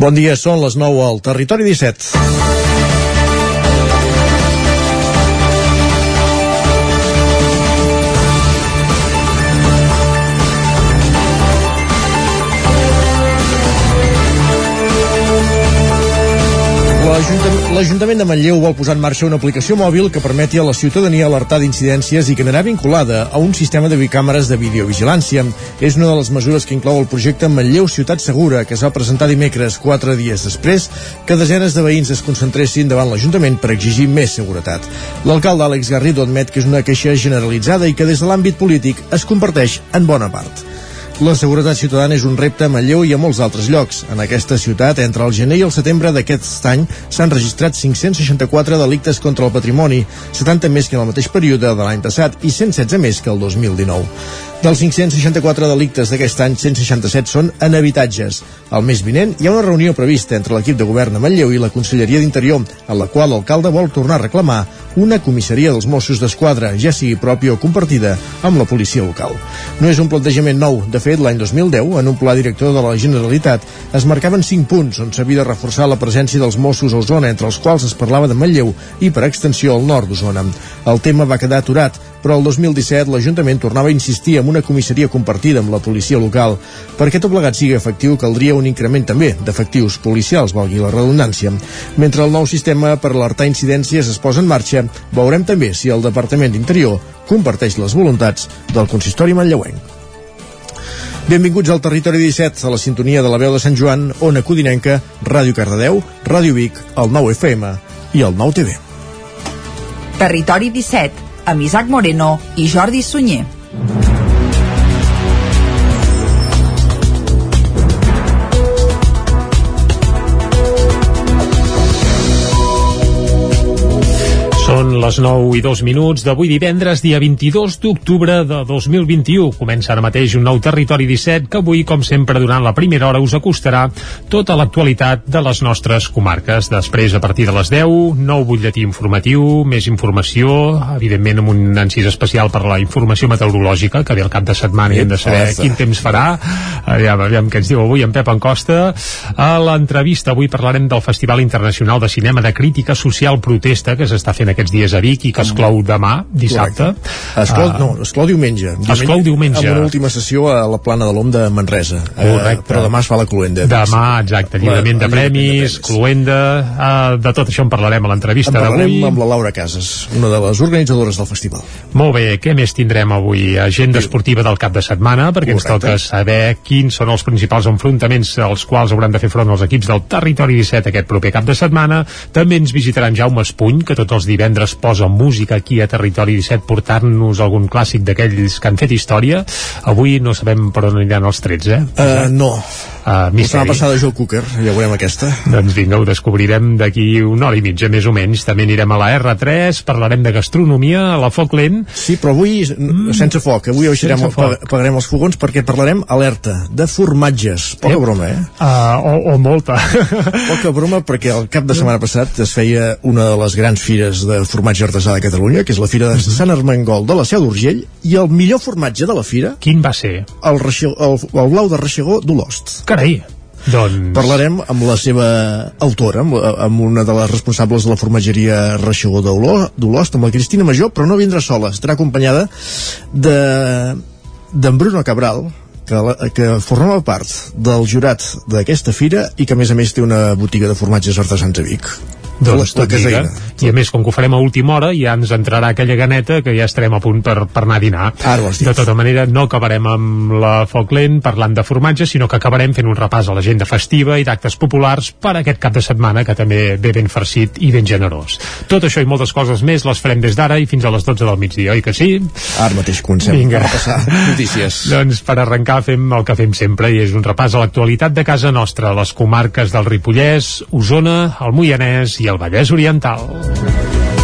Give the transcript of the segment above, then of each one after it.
Bon dia, són les 9 al Territori 17. L'Ajuntament de Manlleu vol posar en marxa una aplicació mòbil que permeti a la ciutadania alertar d'incidències i que anirà vinculada a un sistema de bicàmeres de videovigilància. És una de les mesures que inclou el projecte Manlleu Ciutat Segura, que es va presentar dimecres, quatre dies després que desenes de veïns es concentressin davant l'Ajuntament per exigir més seguretat. L'alcalde Àlex Garrido admet que és una queixa generalitzada i que des de l'àmbit polític es comparteix en bona part. La seguretat ciutadana és un repte a Manlleu i a molts altres llocs. En aquesta ciutat, entre el gener i el setembre d'aquest any, s'han registrat 564 delictes contra el patrimoni, 70 més que en el mateix període de l'any passat i 116 més que el 2019. Dels 564 delictes d'aquest any, 167 són en habitatges. Al mes vinent hi ha una reunió prevista entre l'equip de govern a Manlleu i la Conselleria d'Interior, en la qual l'alcalde vol tornar a reclamar una comissaria dels Mossos d'Esquadra, ja sigui pròpia o compartida amb la policia local. No és un plantejament nou. De fet, l'any 2010, en un pla director de la Generalitat, es marcaven 5 punts on s'havia de reforçar la presència dels Mossos a Osona, entre els quals es parlava de Manlleu i, per extensió, al nord d'Osona. El tema va quedar aturat, però el 2017 l'Ajuntament tornava a insistir en una comissaria compartida amb la policia local. Perquè tot plegat sigui efectiu, caldria un increment també d'efectius policials, valgui la redundància. Mentre el nou sistema per alertar incidències es posa en marxa, veurem també si el Departament d'Interior comparteix les voluntats del consistori manlleuenc. Benvinguts al Territori 17, a la sintonia de la veu de Sant Joan, Ona Codinenca, Ràdio Cardedeu, Ràdio Vic, el 9 FM i el 9 TV. Territori 17, amb Isaac Moreno i Jordi Sunyer. Les 9 i 2 minuts d'avui divendres, dia 22 d'octubre de 2021. Comença ara mateix un nou Territori 17 que avui, com sempre, durant la primera hora us acostarà tota l'actualitat de les nostres comarques. Després, a partir de les 10, nou butlletí informatiu, més informació, evidentment amb un encís especial per la informació meteorològica, que ve al cap de setmana i hem de saber quin temps farà. Aviam, aviam què ens diu avui en Pep Encosta. A l'entrevista avui parlarem del Festival Internacional de Cinema de Crítica Social Protesta que s'està fent aquests dies a Vic i que es clou demà, dissabte. Es clou, uh, no, es clou diumenge. diumenge. Es clou diumenge. Amb una última sessió a la plana de l'OM de Manresa. Correcte. Uh, però demà es fa la cluenda. Demà, exacte, lliurament de premis, cluenda, uh, de tot això en parlarem a l'entrevista d'avui. En parlarem amb la Laura Casas, una de les organitzadores del festival. Molt bé, què més tindrem avui? Agenda esportiva del cap de setmana, perquè Correcte. ens toca saber quins són els principals enfrontaments als quals hauran de fer front els equips del Territori 17 aquest proper cap de setmana. També ens visitaran Jaume Espuny, que tots els divendres posa música aquí a Territori 17 portant-nos algun clàssic d'aquells que han fet història. Avui no sabem per on aniran els trets, eh? Uh, no. Uh, misteri. La passada Joe Cooker, ja veurem aquesta. Doncs vinga, ho descobrirem d'aquí una hora i mitja, més o menys. També anirem a la R3, parlarem de gastronomia, a la foc lent. Sí, però avui mm. sense foc. Avui baixarem, pagarem els fogons perquè parlarem alerta de formatges. Poca eh? broma, eh? Uh, o, o molta. Poca broma perquè el cap de setmana passat es feia una de les grans fires de formatge artesà de Catalunya, que és la fira de mhm. Sant Armengol de la Seu d'Urgell, i el millor formatge de la fira... Quin va ser? El, el, el blau de Reixegó d'Olost. Carai! Doncs... Parlarem amb la seva autora, amb, amb una de les responsables de la formatgeria Reixegó d'Olost, amb la Cristina Major, però no vindrà sola, estarà acompanyada de d'en Bruno Cabral, que, que formava part del jurat d'aquesta fira i que a més a més té una botiga de formatges artesans a Vic doncs la, la caseïna. I a més, com que ho farem a última hora, ja ens entrarà aquella ganeta que ja estarem a punt per, per anar a dinar. Ara de tota manera, no acabarem amb la foc lent parlant de formatge, sinó que acabarem fent un repàs a l'agenda festiva i d'actes populars per aquest cap de setmana, que també ve ben farcit i ben generós. Tot això i moltes coses més les farem des d'ara i fins a les 12 del migdia, oi que sí? Ara mateix comencem Vinga. a repassar notícies. doncs per arrencar fem el que fem sempre i és un repàs a l'actualitat de casa nostra, les comarques del Ripollès, Osona, el Moianès i el Vallès Oriental.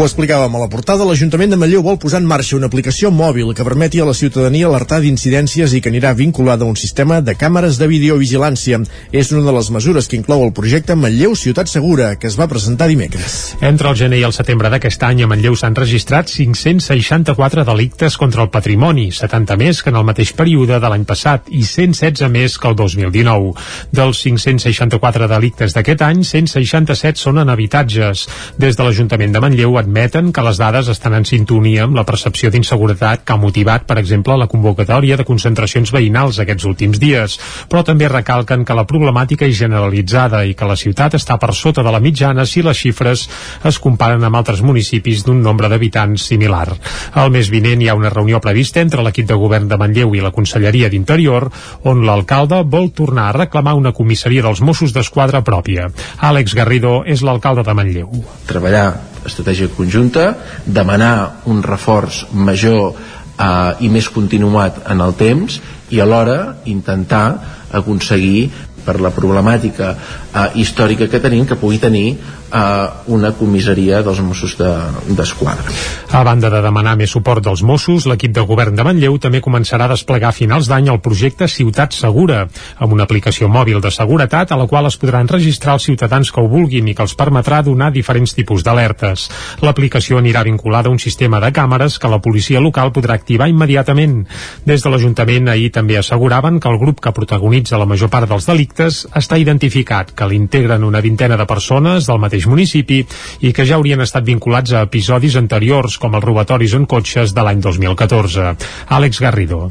Ho explicàvem a la portada, l'Ajuntament de Manlleu vol posar en marxa una aplicació mòbil que permeti a la ciutadania alertar d'incidències i que anirà vinculada a un sistema de càmeres de videovigilància. És una de les mesures que inclou el projecte Manlleu Ciutat Segura, que es va presentar dimecres. Entre el gener i el setembre d'aquest any a Manlleu s'han registrat 564 delictes contra el patrimoni, 70 més que en el mateix període de l'any passat i 116 més que el 2019. Dels 564 delictes d'aquest any, 167 són en habitatges. Des de l'Ajuntament de Manlleu admeten que les dades estan en sintonia amb la percepció d'inseguretat que ha motivat, per exemple, la convocatòria de concentracions veïnals aquests últims dies, però també recalquen que la problemàtica és generalitzada i que la ciutat està per sota de la mitjana si les xifres es comparen amb altres municipis d'un nombre d'habitants similar. El mes vinent hi ha una reunió prevista entre l'equip de govern de Manlleu i la Conselleria d'Interior, on l'alcalde vol tornar a reclamar una comissaria dels Mossos d'Esquadra pròpia. Àlex Garrido és l'alcalde de Manlleu. Treballar estratègia conjunta, demanar un reforç major eh, i més continuat en el temps i alhora intentar aconseguir per la problemàtica eh, històrica que tenim que pugui tenir eh, una comissaria dels Mossos d'Esquadra. De, a banda de demanar més suport dels Mossos, l'equip de govern de Manlleu també començarà a desplegar a finals d'any el projecte Ciutat Segura, amb una aplicació mòbil de seguretat a la qual es podran registrar els ciutadans que ho vulguin i que els permetrà donar diferents tipus d'alertes. L'aplicació anirà vinculada a un sistema de càmeres que la policia local podrà activar immediatament. Des de l'Ajuntament ahir també asseguraven que el grup que protagonitza la major part dels delictes està identificat, que l'integren una vintena de persones del mateix mateix municipi i que ja haurien estat vinculats a episodis anteriors com els robatoris en cotxes de l'any 2014. Àlex Garrido.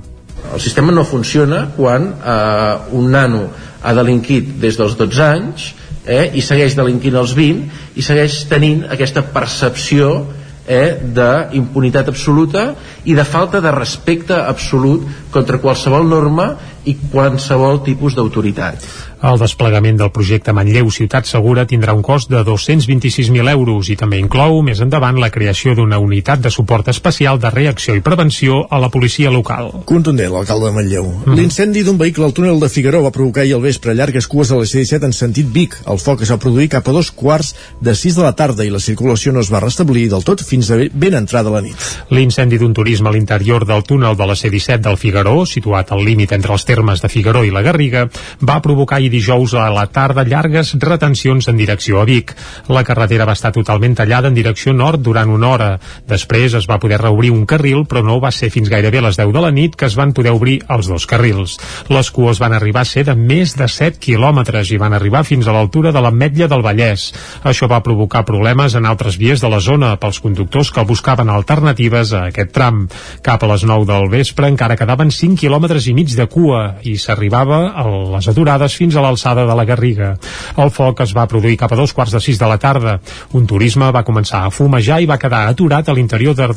El sistema no funciona quan eh, un nano ha delinquit des dels 12 anys eh, i segueix delinquint als 20 i segueix tenint aquesta percepció eh, d'impunitat absoluta i de falta de respecte absolut contra qualsevol norma i qualsevol tipus d'autoritat. El desplegament del projecte Manlleu Ciutat Segura tindrà un cost de 226.000 euros i també inclou més endavant la creació d'una unitat de suport especial de reacció i prevenció a la policia local. Contundent, l'alcalde de Manlleu. Mm. L'incendi d'un vehicle al túnel de Figaró va provocar ahir al vespre llargues cues a la C-17 en sentit Vic. El foc es va produir cap a dos quarts de sis de la tarda i la circulació no es va restablir del tot fins a ben entrada la nit. L'incendi d'un turisme a l'interior del túnel de la C-17 del Figaró, situat al límit entre els termes de Figaró i la Garriga, va provocar dijous a la tarda llargues retencions en direcció a Vic. La carretera va estar totalment tallada en direcció nord durant una hora. Després es va poder reobrir un carril, però no va ser fins gairebé a les 10 de la nit que es van poder obrir els dos carrils. Les cues van arribar a ser de més de 7 quilòmetres i van arribar fins a l'altura de l'Ametlla del Vallès. Això va provocar problemes en altres vies de la zona pels conductors que buscaven alternatives a aquest tram. Cap a les 9 del vespre encara quedaven 5 quilòmetres i mig de cua i s'arribava a les aturades fins a l'alçada de la Garriga. El foc es va produir cap a dos quarts de sis de la tarda. Un turisme va començar a fumejar i va quedar aturat a l'interior de,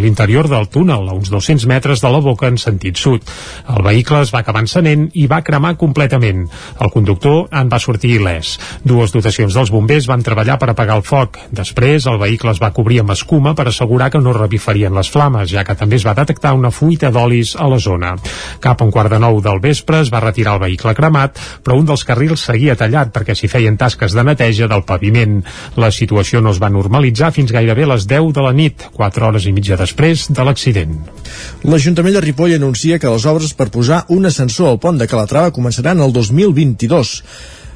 l'interior del túnel, a uns 200 metres de la boca en sentit sud. El vehicle es va acabar encenent i va cremar completament. El conductor en va sortir il·lès. Dues dotacions dels bombers van treballar per apagar el foc. Després, el vehicle es va cobrir amb escuma per assegurar que no revifarien les flames, ja que també es va detectar una fuita d'olis a la zona. Cap a un quart de nou del vespre es va retirar el vehicle cremat, però un dels carrils seguia tallat perquè s'hi feien tasques de neteja del paviment. La situació no es va normalitzar fins gairebé les 10 de la nit, 4 hores i mitja després de l'accident. L'Ajuntament de Ripoll anuncia que les obres per posar un ascensor al pont de Calatrava començaran el 2022.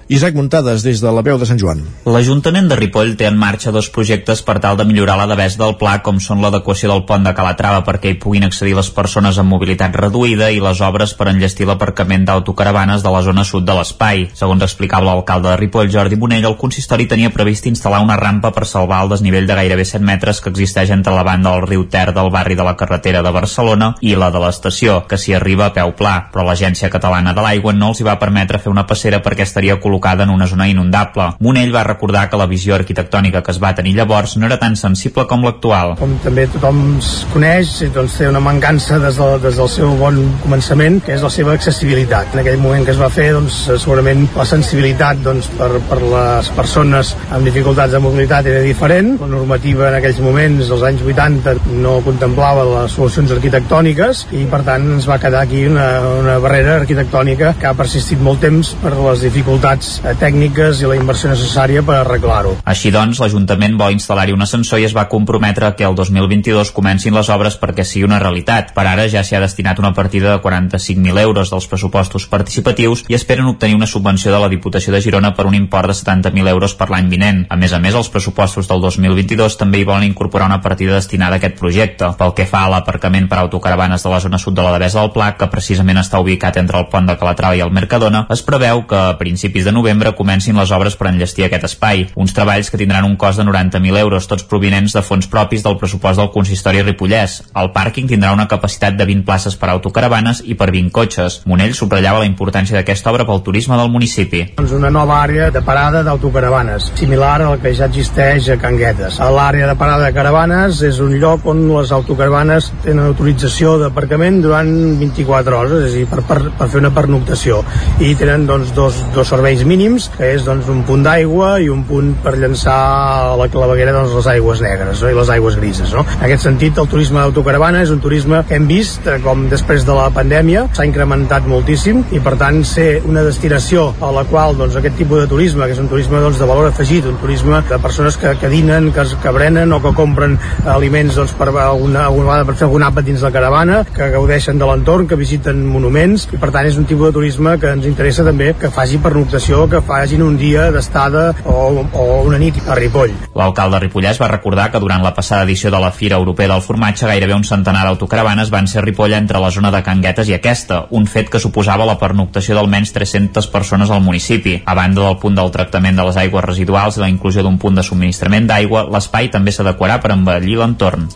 Isaac Muntades, des de la veu de Sant Joan. L'Ajuntament de Ripoll té en marxa dos projectes per tal de millorar la devesa del pla, com són l'adequació del pont de Calatrava perquè hi puguin accedir les persones amb mobilitat reduïda i les obres per enllestir l'aparcament d'autocaravanes de la zona sud de l'espai. Segons explicava l'alcalde de Ripoll, Jordi Bonell, el consistori tenia previst instal·lar una rampa per salvar el desnivell de gairebé 7 metres que existeix entre la banda del riu Ter del barri de la carretera de Barcelona i la de l'estació, que s'hi arriba a peu pla, però l'Agència Catalana de l'Aigua no els hi va permetre fer una passera perquè estaria col·locada col·locada en una zona inundable. Monell va recordar que la visió arquitectònica que es va tenir llavors no era tan sensible com l'actual. Com també tothom coneix, doncs té una mancança des, de, des del seu bon començament, que és la seva accessibilitat. En aquell moment que es va fer, doncs, segurament la sensibilitat doncs, per, per les persones amb dificultats de mobilitat era diferent. La normativa en aquells moments, dels anys 80, no contemplava les solucions arquitectòniques i, per tant, ens va quedar aquí una, una barrera arquitectònica que ha persistit molt temps per les dificultats capacitats eh, tècniques i la inversió necessària per arreglar-ho. Així doncs, l'Ajuntament vol instal·lar-hi un ascensor i es va comprometre que el 2022 comencin les obres perquè sigui una realitat. Per ara ja s'hi ha destinat una partida de 45.000 euros dels pressupostos participatius i esperen obtenir una subvenció de la Diputació de Girona per un import de 70.000 euros per l'any vinent. A més a més, els pressupostos del 2022 també hi volen incorporar una partida destinada a aquest projecte. Pel que fa a l'aparcament per autocaravanes de la zona sud de la Devesa del Pla, que precisament està ubicat entre el pont de Calatrava i el Mercadona, es preveu que a principis de novembre comencin les obres per enllestir aquest espai. Uns treballs que tindran un cost de 90.000 euros, tots provinents de fons propis del pressupost del consistori Ripollès. El pàrquing tindrà una capacitat de 20 places per autocaravanes i per 20 cotxes. Monell subratllava la importància d'aquesta obra pel turisme del municipi. Doncs una nova àrea de parada d'autocaravanes, similar al que ja existeix a Canguetes. L'àrea de parada de caravanes és un lloc on les autocaravanes tenen autorització d'aparcament durant 24 hores, és a dir, per, per, per fer una pernoctació. I tenen doncs, dos, dos serveis mínims, que és doncs, un punt d'aigua i un punt per llançar a la claveguera doncs, les aigües negres no? i les aigües grises. No? En aquest sentit, el turisme d'autocaravana és un turisme que hem vist eh, com després de la pandèmia s'ha incrementat moltíssim i per tant ser una destinació a la qual doncs, aquest tipus de turisme, que és un turisme doncs, de valor afegit, un turisme de persones que, que dinen, que, que brenen o que compren aliments doncs, per, alguna, alguna vegada per fer algun àpat dins la caravana, que gaudeixen de l'entorn, que visiten monuments i per tant és un tipus de turisme que ens interessa també que faci pernoctació, que facin un dia d'estada o, o una nit a Ripoll. L'alcalde Ripollès va recordar que durant la passada edició de la Fira Europea del Formatge gairebé un centenar d'autocaravanes van ser a Ripoll entre la zona de Canguetes i aquesta, un fet que suposava la pernoctació d'almenys 300 persones al municipi. A banda del punt del tractament de les aigües residuals i la inclusió d'un punt de subministrament d'aigua, l'espai també s'adequarà per embellir l'entorn.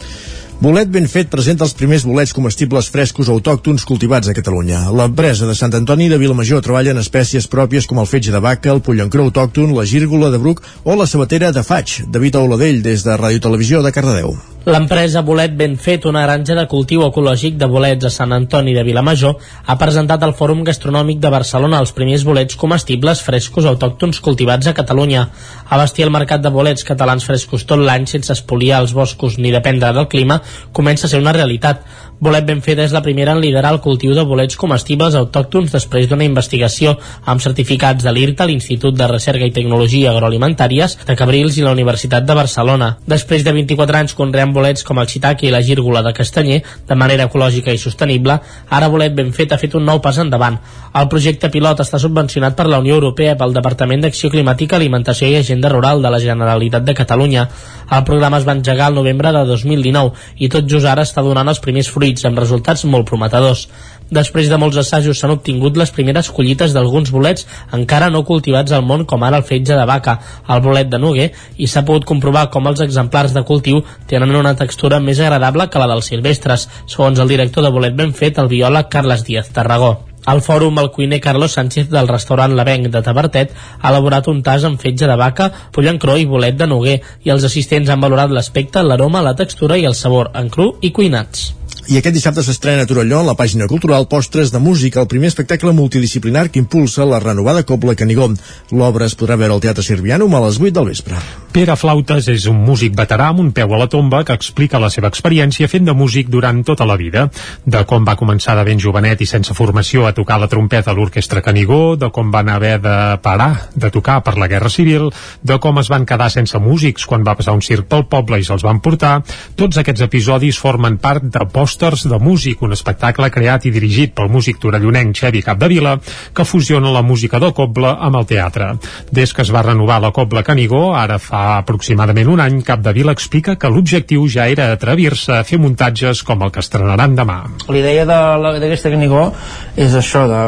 Bolet ben fet presenta els primers bolets comestibles frescos autòctons cultivats a Catalunya. L'empresa de Sant Antoni de Vilamajor treballa en espècies pròpies com el fetge de vaca, el pollancró autòcton, la gírgola de bruc o la sabatera de faig. David Oladell, des de Ràdio Televisió de Cardedeu. L'empresa Bolet Ben Fet, una granja de cultiu ecològic de bolets a Sant Antoni de Vilamajor, ha presentat al Fòrum Gastronòmic de Barcelona els primers bolets comestibles frescos autòctons cultivats a Catalunya. Abastir el mercat de bolets catalans frescos tot l'any sense espoliar els boscos ni dependre del clima comença a ser una realitat. Bolet Ben Feta és la primera en liderar el cultiu de bolets comestibles autòctons després d'una investigació amb certificats de l'IRTA, l'Institut de Recerca i Tecnologia Agroalimentàries de Cabrils i la Universitat de Barcelona. Després de 24 anys conreant bolets com el shiitake i la gírgola de castanyer de manera ecològica i sostenible, ara Bolet Ben Fet ha fet un nou pas endavant. El projecte pilot està subvencionat per la Unió Europea pel Departament d'Acció Climàtica, Alimentació i Agenda Rural de la Generalitat de Catalunya. El programa es va engegar el novembre de 2019 i tot just ara està donant els primers fruits amb resultats molt prometedors. Després de molts assajos s'han obtingut les primeres collites d'alguns bolets encara no cultivats al món com ara el fetge de vaca, el bolet de Noguer i s'ha pogut comprovar com els exemplars de cultiu tenen una textura més agradable que la dels silvestres, segons el director de bolet ben fet, el biòleg Carles Díaz Tarragó. Al fòrum, el cuiner Carlos Sánchez del restaurant L'Avenc de Tabertet ha elaborat un tas amb fetge de vaca, pollancró i bolet de noguer i els assistents han valorat l'aspecte, l'aroma, la textura i el sabor en cru i cuinats. I aquest dissabte s'estrena a Torelló, en la pàgina cultural, Postres de Música, el primer espectacle multidisciplinar que impulsa la renovada Cobla Canigó. L'obra es podrà veure al Teatre Sirvianum a les 8 del vespre. Pere Flautes és un músic veterà amb un peu a la tomba que explica la seva experiència fent de músic durant tota la vida. De com va començar de ben jovenet i sense formació a tocar la trompeta a l'orquestra Canigó, de com van haver de parar de tocar per la Guerra Civil, de com es van quedar sense músics quan va passar un circ pel poble i se'ls van portar, tots aquests episodis formen part de Pòsters de Músic, un espectacle creat i dirigit pel músic torellonenc Xevi Capdevila, que fusiona la música del coble amb el teatre. Des que es va renovar la Cobla Canigó, ara fa aproximadament un any, Capdevila explica que l'objectiu ja era atrevir-se a fer muntatges com el que estrenaran demà. La idea d'aquesta Canigó és això, de,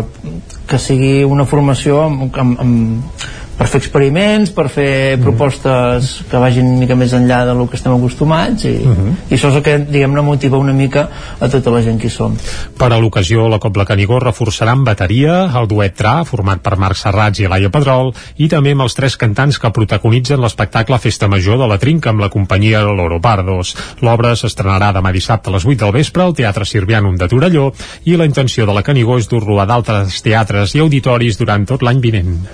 que sigui una formació amb, amb, amb per fer experiments, per fer mm. propostes que vagin una mica més enllà del que estem acostumats i, mm -hmm. i això és el que diguem-ne motiva una mica a tota la gent que hi som. Per a l'ocasió la Cobla Canigó reforçarà amb bateria el duet Tra, format per Marc Serrats i Laia Pedrol i també amb els tres cantants que protagonitzen l'espectacle Festa Major de la Trinca amb la companyia Loro Pardos. L'obra s'estrenarà demà dissabte a les 8 del vespre al Teatre Sirvianum de Torelló i la intenció de la Canigó és dur-lo a d'altres teatres i auditoris durant tot l'any vinent.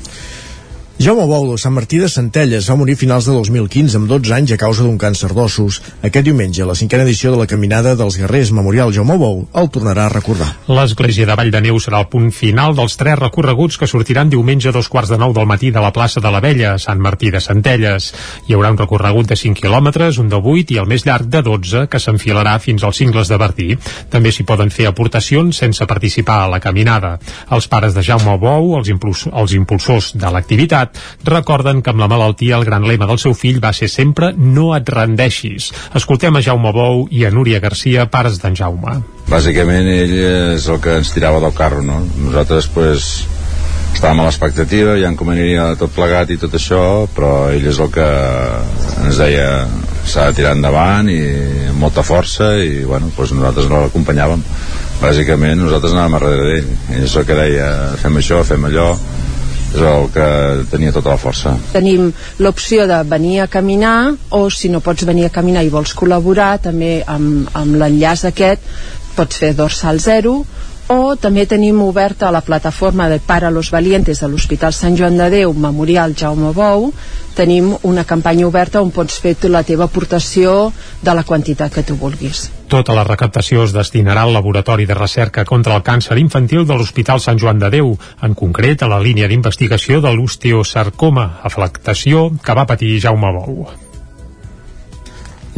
Jaume Bou, de Sant Martí de Centelles, va morir finals de 2015 amb 12 anys a causa d'un càncer d'ossos. Aquest diumenge, la cinquena edició de la Caminada dels Guerrers Memorial Jaume Bou el tornarà a recordar. L'església de Vall de Neu serà el punt final dels tres recorreguts que sortiran diumenge a dos quarts de nou del matí de la plaça de la Vella, Sant Martí de Centelles. Hi haurà un recorregut de 5 quilòmetres, un de 8 i el més llarg de 12, que s'enfilarà fins als cingles de Bertí. També s'hi poden fer aportacions sense participar a la caminada. Els pares de Jaume Bou, els, impuls els impulsors de l'activitat, recorden que amb la malaltia el gran lema del seu fill va ser sempre no et rendeixis. Escoltem a Jaume Bou i a Núria Garcia, pares d'en Jaume. Bàsicament ell és el que ens tirava del carro, no? Nosaltres, pues, estàvem a l'expectativa, ja com aniria tot plegat i tot això, però ell és el que ens deia s'ha de tirar endavant i amb molta força i bueno, doncs nosaltres no l'acompanyàvem bàsicament nosaltres anàvem a darrere d'ell ell és el que deia fem això, fem allò és el que tenia tota la força. Tenim l'opció de venir a caminar o si no pots venir a caminar i vols col·laborar també amb, amb l'enllaç aquest pots fer dorsal zero o també tenim oberta la plataforma de Para los Valientes de l'Hospital Sant Joan de Déu Memorial Jaume Bou tenim una campanya oberta on pots fer la teva aportació de la quantitat que tu vulguis. Tota la recaptació es destinarà al Laboratori de Recerca contra el Càncer Infantil de l'Hospital Sant Joan de Déu, en concret a la línia d'investigació de l'osteosarcoma, afectació que va patir Jaume Bou.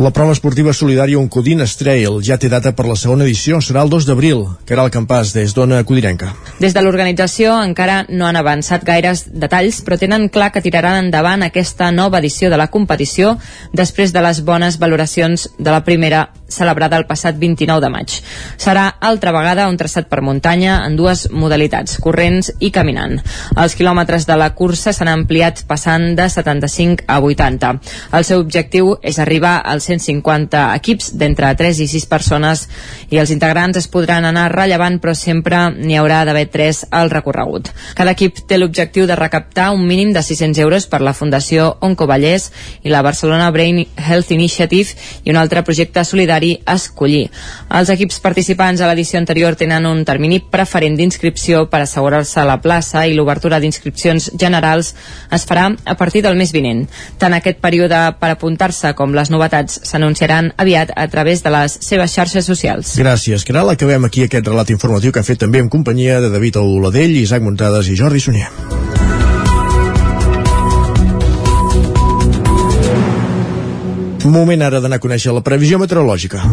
La prova esportiva solidària Uncodines Trail ja té data per la segona edició, serà el 2 d'abril, que era el campàs des d'Ona Codirenca. Des de l'organització encara no han avançat gaires detalls, però tenen clar que tiraran endavant aquesta nova edició de la competició després de les bones valoracions de la primera celebrada el passat 29 de maig. Serà altra vegada un traçat per muntanya en dues modalitats, corrents i caminant. Els quilòmetres de la cursa s'han ampliat passant de 75 a 80. El seu objectiu és arribar als 150 equips d'entre 3 i 6 persones i els integrants es podran anar rellevant però sempre n'hi haurà d'haver 3 al recorregut. Cada equip té l'objectiu de recaptar un mínim de 600 euros per la Fundació Oncovallès i la Barcelona Brain Health Initiative i un altre projecte solidari a escollir. Els equips participants a l'edició anterior tenen un termini preferent d'inscripció per assegurar-se la plaça i l'obertura d'inscripcions generals es farà a partir del mes vinent. Tant aquest període per apuntar-se com les novetats s'anunciaran aviat a través de les seves xarxes socials. Gràcies, Caral. Acabem aquí aquest relat informatiu que han fet també en companyia de David Oladell, Isaac Montades i Jordi Sunyer. Moment ara d'anar a conèixer la previsió meteorològica.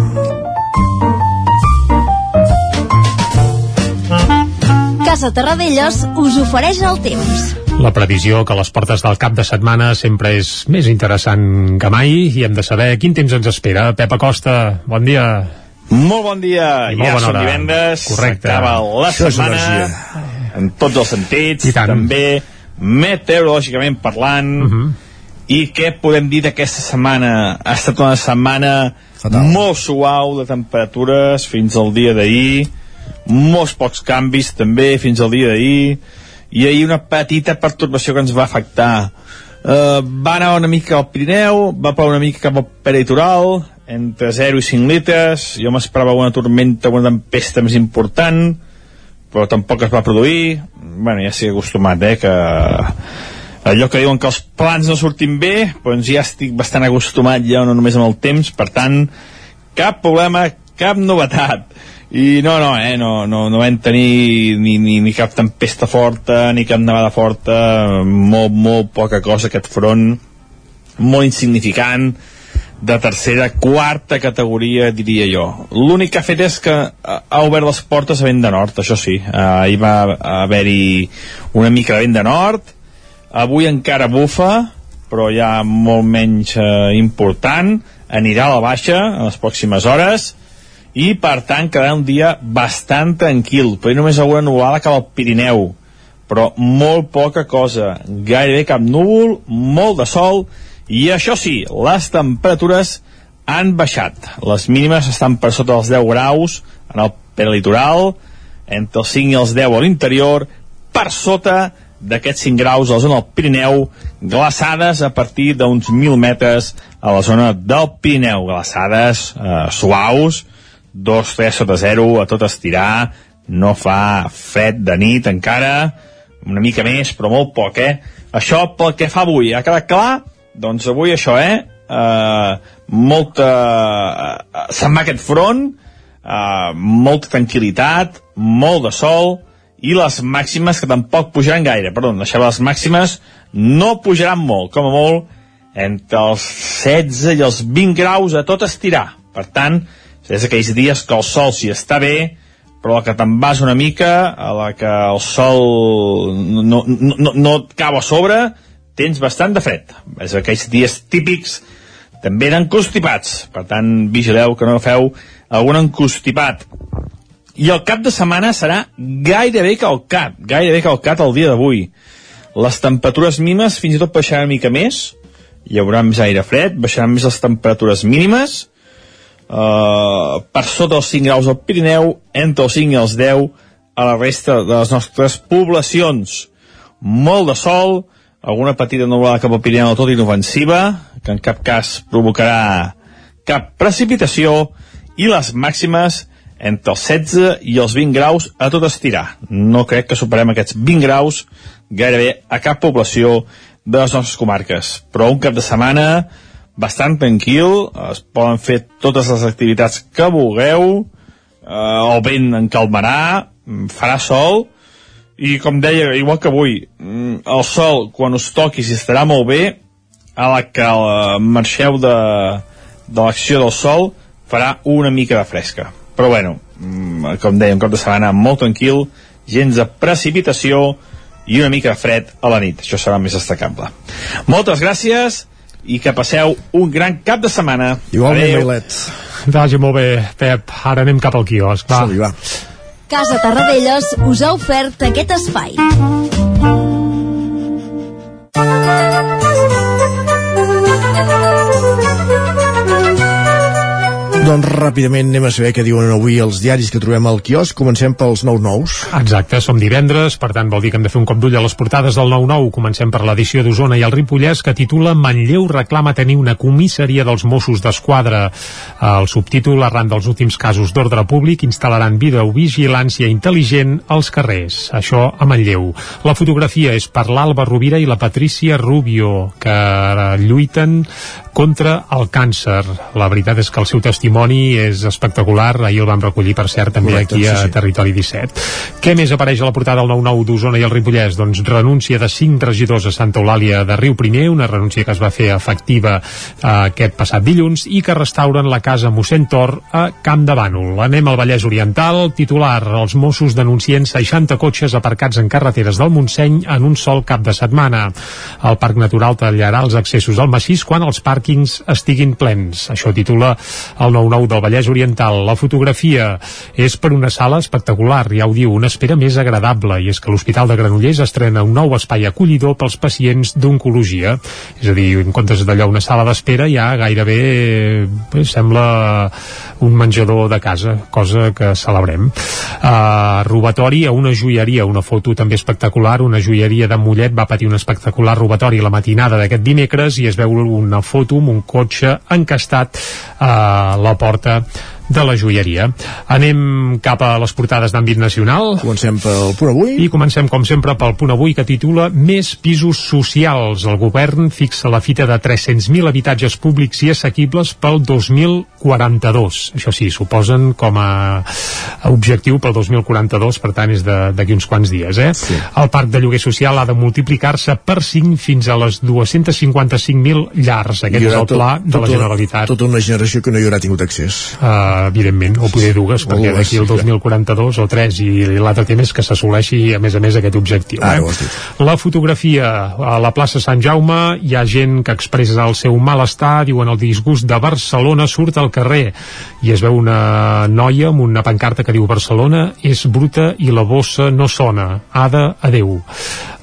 Casa Terradellos us ofereix el temps. La previsió que a les portes del cap de setmana sempre és més interessant que mai i hem de saber quin temps ens espera. Pep Acosta, bon dia. Molt bon dia, I molt ja bona som hora. divendres, Correcte. s'acaba la Això setmana, en tots els sentits, I tant. també meteorològicament parlant, Uh -huh. i què podem dir d'aquesta setmana? Ha estat una setmana Fatal. molt suau de temperatures fins al dia d'ahir, molts pocs canvis també fins al dia d'ahir, i ahir una petita pertorbació que ens va afectar. Uh, va anar una mica al Pirineu, va ploure una mica cap al peritoral, entre 0 i 5 litres, jo m'esperava una tormenta, una tempesta més important, però tampoc es va produir, bueno, ja estic acostumat, eh, que allò que diuen que els plans no surtin bé, doncs ja estic bastant acostumat ja no només amb el temps, per tant, cap problema, cap novetat. I no, no, eh, no, no, no vam tenir ni, ni, ni cap tempesta forta, ni cap nevada forta, molt, molt poca cosa aquest front, molt insignificant, de tercera, quarta categoria, diria jo. L'únic que ha fet és que ha obert les portes a vent de nord, això sí. Uh, ahir va haver-hi una mica de vent de nord, avui encara bufa, però ja molt menys uh, important, anirà a la baixa en les pròximes hores, i per tant quedarà un dia bastant tranquil, però només alguna nuvolada cap al Pirineu, però molt poca cosa, gairebé cap núvol, molt de sol, i això sí, les temperatures han baixat. Les mínimes estan per sota dels 10 graus en el perlitoral, entre els 5 i els 10 a l'interior, per sota d'aquests 5 graus a la zona del Pirineu, glaçades a partir d'uns 1.000 metres a la zona del Pirineu, glaçades eh, suaus, 2-3 sota 0 a tot estirar, no fa fred de nit encara, una mica més, però molt poc, eh? Això pel que fa avui, ha quedat clar? Doncs avui això, eh? Uh, molta... Uh, se'n va aquest front, uh, molta tranquil·litat, molt de sol, i les màximes que tampoc pujaran gaire, perdó, deixava les màximes no pujaran molt, com a molt entre els 16 i els 20 graus a tot estirar. Per tant, és aquells dies que el sol s'hi està bé, però la que te'n vas una mica, a la que el sol no, no, no, no et cau a sobre, tens bastant de fred. És aquells dies típics també d'encostipats. Per tant, vigileu que no feu algun encostipat. I el cap de setmana serà gairebé calcat, gairebé calcat el dia d'avui. Les temperatures mínimes fins i tot baixaran una mica més, hi haurà més aire fred, baixaran més les temperatures mínimes, uh, per sota dels 5 graus al Pirineu, entre els 5 i els 10 a la resta de les nostres poblacions. Molt de sol, alguna petita nuvolada cap al Pirineu tot inofensiva, que en cap cas provocarà cap precipitació, i les màximes entre els 16 i els 20 graus a tot estirar. No crec que superem aquests 20 graus gairebé a cap població de les nostres comarques. Però un cap de setmana bastant tranquil, es poden fer totes les activitats que vulgueu, eh, el vent en calmarà, farà sol, i com deia, igual que avui, mm, el sol, quan us toqui, si estarà molt bé, a la que eh, marxeu de, de l'acció del sol, farà una mica de fresca. Però bueno, mm, com deia, un cop de setmana molt tranquil, gens de precipitació i una mica de fred a la nit. Això serà més destacable. Moltes gràcies i que passeu un gran cap de setmana. Igualment, Bailet. Vagi molt bé, Pep. Ara anem cap al quiosc. Va. va. Casa Tarradellas us ha ofert aquest espai. Doncs ràpidament anem a saber què diuen avui els diaris que trobem al quiosc. Comencem pels nou nous. Exacte, som divendres, per tant vol dir que hem de fer un cop d'ull a les portades del 9-9. Comencem per l'edició d'Osona i el Ripollès que titula Manlleu reclama tenir una comissaria dels Mossos d'Esquadra. El subtítol, arran dels últims casos d'ordre públic, instal·laran videovigilància intel·ligent als carrers. Això a Manlleu. La fotografia és per l'Alba Rovira i la Patricia Rubio, que lluiten contra el càncer. La veritat és que el seu testimoni és espectacular. Ahir el vam recollir, per cert, també Correcte, aquí a sí, sí. Territori 17. Què més apareix a la portada del 9-9 d'Osona i el Ripollès? Doncs renúncia de cinc regidors a Santa Eulàlia de Riu Primer, una renúncia que es va fer efectiva eh, aquest passat dilluns i que restauren la casa mossèn Tor a Camp de Bànol. Anem al Vallès Oriental. Titular, els Mossos denuncien 60 cotxes aparcats en carreteres del Montseny en un sol cap de setmana. El Parc Natural tallarà els accessos al massís quan els pàrquings estiguin plens. Això titula el 9-9 del Vallès Oriental. La fotografia és per una sala espectacular, ja ho diu, una espera més agradable, i és que l'Hospital de Granollers estrena un nou espai acollidor pels pacients d'oncologia. És a dir, en comptes d'allò una sala d'espera, ja gairebé eh, sembla un menjador de casa, cosa que celebrem. Uh, robatori a una joieria, una foto també espectacular, una joieria de Mollet va patir un espectacular robatori la matinada d'aquest dimecres i es veu una foto amb un cotxe encastat a la porta de la joieria. Anem cap a les portades d'àmbit nacional. Comencem pel punt avui. I comencem, com sempre, pel punt avui que titula Més pisos socials. El govern fixa la fita de 300.000 habitatges públics i assequibles pel 2042. Això sí, suposen com a objectiu pel 2042, per tant és de- d'aquí uns quants dies. Eh? Sí. El parc de lloguer social ha de multiplicar-se per 5 fins a les 255.000 llars. Aquest és el pla tot- de la Generalitat. Tota una generació que no hi haurà tingut accés. Uh, evidentment, o poder dues, O perquè d'aquí el sí, clar. 2042 o 3 i l'altre tema és que s'assoleixi a més a més aquest objectiu. Ara eh? La fotografia a la plaça Sant Jaume hi ha gent que expressa el seu malestar, diuen el disgust de Barcelona surt al carrer i es veu una noia amb una pancarta que diu Barcelona és bruta i la bossa no sona. Ada, adeu.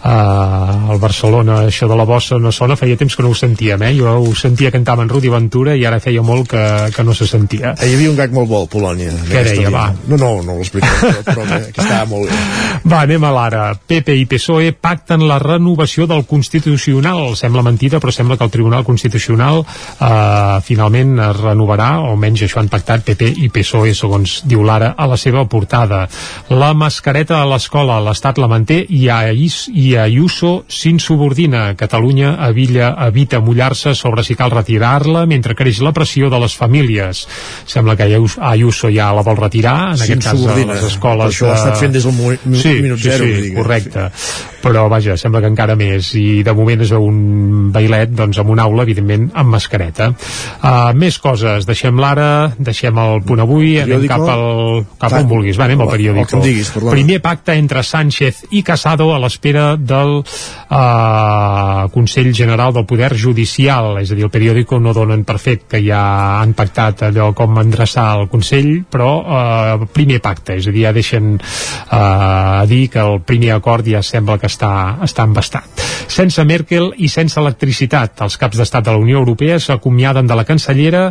Uh, el Barcelona això de la bossa no sona, feia temps que no ho sentíem eh? jo ho sentia cantar en Rudi Ventura i ara feia molt que, que no se sentia. Eh, hi havia un gag molt bo al Polònia què deia, va? no, no, no l'explico però, però que, estava molt bé. Va, anem a l'ara. PP i PSOE pacten la renovació del Constitucional. Sembla mentida però sembla que el Tribunal Constitucional uh, finalment es renovarà o almenys això han pactat PP i PSOE segons diu l'ara a la seva portada. La mascareta a l'escola. l'Estat la manté i a, Is, i a Ayuso s'insubordina. Catalunya Villa evita mullar-se sobre si cal retirar-la mentre creix la pressió de les famílies. Sembla que Ayuso ja la vol retirar, en aquest cas a les escoles... això ho ha estat fent des del minut sí, minut zero. Sí, sí, correcte. Però, vaja, sembla que encara més. I de moment veu un bailet, doncs, amb una aula, evidentment, amb mascareta. Uh, més coses. Deixem l'ara, deixem el punt avui, anem cap, al, cap on vulguis. Va, anem al periòdico. Diguis, Primer pacte entre Sánchez i Casado a l'espera del uh, Consell General del Poder Judicial. És a dir, el periòdico no donen per fet que ja han pactat allò com endreçar el Consell, però uh, primer pacte, és a dir, ja deixen uh, dir que el primer acord ja sembla que està, està embastat. Sense Merkel i sense electricitat, els caps d'estat de la Unió Europea s'acomiaden de la cancellera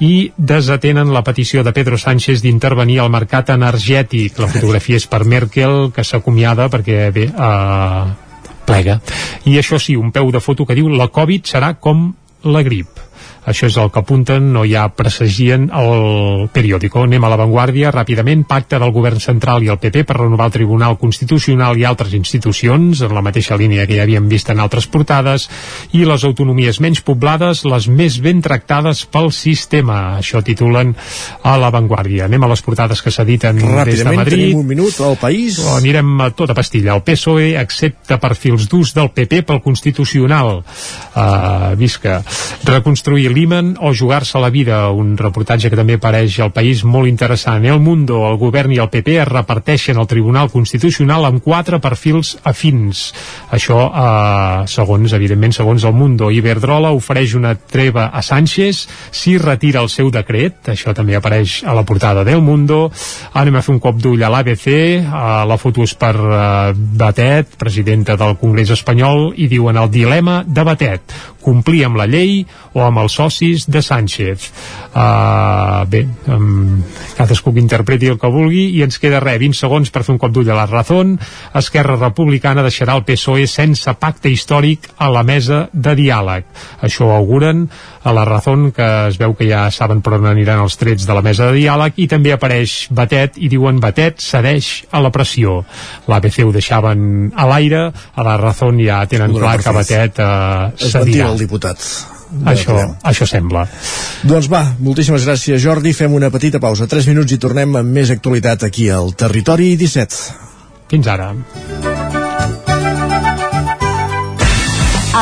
i desatenen la petició de Pedro Sánchez d'intervenir al mercat energètic. La fotografia és per Merkel, que s'acomiada perquè, bé, eh, plega. I això sí, un peu de foto que diu la Covid serà com la grip això és el que apunten, no ja presagien el periòdico. Anem a l'avantguàrdia ràpidament, pacte del govern central i el PP per renovar el Tribunal Constitucional i altres institucions, en la mateixa línia que ja havíem vist en altres portades, i les autonomies menys poblades, les més ben tractades pel sistema. Això titulen a l'avantguàrdia. Anem a les portades que s'editen des de Madrid. tenim un minut al país. O anirem a tota pastilla. El PSOE accepta perfils d'ús del PP pel Constitucional. Uh, visca. Reconstruir Lehman o jugar-se la vida, un reportatge que també apareix al país molt interessant. El Mundo, el govern i el PP es reparteixen el Tribunal Constitucional amb quatre perfils afins. Això, eh, segons, evidentment, segons el Mundo. Iberdrola ofereix una treva a Sánchez si retira el seu decret, això també apareix a la portada del Mundo. Anem a fer un cop d'ull a l'ABC, eh, la foto és per eh, Batet, presidenta del Congrés espanyol, i diuen el dilema de Batet, complir amb la llei o amb els socis de Sánchez. Uh, bé, um, cadascú que interpreti el que vulgui i ens queda res, 20 segons per fer un cop d'ull a la Razón. Esquerra Republicana deixarà el PSOE sense pacte històric a la mesa de diàleg. Això ho auguren a la Razón, que es veu que ja saben per on aniran els trets de la mesa de diàleg, i també apareix Batet, i diuen Batet cedeix a la pressió. L'ABC ho deixaven a l'aire, a la Razón ja tenen clar que Batet uh, cedirà. el diputat això, això sembla. Doncs va, moltíssimes gràcies Jordi, fem una petita pausa, 3 minuts i tornem amb més actualitat aquí al Territori 17. Fins ara.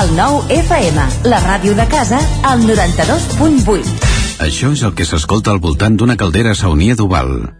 El nou FM, la ràdio de casa, al 92.8. Això és el que s'escolta al voltant d'una caldera saunia d'Oval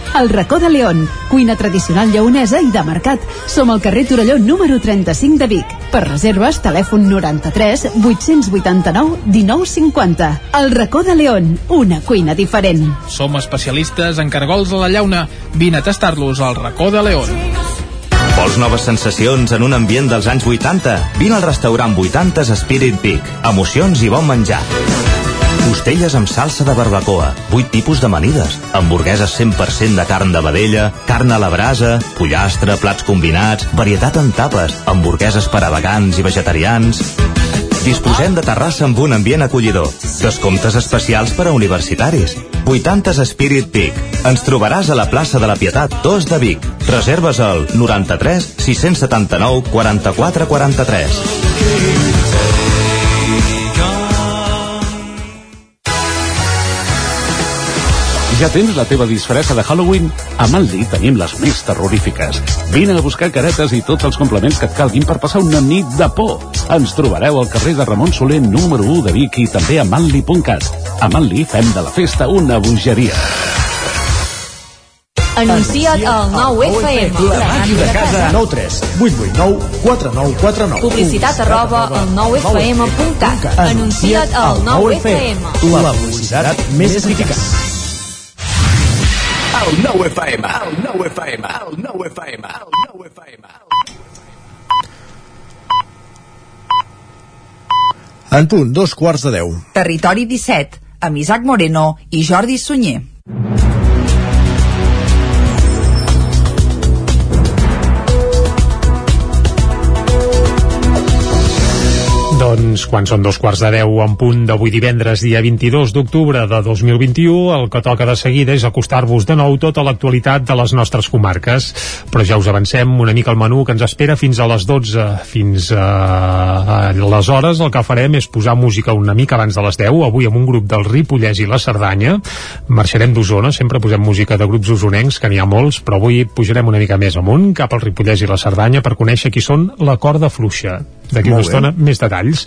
El racó de León, cuina tradicional lleonesa i de mercat. Som al carrer Torelló número 35 de Vic. Per reserves, telèfon 93 889 1950. El racó de León, una cuina diferent. Som especialistes en cargols a la llauna. Vine a tastar-los al racó de León. Vols noves sensacions en un ambient dels anys 80? Vine al restaurant 80 Spirit Peak. Emocions i bon menjar. Costelles amb salsa de barbacoa, 8 tipus d'amanides, hamburgueses 100% de carn de vedella, carn a la brasa, pollastre, plats combinats, varietat en tapes, hamburgueses per a vegans i vegetarians... Disposem de terrassa amb un ambient acollidor. Descomptes especials per a universitaris. 80 Spirit Peak. Ens trobaràs a la plaça de la Pietat 2 de Vic. Reserves al 93 679 44 43. Ja tens la teva disfressa de Halloween? A Manli tenim les més terrorífiques. Vine a buscar caretes i tots els complements que et calguin per passar una nit de por. Ens trobareu al carrer de Ramon Soler número 1 de Vic i també a manli.cat. A Manli fem de la festa una bogeria. Anuncia't al 9FM. La màquina de casa. 9 3 8 8 9 4 9 4 9. Publicitat arroba al 9FM.cat. Anuncia't al 9FM. La publicitat més eficaç. El 9 FM, el 9 FM, el 9 FM, el 9 FM. En punt, dos quarts de deu. Territori 17, amb Isaac Moreno i Jordi Sunyer. Doncs quan són dos quarts de deu en punt d'avui divendres, dia 22 d'octubre de 2021, el que toca de seguida és acostar-vos de nou tota l'actualitat de les nostres comarques. Però ja us avancem una mica el menú que ens espera fins a les 12. Fins a, a les hores el que farem és posar música una mica abans de les 10, avui amb un grup del Ripollès i la Cerdanya. Marxarem d'Osona, sempre posem música de grups osonencs, que n'hi ha molts, però avui pujarem una mica més amunt, cap al Ripollès i la Cerdanya, per conèixer qui són la corda fluixa. D'aquí una estona més detalls.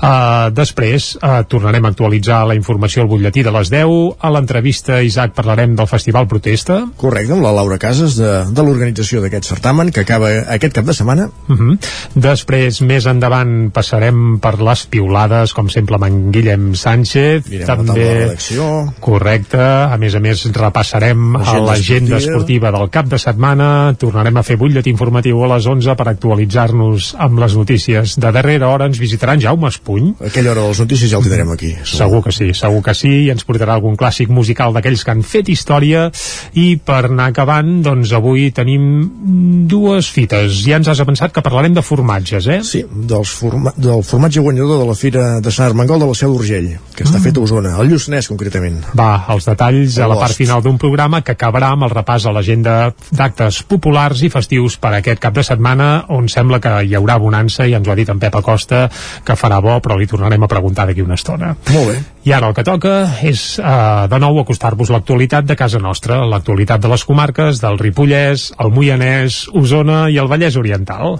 Uh, després uh, tornarem a actualitzar la informació al butlletí de les 10. A l'entrevista, Isaac, parlarem del Festival Protesta. Correcte, amb la Laura Casas de, de l'organització d'aquest certamen que acaba aquest cap de setmana. Uh -huh. Després, més endavant, passarem per les piulades, com sempre amb en Guillem Sánchez. De redacció. Correcte. A més a més, repassarem a L'agenda l'agenda esportiva. esportiva del cap de setmana. Tornarem a fer butlletí informatiu a les 11 per actualitzar-nos amb les notícies de darrera hora. Ens visitaran Jaume Espuny. Aquella hora de les notícies ja el tindrem aquí. Segur que sí, segur que sí, i ens portarà algun clàssic musical d'aquells que han fet història i per anar acabant, doncs avui tenim dues fites. Ja ens has avançat que parlarem de formatges, eh? Sí, dels forma del formatge guanyador de la Fira de Sant Armengol de la Seu d'Urgell, que està Mm. fet a Osona, al Lluçanès concretament. Va, els detalls a la part final d'un programa que acabarà amb el repàs a l'agenda d'actes populars i festius per aquest cap de setmana on sembla que hi haurà bonança i ens ho ha dit en Pep Acosta que farà bo però li tornarem a preguntar d'aquí una estona. Molt bé. I ara el que toca és eh, de nou acostar-vos l'actualitat de casa nostra, l'actualitat de les comarques del Ripollès, el Moianès, Osona i el Vallès Oriental.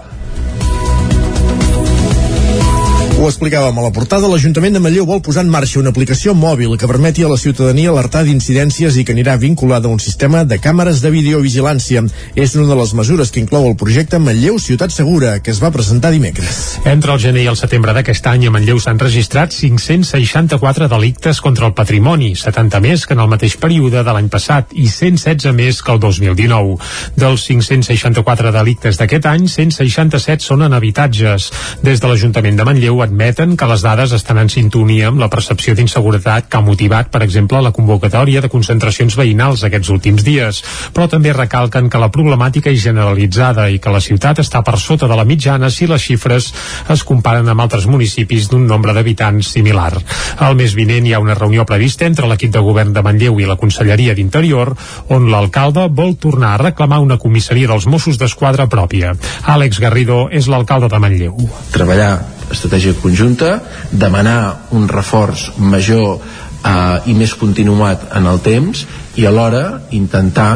Ho explicàvem a la portada, l'Ajuntament de Manlleu vol posar en marxa una aplicació mòbil que permeti a la ciutadania alertar d'incidències i que anirà vinculada a un sistema de càmeres de videovigilància. És una de les mesures que inclou el projecte Manlleu Ciutat Segura, que es va presentar dimecres. Entre el gener i el setembre d'aquest any a Manlleu s'han registrat 564 delictes contra el patrimoni, 70 més que en el mateix període de l'any passat i 116 més que el 2019. Dels 564 delictes d'aquest any, 167 són en habitatges. Des de l'Ajuntament de Manlleu admeten que les dades estan en sintonia amb la percepció d'inseguretat que ha motivat, per exemple, la convocatòria de concentracions veïnals aquests últims dies, però també recalquen que la problemàtica és generalitzada i que la ciutat està per sota de la mitjana si les xifres es comparen amb altres municipis d'un nombre d'habitants similar. El mes vinent hi ha una reunió prevista entre l'equip de govern de Manlleu i la Conselleria d'Interior, on l'alcalde vol tornar a reclamar una comissaria dels Mossos d'Esquadra pròpia. Àlex Garrido és l'alcalde de Manlleu. treballar estratègia conjunta, demanar un reforç major eh, i més continuat en el temps i alhora intentar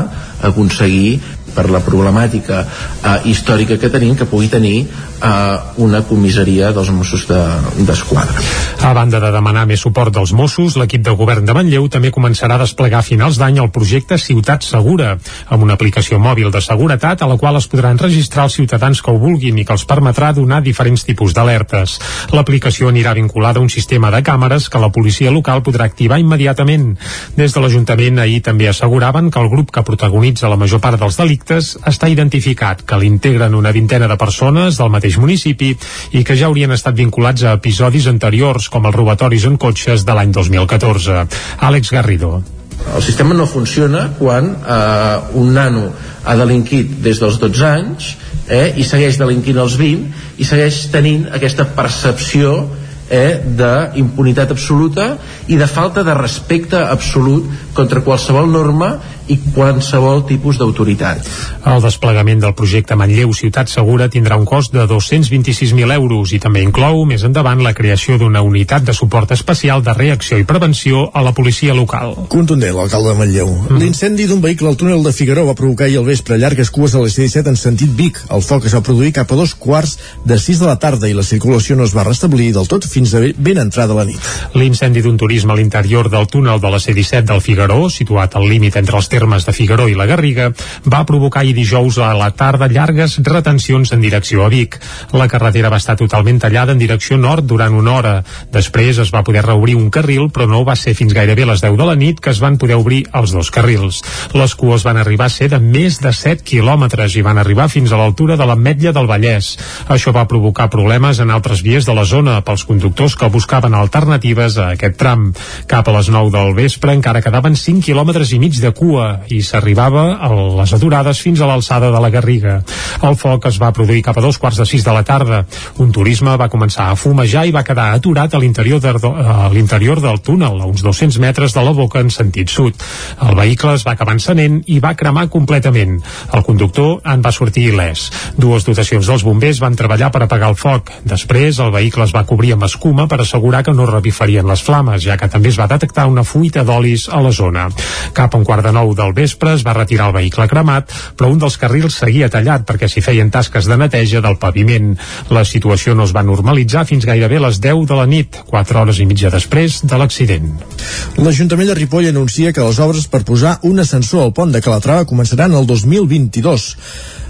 aconseguir per la problemàtica eh, històrica que tenim que pugui tenir eh, una comissaria dels Mossos de- d'Esquadra. A banda de demanar més suport dels Mossos, l'equip de govern de Manlleu també començarà a desplegar a finals d'any el projecte Ciutat Segura, amb una aplicació mòbil de seguretat a la qual es podran registrar els ciutadans que ho vulguin i que els permetrà donar diferents tipus d'alertes. L'aplicació anirà vinculada a un sistema de càmeres que la policia local podrà activar immediatament. Des de l'Ajuntament ahir també asseguraven que el grup que protagonitza la major part dels delictes projectes està identificat que l'integren una vintena de persones del mateix municipi i que ja haurien estat vinculats a episodis anteriors com els robatoris en cotxes de l'any 2014. Àlex Garrido. El sistema no funciona quan eh, un nano ha delinquit des dels 12 anys eh, i segueix delinquint als 20 i segueix tenint aquesta percepció eh, d'impunitat absoluta i de falta de respecte absolut contra qualsevol norma i qualsevol tipus d'autoritat. El desplegament del projecte Manlleu Ciutat Segura tindrà un cost de 226.000 euros i també inclou més endavant la creació d'una unitat de suport especial de reacció i prevenció a la policia local. Contundent, l'alcalde de Manlleu. Mm. L'incendi d'un vehicle al túnel de Figaró va provocar ahir al vespre llargues cues a la C-17 en sentit Vic. El foc es va produir cap a dos quarts de 6 de la tarda i la circulació no es va restablir del tot fins a ben entrada la nit. L'incendi d'un turisme a l'interior del túnel de la C-17 del Figaró, situat al límit entre els termes de Figaró i la Garriga, va provocar ahir dijous a la tarda llargues retencions en direcció a Vic. La carretera va estar totalment tallada en direcció nord durant una hora. Després es va poder reobrir un carril, però no va ser fins gairebé les 10 de la nit que es van poder obrir els dos carrils. Les cues van arribar a ser de més de 7 quilòmetres i van arribar fins a l'altura de l'Ametlla del Vallès. Això va provocar problemes en altres vies de la zona pels conductors que buscaven alternatives a aquest tram. Cap a les 9 del vespre encara quedaven 5 quilòmetres i mig de cua i s'arribava a les aturades fins a l'alçada de la Garriga. El foc es va produir cap a dos quarts de sis de la tarda. Un turisme va començar a fumejar i va quedar aturat a l'interior de, l'interior del túnel, a uns 200 metres de la boca en sentit sud. El vehicle es va acabar encenent i va cremar completament. El conductor en va sortir il·lès. Dues dotacions dels bombers van treballar per apagar el foc. Després, el vehicle es va cobrir amb escuma per assegurar que no revifarien les flames, ja que també es va detectar una fuita d'olis a la zona. Cap a un quart de nou del vespre es va retirar el vehicle cremat, però un dels carrils seguia tallat perquè s'hi feien tasques de neteja del paviment. La situació no es va normalitzar fins gairebé les 10 de la nit, 4 hores i mitja després de l'accident. L'Ajuntament de Ripoll anuncia que les obres per posar un ascensor al pont de Calatrava començaran el 2022.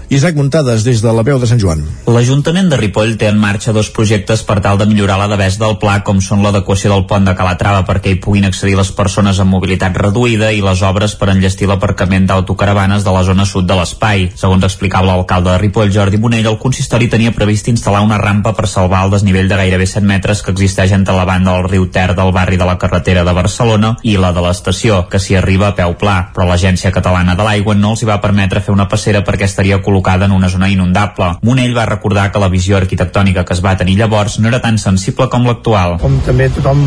Isaac Muntades, des de la veu de Sant Joan. L'Ajuntament de Ripoll té en marxa dos projectes per tal de millorar la devesa del pla, com són l'adequació del pont de Calatrava perquè hi puguin accedir les persones amb mobilitat reduïda i les obres per enllestir l'aparcament d'autocaravanes de la zona sud de l'espai. Segons explicava l'alcalde de Ripoll, Jordi Monell, el consistori tenia previst instal·lar una rampa per salvar el desnivell de gairebé 7 metres que existeix entre la banda del riu Ter del barri de la carretera de Barcelona i la de l'estació, que s'hi arriba a peu pla, però l'Agència Catalana de l'Aigua no els hi va permetre fer una passera perquè estaria col·locada col·locada en una zona inundable. Monell va recordar que la visió arquitectònica que es va tenir llavors no era tan sensible com l'actual. Com també tothom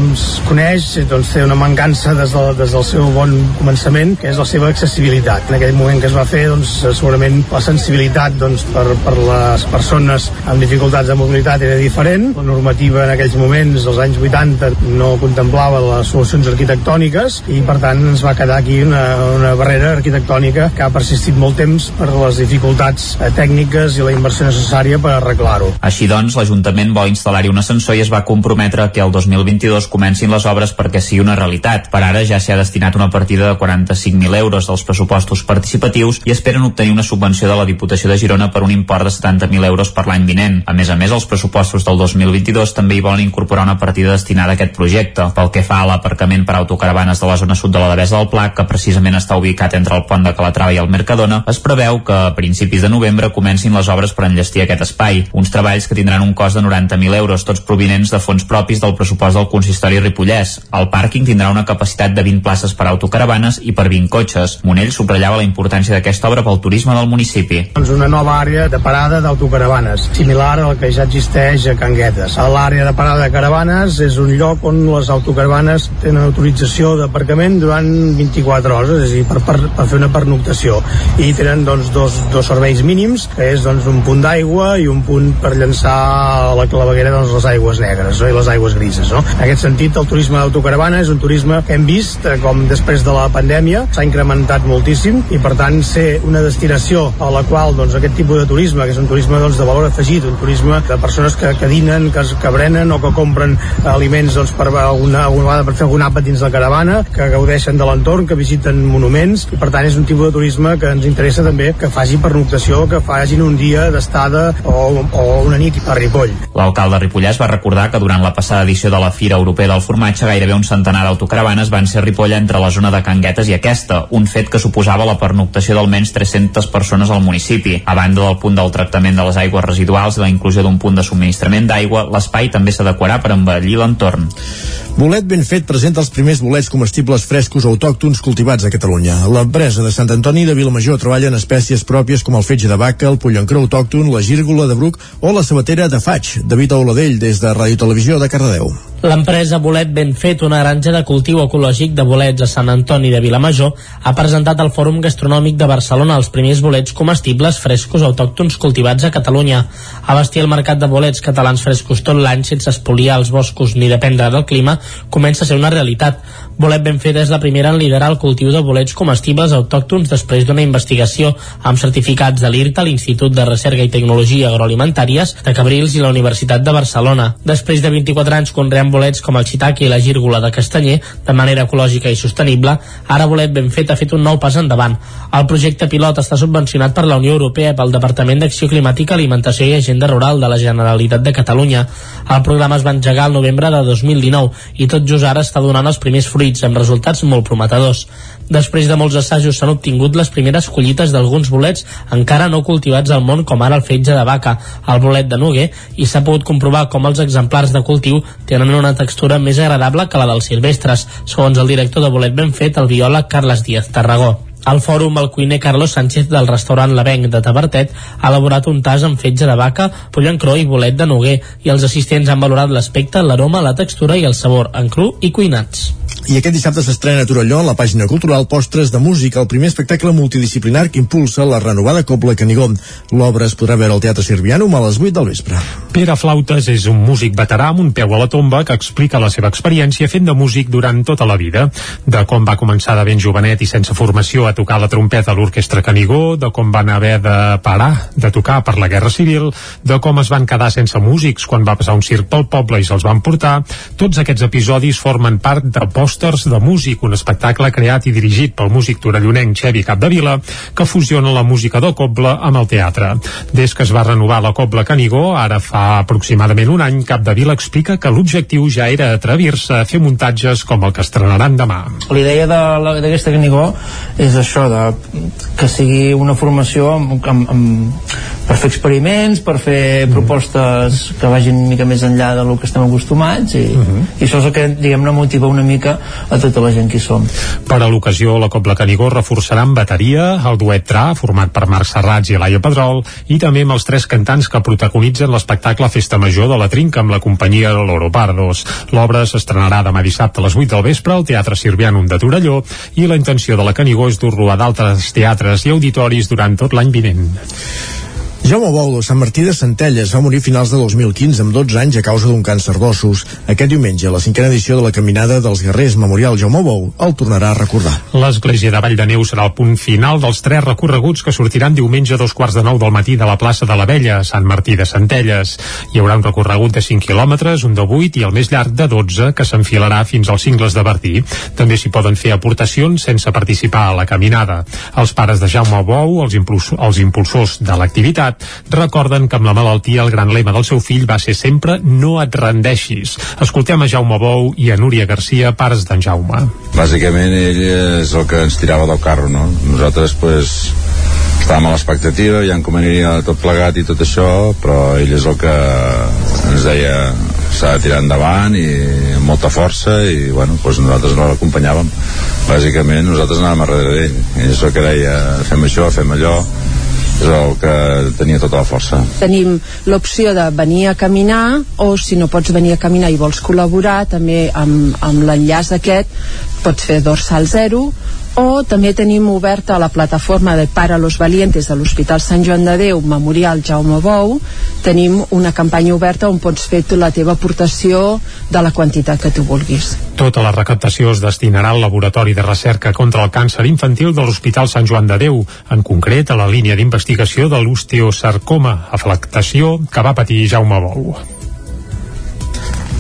coneix, doncs té una mancança des, de, des del seu bon començament, que és la seva accessibilitat. En aquell moment que es va fer, doncs, segurament la sensibilitat doncs, per, per les persones amb dificultats de mobilitat era diferent. La normativa en aquells moments, dels anys 80, no contemplava les solucions arquitectòniques i, per tant, ens va quedar aquí una, una barrera arquitectònica que ha persistit molt temps per les dificultats eh, tècniques i la inversió necessària per arreglar-ho. Així doncs, l'Ajuntament vol instal·lar-hi un ascensor i es va comprometre que el 2022 comencin les obres perquè sigui una realitat. Per ara ja s'hi ha destinat una partida de 45.000 euros dels pressupostos participatius i esperen obtenir una subvenció de la Diputació de Girona per un import de 70.000 euros per l'any vinent. A més a més, els pressupostos del 2022 també hi volen incorporar una partida destinada a aquest projecte. Pel que fa a l'aparcament per autocaravanes de la zona sud de la Devesa del Pla, que precisament està ubicat entre el pont de Calatrava i el Mercadona, es preveu que a principis de novembre comencin les obres per enllestir aquest espai. Uns treballs que tindran un cost de 90.000 euros, tots provinents de fons propis del pressupost del consistori Ripollès. El pàrquing tindrà una capacitat de 20 places per autocaravanes i per 20 cotxes. Monell subratllava la importància d'aquesta obra pel turisme del municipi. Doncs una nova àrea de parada d'autocaravanes, similar al que ja existeix a Canguetes. A l'àrea de parada de caravanes és un lloc on les autocaravanes tenen autorització d'aparcament durant 24 hores, és a dir, per, per, per fer una pernoctació. I tenen doncs, dos, dos serveis mínims, que és doncs, un punt d'aigua i un punt per llançar a la claveguera doncs, les aigües negres no? i les aigües grises. No? En aquest sentit, el turisme d'autocaravana és un turisme que hem vist eh, com després de la pandèmia s'ha incrementat moltíssim i per tant ser una destinació a la qual doncs, aquest tipus de turisme, que és un turisme doncs, de valor afegit, un turisme de persones que, que dinen, que, que brenen o que compren aliments doncs, per, alguna, alguna vegada per fer algun àpat dins la caravana, que gaudeixen de l'entorn, que visiten monuments i per tant és un tipus de turisme que ens interessa també que faci pernoctació informació que facin un dia d'estada o, o una nit a Ripoll. L'alcalde Ripollès va recordar que durant la passada edició de la Fira Europea del Formatge gairebé un centenar d'autocaravanes van ser a Ripoll entre la zona de Canguetes i aquesta, un fet que suposava la pernoctació d'almenys 300 persones al municipi. A banda del punt del tractament de les aigües residuals i la inclusió d'un punt de subministrament d'aigua, l'espai també s'adequarà per embellir l'entorn. Bolet ben fet presenta els primers bolets comestibles frescos autòctons cultivats a Catalunya. L'empresa de Sant Antoni de Vilamajor treballa en espècies pròpies com el fetge de vaca, el pollancró autòcton, la gírgola de bruc o la sabatera de faig. David Auladell, des de Ràdio Televisió de Cardedeu. L'empresa Bolet Ben Fet, una granja de cultiu ecològic de bolets a Sant Antoni de Vilamajor, ha presentat al Fòrum Gastronòmic de Barcelona els primers bolets comestibles frescos autòctons cultivats a Catalunya. Abastir el mercat de bolets catalans frescos tot l'any sense espoliar els boscos ni dependre del clima comença a ser una realitat. Bolet Ben Fet és la primera en liderar el cultiu de bolets comestibles autòctons després d'una investigació amb certificats de l'IRTA, l'Institut de Recerca i Tecnologia Agroalimentàries de Cabrils i la Universitat de Barcelona. Després de 24 anys conreant bolets com el xitaque i la gírgola de castanyer de manera ecològica i sostenible, ara Bolet Ben Fet ha fet un nou pas endavant. El projecte pilot està subvencionat per la Unió Europea pel Departament d'Acció Climàtica, Alimentació i Agenda Rural de la Generalitat de Catalunya. El programa es va engegar el novembre de 2019 i tot just ara està donant els primers fruits amb resultats molt prometedors. Després de molts assajos s'han obtingut les primeres collites d'alguns bolets encara no cultivats al món com ara el fetge de vaca, el bolet de Noguer i s'ha pogut comprovar com els exemplars de cultiu tenen una textura més agradable que la dels silvestres, segons el director de bolet ben fet, el biòleg Carles Díaz Tarragó. Al fòrum, el cuiner Carlos Sánchez del restaurant L'Avenc de Tabertet ha elaborat un tas amb fetge de vaca, pollancró i bolet de noguer i els assistents han valorat l'aspecte, l'aroma, la textura i el sabor, en cru i cuinats. I aquest dissabte s'estrena a Torelló, a la pàgina cultural Postres de Música, el primer espectacle multidisciplinar que impulsa la renovada Cobla Canigó. L'obra es podrà veure al Teatre Sirvianum a les 8 del vespre. Pere Flautes és un músic veterà amb un peu a la tomba que explica la seva experiència fent de músic durant tota la vida, de com va començar de ben jovenet i sense formació a tocar la trompeta a l'orquestra Canigó, de com van haver de parar de tocar per la Guerra Civil, de com es van quedar sense músics quan va passar un circ pel poble i se'ls van portar. Tots aquests episodis formen part de Pòsters de Músic, un espectacle creat i dirigit pel músic torellonenc Xevi Capdevila, que fusiona la música del coble amb el teatre. Des que es va renovar la Cobla Canigó, ara fa aproximadament un any, Capdevila explica que l'objectiu ja era atrevir-se a fer muntatges com el que estrenaran demà. La idea de- d'aquesta Canigó és això, de, que sigui una formació amb, amb, amb, per fer experiments, per fer propostes que vagin una mica més enllà del que estem acostumats i, i això és el que, diguem-ne, motiva una mica a tota la gent que som. Per a l'ocasió, la Cobla Canigó reforçarà amb bateria el duet Tra, format per Marc Serrats i Laia Pedrol, i també amb els tres cantants que protagonitzen l'espectacle Festa Major de la Trinca amb la companyia Loro Pardos. L'obra s'estrenarà demà dissabte a les 8 del vespre al Teatre Sirvianum de Torelló i la intenció de la Canigó és dur-lo a d'altres teatres i auditoris durant tot l'any vinent. Jaume Bou de Sant Martí de Centelles va morir finals de 2015 amb 12 anys a causa d'un càncer d'ossos. Aquest diumenge, la cinquena edició de la Caminada dels Guerrers Memorial Jaume Bou el tornarà a recordar. L'església de Vall de Neu serà el punt final dels tres recorreguts que sortiran diumenge a dos quarts de nou del matí de la plaça de la Vella, Sant Martí de Centelles. Hi haurà un recorregut de 5 quilòmetres, un de 8 i el més llarg de 12, que s'enfilarà fins als cingles de Bertí. També s'hi poden fer aportacions sense participar a la caminada. Els pares de Jaume Bou, els, els impulsors de l'activitat, recorden que amb la malaltia el gran lema del seu fill va ser sempre no et rendeixis. Escoltem a Jaume Bou i a Núria Garcia, pares d'en Jaume. bàsicament ell és el que ens tirava del carro no? nosaltres pues, estàvem a l'expectativa ja en com aniria tot plegat i tot això però ell és el que ens deia s'ha de tirar endavant i amb molta força i bueno, pues nosaltres no l'acompanyàvem bàsicament nosaltres anàvem a darrere d'ell ell és el que deia fem això, fem allò és el que tenia tota la força. Tenim l'opció de venir a caminar o si no pots venir a caminar i vols col·laborar també amb, amb l'enllaç aquest pots fer dorsal zero o també tenim oberta la plataforma de Para los Valientes de l'Hospital Sant Joan de Déu Memorial Jaume Bou tenim una campanya oberta on pots fer tu la teva aportació de la quantitat que tu vulguis Tota la recaptació es destinarà al Laboratori de Recerca contra el Càncer Infantil de l'Hospital Sant Joan de Déu, en concret a la línia d'investigació de l'osteosarcoma, afectació que va patir Jaume Bou.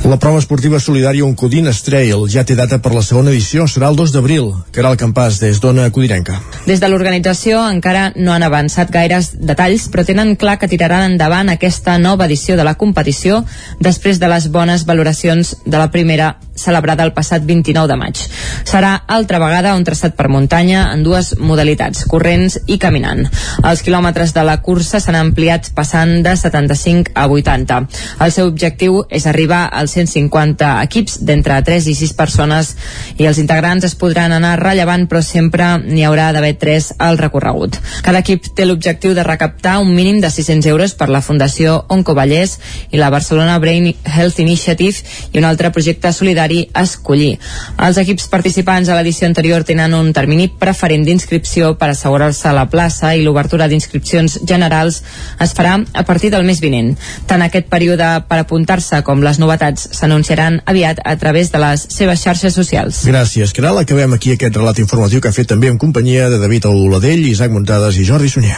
La prova esportiva solidària Uncodines Trail ja té data per la segona edició, serà el 2 d'abril. Caral Campàs, des d'Ona Codirenca. Des de l'organització encara no han avançat gaires detalls, però tenen clar que tiraran endavant aquesta nova edició de la competició després de les bones valoracions de la primera celebrada el passat 29 de maig. Serà altra vegada un traçat per muntanya en dues modalitats, corrents i caminant. Els quilòmetres de la cursa s'han ampliat passant de 75 a 80. El seu objectiu és arribar als 150 equips d'entre 3 i 6 persones i els integrants es podran anar rellevant però sempre n'hi haurà d'haver 3 al recorregut. Cada equip té l'objectiu de recaptar un mínim de 600 euros per la Fundació Oncovallès i la Barcelona Brain Health Initiative i un altre projecte solidari a escollir. Els equips participants a l'edició anterior tenen un termini preferent d'inscripció per assegurar-se la plaça i l'obertura d'inscripcions generals es farà a partir del mes vinent. Tant aquest període per apuntar-se com les novetats s'anunciaran aviat a través de les seves xarxes socials. Gràcies, Caral. Acabem aquí aquest relat informatiu que ha fet també en companyia de David Oladell, Isaac Montades i Jordi Sunyer.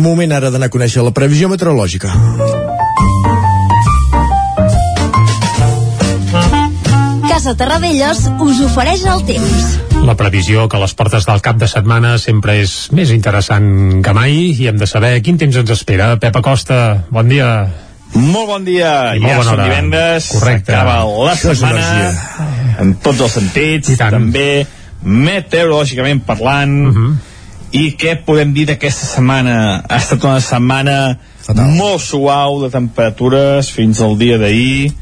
Moment ara d'anar a conèixer la previsió meteorològica. Casa Terradellos us ofereix el temps. La previsió que les portes del cap de setmana sempre és més interessant que mai i hem de saber quin temps ens espera. Pep Acosta, bon dia. Molt bon dia, I molt ja bona hora. divendres, Correcte. acaba la Això setmana, en tots els sentits, també meteorològicament parlant, Mhm. i què podem dir d'aquesta setmana? Ha estat una setmana Fatal. molt suau de temperatures fins al dia d'ahir,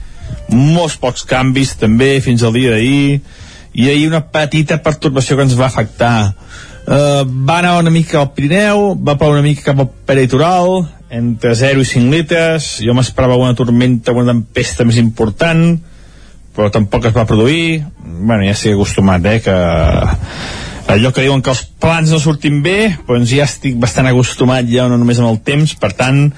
molts pocs canvis també fins al dia d'ahir, i ahir una petita pertorbació que ens va afectar. Uh, va anar una mica al Pirineu, va ploure una mica cap al peritoral, entre 0 i 5 litres, jo m'esperava una tormenta, una tempesta més important, però tampoc es va produir, bueno, ja estic acostumat, eh, que allò que diuen que els plans no surtin bé, doncs ja estic bastant acostumat ja no només amb el temps, per tant,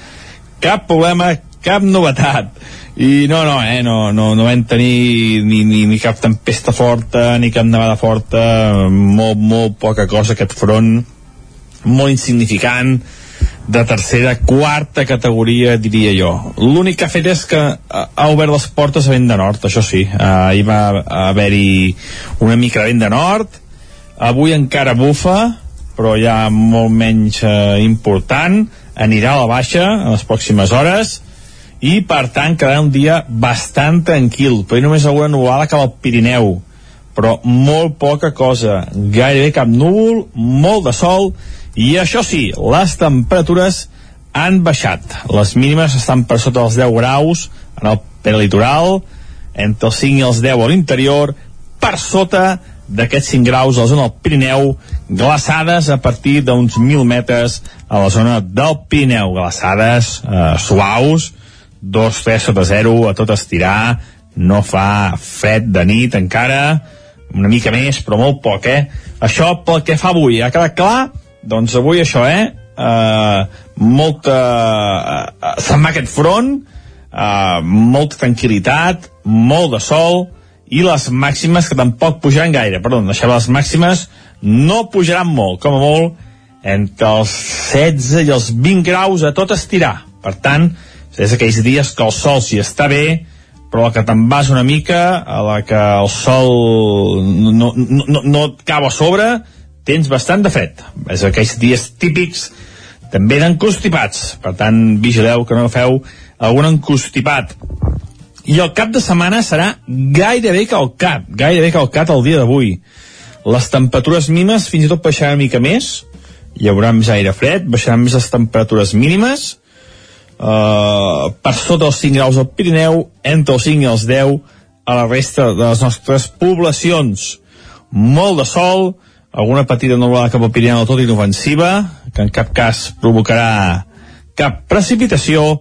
cap problema, cap novetat. I no, no, eh, no, no, no vam tenir ni, ni, ni cap tempesta forta, ni cap nevada forta, molt, molt poca cosa aquest front, molt insignificant, de tercera, quarta categoria, diria jo. L'únic que ha fet és que ha obert les portes a vent de nord, això sí. Uh, hi va haver-hi una mica vent de nord, avui encara bufa, però ja molt menys uh, important, anirà a la baixa en les pròximes hores, i per tant quedarà un dia bastant tranquil, però només alguna nuvolada cap al Pirineu, però molt poca cosa, gairebé cap núvol, molt de sol, i això sí, les temperatures han baixat. Les mínimes estan per sota dels 10 graus en el peritoral, entre els 5 i els 10 a l'interior, per sota d'aquests 5 graus a la zona del Pirineu, glaçades a partir d'uns 1.000 metres a la zona del Pirineu, glaçades eh, suaus, 2, 3 sota 0 a tot estirar, no fa fred de nit encara, una mica més, però molt poc, eh? Això pel que fa avui, ha quedat clar? Doncs avui això, eh? Uh, molta... Uh, se'n va aquest front, uh, molta tranquil·litat, molt de sol, i les màximes que tampoc pujaran gaire, perdó, deixem les màximes, no pujaran molt, com a molt, entre els 16 i els 20 graus a tot estirar. Per tant, és aquells dies que el sol s'hi està bé, però la que te'n vas una mica, a la que el sol no, no, no, no et cau a sobre, tens bastant de fred. És aquells dies típics també d'encostipats. Per tant, vigileu que no feu algun encostipat. I el cap de setmana serà gairebé calcat, gairebé calcat el dia d'avui. Les temperatures mínimes fins i tot baixaran una mica més, hi haurà més aire fred, baixaran més les temperatures mínimes, uh, per sota els 5 graus al Pirineu, entre els 5 i els 10 a la resta de les nostres poblacions. Molt de sol, alguna petita nuvolada cap al Pirineu tot inofensiva, que en cap cas provocarà cap precipitació,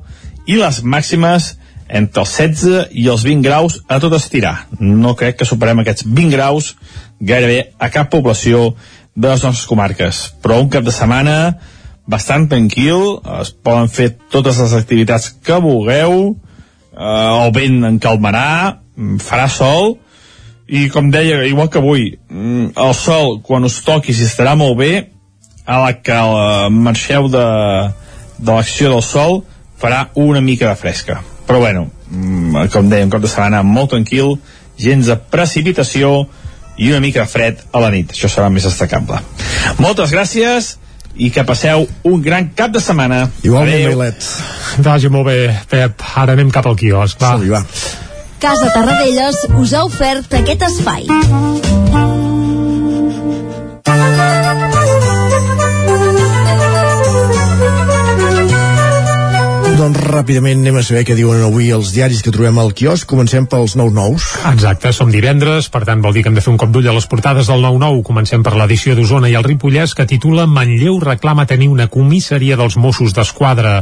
i les màximes entre els 16 i els 20 graus a tot estirar. No crec que superem aquests 20 graus gairebé a cap població de les nostres comarques. Però un cap de setmana bastant tranquil, es poden fer totes les activitats que vulgueu, eh, el vent en calmarà, mm, farà sol, i com deia, igual que avui, mm, el sol, quan us toqui, si estarà molt bé, a la que eh, marxeu de, de l'acció del sol farà una mica de fresca. Però bueno, mm, com dèiem, cap de setmana molt tranquil, gens de precipitació i una mica de fred a la nit, això serà més destacable. Moltes gràcies i que passeu un gran cap de setmana Igualment, Bailet. Vagi molt bé, Pep. Ara anem cap al quiosc, va. Sí, va. Casa Tarradellas us ha ofert aquest espai. Doncs ràpidament anem a saber què diuen avui els diaris que trobem al quiosc. Comencem pels nou nous. Exacte, som divendres, per tant vol dir que hem de fer un cop d'ull a les portades del 9-9. Comencem per l'edició d'Osona i el Ripollès que titula Manlleu reclama tenir una comissaria dels Mossos d'Esquadra.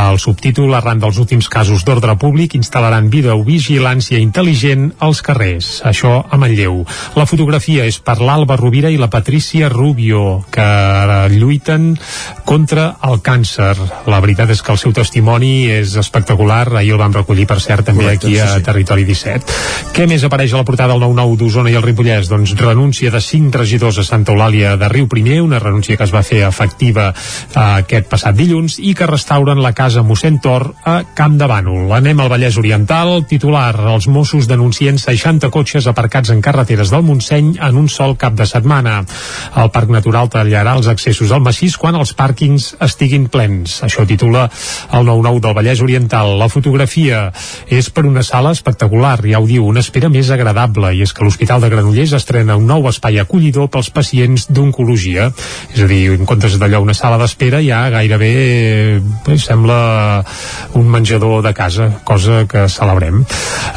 El subtítol, arran dels últims casos d'ordre públic, instal·laran videovigilància intel·ligent als carrers. Això a Manlleu. La fotografia és per l'Alba Rovira i la Patricia Rubio, que lluiten contra el càncer. La veritat és que el seu testimoni és espectacular. Ahir el vam recollir, per cert, també Correcte, aquí a sí, sí. Territori 17. Què més apareix a la portada del 9-9 d'Osona i el Ripollès? Doncs renúncia de cinc regidors a Santa Eulàlia de Riu Primer, una renúncia que es va fer efectiva eh, aquest passat dilluns i que restauren la casa mossèn Tor a Camp de Bànol. Anem al Vallès Oriental, titular, els Mossos denuncien 60 cotxes aparcats en carreteres del Montseny en un sol cap de setmana. El Parc Natural tallarà els accessos al massís quan els pàrquings estiguin plens. Això titula el 9-9 del Vallès Oriental. La fotografia és per una sala espectacular, ja ho diu, una espera més agradable, i és que l'Hospital de Granollers estrena un nou espai acollidor pels pacients d'oncologia. És a dir, en comptes d'allò una sala d'espera, ja gairebé eh, sembla un menjador de casa, cosa que celebrem.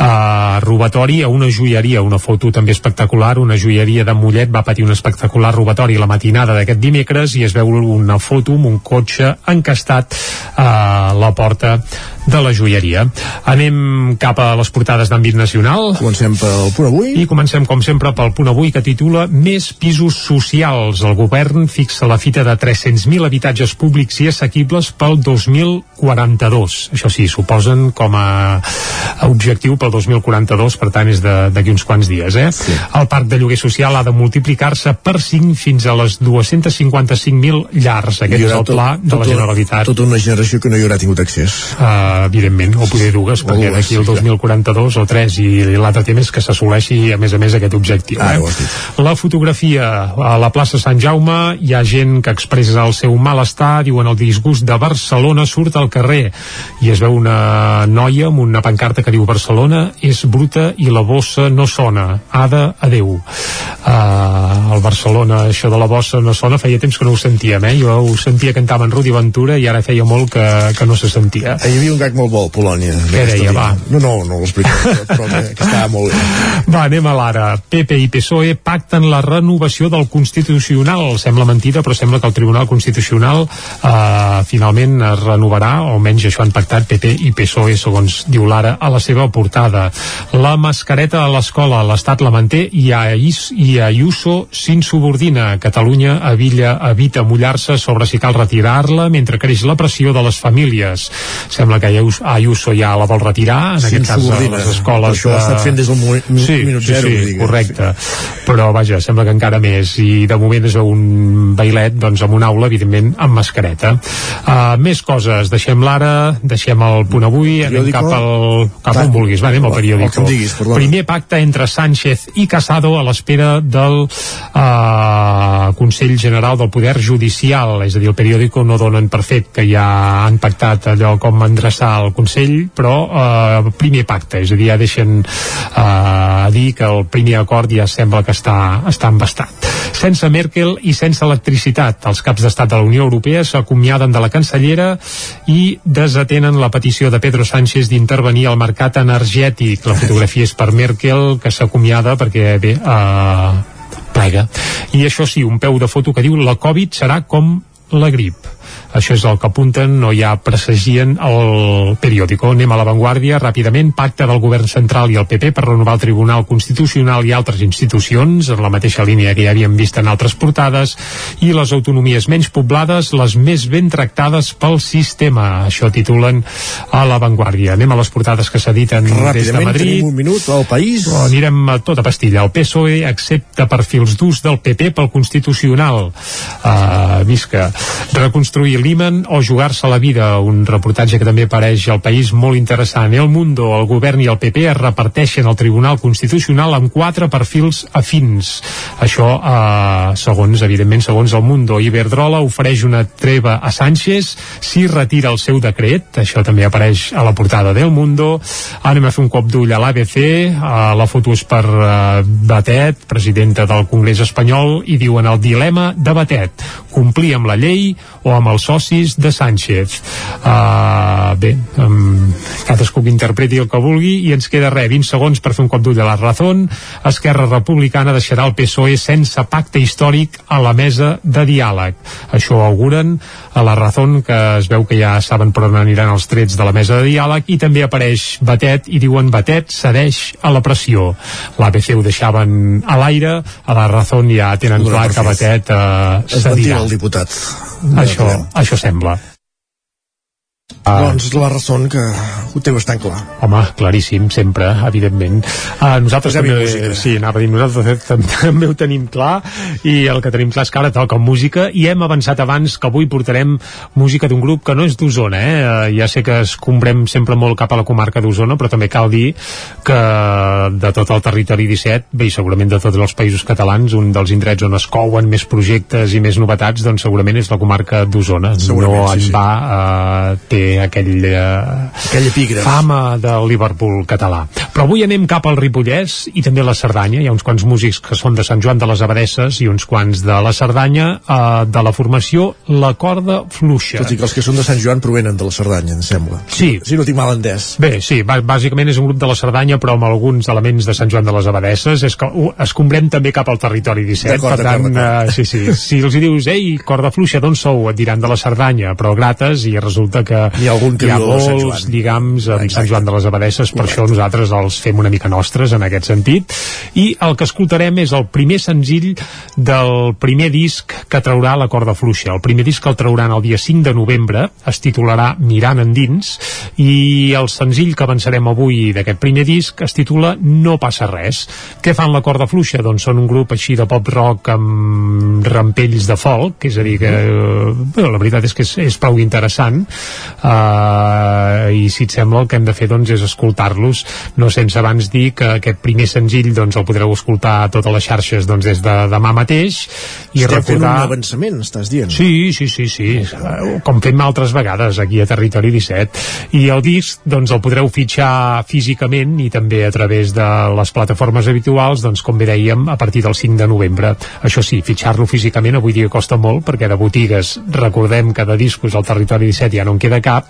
Uh, robatori a una joieria, una foto també espectacular, una joieria de Mollet va patir un espectacular robatori la matinada d'aquest dimecres i es veu una foto amb un cotxe encastat a la porta de la joieria. Anem cap a les portades d'àmbit nacional. Comencem pel punt avui. I comencem, com sempre, pel punt avui que titula Més pisos socials. El govern fixa la fita de 300.000 habitatges públics i assequibles pel 2042. Això sí, suposen com a, objectiu pel 2042, per tant és de- d'aquí uns quants dies. Eh? Sí. El parc de lloguer social ha de multiplicar-se per 5 fins a les 255.000 llars. Aquest és el pla tot- de la Generalitat. Tota una generació que no hi haurà tingut accés. Uh, evidentment, o poder dues, perquè d'aquí el sí, 2042 o 3 i l'altre tema és que s'assoleixi a més a més aquest objectiu. Ah, eh? La fotografia a la plaça Sant Jaume hi ha gent que expressa el seu malestar, diuen el disgust de Barcelona surt al carrer i es veu una noia amb una pancarta que diu Barcelona és bruta i la bossa no sona. Ada, adeu. Uh, el Barcelona, això de la bossa no sona, feia temps que no ho sentíem, eh? Jo ho sentia cantar amb en Rudi Ventura i ara feia molt que, que no se sentia. Hi havia un gag molt bo, Polònia. Què deia, va? No, no, no l'explico, però que, que estava molt bé. Va, anem a l'ara. PP i PSOE pacten la renovació del Constitucional. Sembla mentida, però sembla que el Tribunal Constitucional eh, finalment es renovarà, o almenys això han pactat PP i PSOE, segons diu l'ara a la seva portada. La mascareta a l'escola, l'Estat la manté i a, Is, i a Ayuso s'insubordina. Catalunya evilla, evita mullar-se sobre si cal retirar-la mentre creix la pressió de les famílies. Sembla que Ayuso, Ayuso ja la vol retirar, en aquest cas a les escoles Això ho ha de- estat fent des del moment- sí, minut sí, zero, sí, digues. correcte. Però vaja, sembla que encara més. I de moment és un bailet doncs amb una aula, evidentment, amb mascareta. Uh, més coses, deixem l'ara deixem el punt avui anem Periódico. cap al cap on vulguis, va, anem al periòdico diguis, primer pacte entre Sánchez i Casado a l'espera del uh, Consell General del Poder Judicial. És a dir, el periòdico no donen per fet que ja han pactat allò com endreçar el Consell però uh, primer pacte, és a dir, ja deixen uh, dir que el primer acord ja sembla que està, està embastat sense Merkel i sense electricitat els caps d'estat de la Unió Europea s'acomiaden de la cancellera i desatenen la petició de Pedro Sánchez d'intervenir al mercat energètic. La fotografia és per Merkel que s'acomiada perquè bé, uh, plega i això sí, un peu de foto que diu la Covid serà com la grip això és el que apunten, no ja presagien el periòdico. Anem a l'avantguàrdia ràpidament, pacte del govern central i el PP per renovar el Tribunal Constitucional i altres institucions, en la mateixa línia que ja havíem vist en altres portades, i les autonomies menys poblades, les més ben tractades pel sistema. Això titulen a l'avantguàrdia. Anem a les portades que s'editen des de Madrid. tenim un minut al país. Però anirem a tota pastilla. El PSOE accepta perfils d'ús del PP pel Constitucional. Uh, visca. Reconstruir Lehman o jugar-se la vida, un reportatge que també apareix al país molt interessant. El Mundo, el govern i el PP es reparteixen el Tribunal Constitucional amb quatre perfils afins. Això, eh, segons, evidentment, segons el Mundo. Iberdrola ofereix una treva a Sánchez si retira el seu decret, això també apareix a la portada del Mundo. Anem a fer un cop d'ull a l'ABC, eh, la foto és per eh, Batet, presidenta del Congrés espanyol, i diuen el dilema de Batet, complir amb la llei o amb els socis de Sánchez. Uh, bé, um, cadascú que interpreti el que vulgui i ens queda res, 20 segons per fer un cop d'ull a la Razón. Esquerra Republicana deixarà el PSOE sense pacte històric a la mesa de diàleg. Això ho auguren a la Razón, que es veu que ja saben per on aniran els trets de la mesa de diàleg, i també apareix Batet, i diuen Batet cedeix a la pressió. L'ABC ho deixaven a l'aire, a la Razón ja tenen clar que Batet eh, cedirà. el diputat. Això, això sembla. Ah. Doncs la raó que ho té bastant clar. Home, claríssim, sempre, evidentment. Uh, nosaltres Posem-hi també, música. sí, anava a dir, nosaltres tam- també ho tenim clar i el que tenim clar és que ara toca música i hem avançat abans que avui portarem música d'un grup que no és d'Osona, eh? Uh, ja sé que escombrem sempre molt cap a la comarca d'Osona, però també cal dir que de tot el territori 17, bé, i segurament de tots els països catalans, un dels indrets on es couen més projectes i més novetats, doncs segurament és la comarca d'Osona. No sí, en sí. va, uh, té aquell... Uh, aquell epígraf. Fama del Liverpool català. Però avui anem cap al Ripollès i també a la Cerdanya. Hi ha uns quants músics que són de Sant Joan de les Abadesses i uns quants de la Cerdanya, eh, de la formació La Corda Fluixa. Tot i que els que són de Sant Joan provenen de la Cerdanya, em sembla. Sí. Si no tinc mal entès. Bé, sí, bà- bàsicament és un grup de la Cerdanya, però amb alguns elements de Sant Joan de les Abadesses. És que escombrem també cap al territori 17. D'acord, per tant, eh, sí, sí. Si els hi dius, ei, corda fluixa, d'on sou? Et diran de la Cerdanya, però grates, i resulta que Hi ha algun que hi ha Sant molts Joan. lligams amb Sant Joan de les Abadesses, per això nosaltres els fem una mica nostres en aquest sentit. I el que escoltarem és el primer senzill del primer disc que traurà la corda fluixa. El primer disc el trauran el dia 5 de novembre, es titularà Mirant endins, i el senzill que avançarem avui d'aquest primer disc es titula No passa res. Què fan la corda fluixa? Doncs són un grup així de pop rock amb rampells de folk, és a dir que eh, bé, la veritat és que és, és prou interessant uh, i si et sembla el que hem de fer doncs és escoltar-los no sense abans dir que aquest primer senzill doncs el podreu escoltar a totes les xarxes doncs des de demà mateix i Estem fent un recordar avançament, estàs dient. Sí, sí, sí, sí, Eh, com fem altres vegades aquí a Territori 17. I el disc, doncs, el podreu fitxar físicament i també a través de les plataformes habituals, doncs, com bé dèiem, a partir del 5 de novembre. Això sí, fitxar-lo físicament avui dia costa molt, perquè de botigues, recordem que de discos al Territori 17 ja no en queda cap,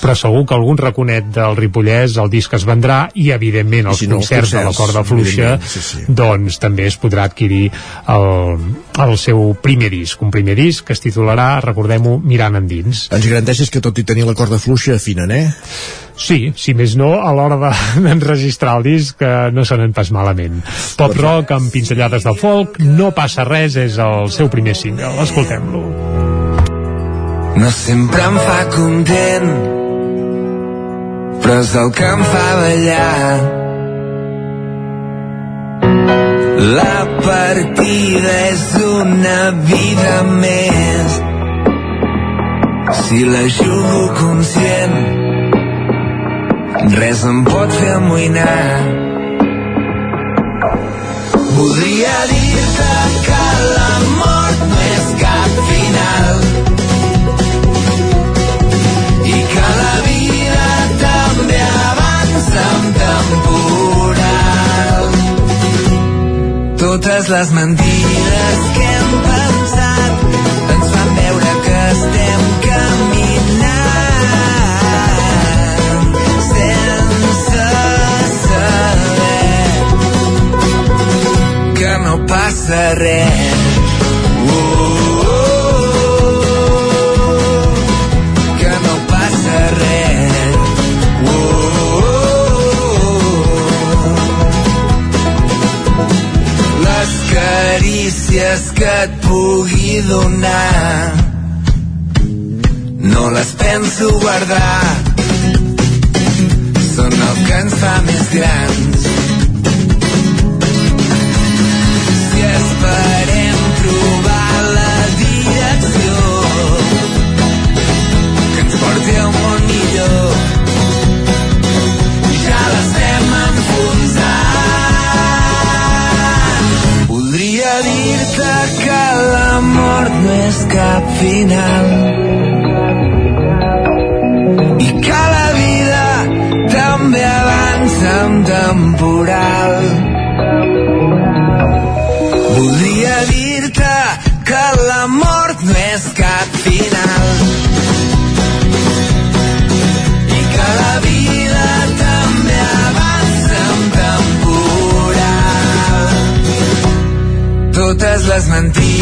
però segur que algun raconet del Ripollès el disc es vendrà i, evidentment, els si no, concerts, de la concerts, corda fluixa, sí, sí. doncs també es podrà adquirir el, el seu primer disc, un primer disc que es titularà, recordem-ho, Mirant endins. Ens garanteixes que tot i tenir la corda fluixa afinen, eh? Sí, si més no, a l'hora de- d'enregistrar el disc eh, no sonen pas malament. Pop rock amb pinzellades de folk, no passa res, és el seu primer single. Escoltem-lo. No sempre em fa content, però és el que em fa ballar. La partida és una vida més. Si la jugo conscient, res em pot fer amoïnar. Voldria dir-te que la mort no és cap Totes les mentides que hem pensat ens fan veure que estem passa res. Carícies que et pugui donar. No les penso guardar. Són el que ens fa més grans cap final. I que la vida també avança amb temporal. Voldria dir-te que la mort no és cap final. I vida avança temporal. Totes les mentides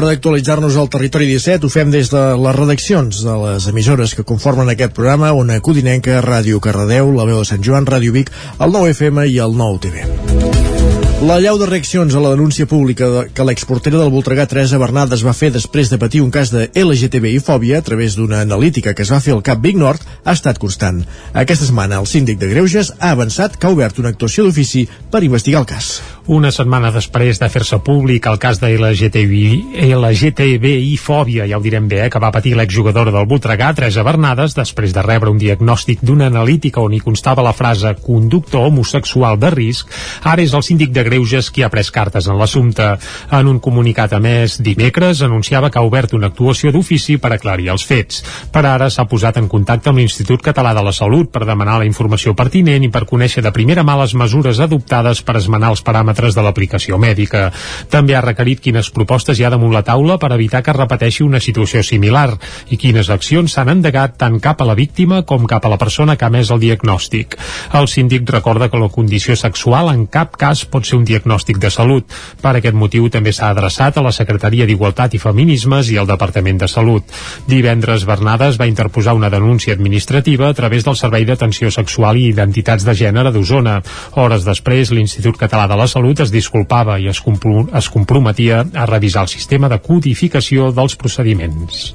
Hora d'actualitzar-nos al territori 17, ho fem des de les redaccions de les emissores que conformen aquest programa, Ona Codinenca, Ràdio Cardedeu, La Veu de Sant Joan, Ràdio Vic, el 9 FM i el 9 TV. La llau de reaccions a la denúncia pública que l'exportera del Voltregà Teresa Bernades va fer després de patir un cas de LGTBI-fòbia a través d'una analítica que es va fer al CAP Vic Nord ha estat constant. Aquesta setmana el síndic de Greuges ha avançat que ha obert una actuació d'ofici per investigar el cas. Una setmana després de fer-se públic el cas de LGTBI, LGTBI-fòbia, ja ho direm bé, eh, que va patir l'exjugadora del Voltregà, Teresa Bernades, després de rebre un diagnòstic d'una analítica on hi constava la frase conductor homosexual de risc, ara és el síndic de Greuges qui ha pres cartes en l'assumpte. En un comunicat a més dimecres anunciava que ha obert una actuació d'ofici per aclarir els fets. Per ara s'ha posat en contacte amb l'Institut Català de la Salut per demanar la informació pertinent i per conèixer de primera mà les mesures adoptades per esmenar els paràmetres de l'aplicació mèdica. També ha requerit quines propostes hi ha damunt la taula per evitar que es repeteixi una situació similar i quines accions s'han endegat tant cap a la víctima com cap a la persona que ha emès el diagnòstic. El síndic recorda que la condició sexual en cap cas pot ser un diagnòstic de salut. Per aquest motiu també s'ha adreçat a la Secretaria d'Igualtat i Feminismes i al Departament de Salut. Divendres Bernades va interposar una denúncia administrativa a través del Servei d'Atenció Sexual i Identitats de Gènere d'Osona. Hores després, l'Institut Català de la Salut es disculpava i es, es comprometia a revisar el sistema de codificació dels procediments.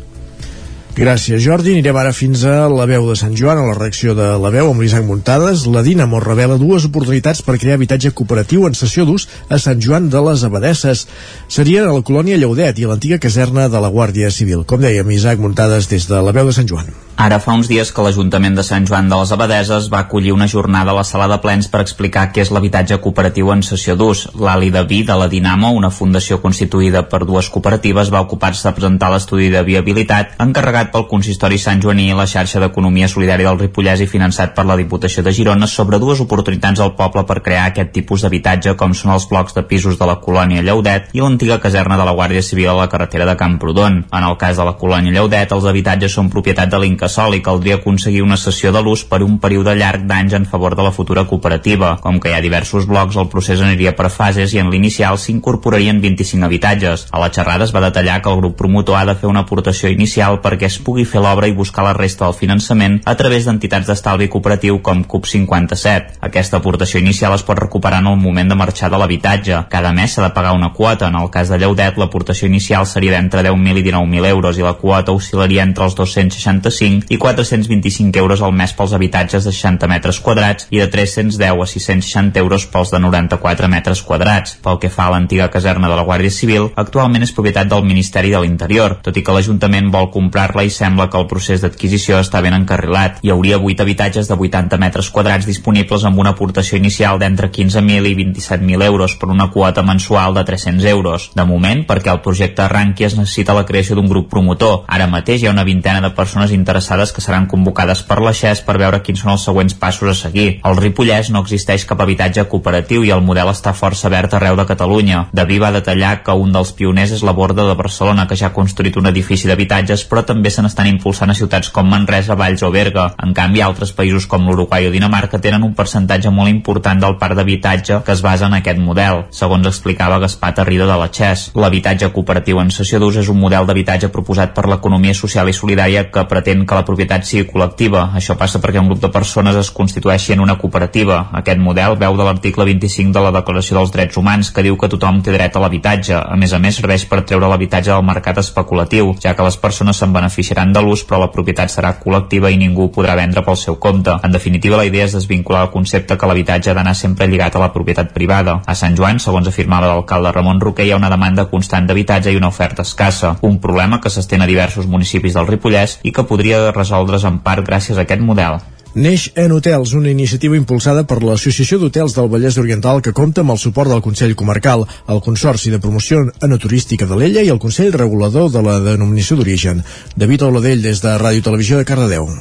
Gràcies, Jordi. Anirem ara fins a la veu de Sant Joan, a la reacció de la veu amb l'Isaac Muntades. La Dinamo revela dues oportunitats per crear habitatge cooperatiu en sessió d'ús a Sant Joan de les Abadesses. Serien a la colònia Lleudet i a l'antiga caserna de la Guàrdia Civil. Com dèiem, Isaac Muntades des de la veu de Sant Joan. Ara fa uns dies que l'Ajuntament de Sant Joan de les Abadeses va acollir una jornada a la sala de plens per explicar què és l'habitatge cooperatiu en sessió d'ús. L'Ali de Vi de la Dinamo, una fundació constituïda per dues cooperatives, va ocupar-se de presentar l'estudi de viabilitat encarregat pel Consistori Sant Joaní i la xarxa d'Economia Solidària del Ripollès i finançat per la Diputació de Girona sobre dues oportunitats al poble per crear aquest tipus d'habitatge com són els blocs de pisos de la colònia Lleudet i l'antiga caserna de la Guàrdia Civil a la carretera de Camprodon. En el cas de la colònia Lleudet, els habitatges són propietat de l'Incasol i caldria aconseguir una cessió de l'ús per un període llarg d'anys en favor de la futura cooperativa. Com que hi ha diversos blocs, el procés aniria per fases i en l'inicial s'incorporarien 25 habitatges. A la xerrada es va detallar que el grup promotor ha de fer una aportació inicial perquè es pugui fer l'obra i buscar la resta del finançament a través d'entitats d'estalvi cooperatiu com CUP 57. Aquesta aportació inicial es pot recuperar en el moment de marxar de l'habitatge. Cada mes s'ha de pagar una quota. En el cas de Lleudet, l'aportació inicial seria d'entre 10.000 i 19.000 euros i la quota oscil·laria entre els 265 i 425 euros al mes pels habitatges de 60 metres quadrats i de 310 a 660 euros pels de 94 metres quadrats. Pel que fa a l'antiga caserna de la Guàrdia Civil, actualment és propietat del Ministeri de l'Interior, tot i que l'Ajuntament vol comprar-la i sembla que el procés d'adquisició està ben encarrilat. Hi hauria 8 habitatges de 80 metres quadrats disponibles amb una aportació inicial d'entre 15.000 i 27.000 euros per una quota mensual de 300 euros. De moment, perquè el projecte arranqui es necessita la creació d'un grup promotor. Ara mateix hi ha una vintena de persones interessades interessades que seran convocades per la XES per veure quins són els següents passos a seguir. Al Ripollès no existeix cap habitatge cooperatiu i el model està força verd arreu de Catalunya. David va detallar que un dels pioners és la Borda de Barcelona, que ja ha construït un edifici d'habitatges, però també se n'estan impulsant a ciutats com Manresa, Valls o Berga. En canvi, altres països com l'Uruguai o Dinamarca tenen un percentatge molt important del parc d'habitatge que es basa en aquest model, segons explicava Gaspar Tarrida de la XES. L'habitatge cooperatiu en sessió d'ús és un model d'habitatge proposat per l'economia social i solidària que pretén que la propietat sigui col·lectiva. Això passa perquè un grup de persones es constitueixi en una cooperativa. Aquest model veu de l'article 25 de la Declaració dels Drets Humans que diu que tothom té dret a l'habitatge. A més a més, serveix per treure l'habitatge del mercat especulatiu, ja que les persones se'n beneficiaran de l'ús però la propietat serà col·lectiva i ningú podrà vendre pel seu compte. En definitiva, la idea és desvincular el concepte que l'habitatge ha d'anar sempre lligat a la propietat privada. A Sant Joan, segons afirmava l'alcalde Ramon Roquer, hi ha una demanda constant d'habitatge i una oferta escassa, un problema que s'estén a diversos municipis del Ripollès i que podria resoldre's en part gràcies a aquest model. Neix en Hotels, una iniciativa impulsada per l'Associació d'Hotels del Vallès Oriental que compta amb el suport del Consell Comarcal, el Consorci de Promoció Enoturística de l'Ella i el Consell Regulador de la Denominació d'Origen. David Oladell, des de Ràdio Televisió de Cardedeu.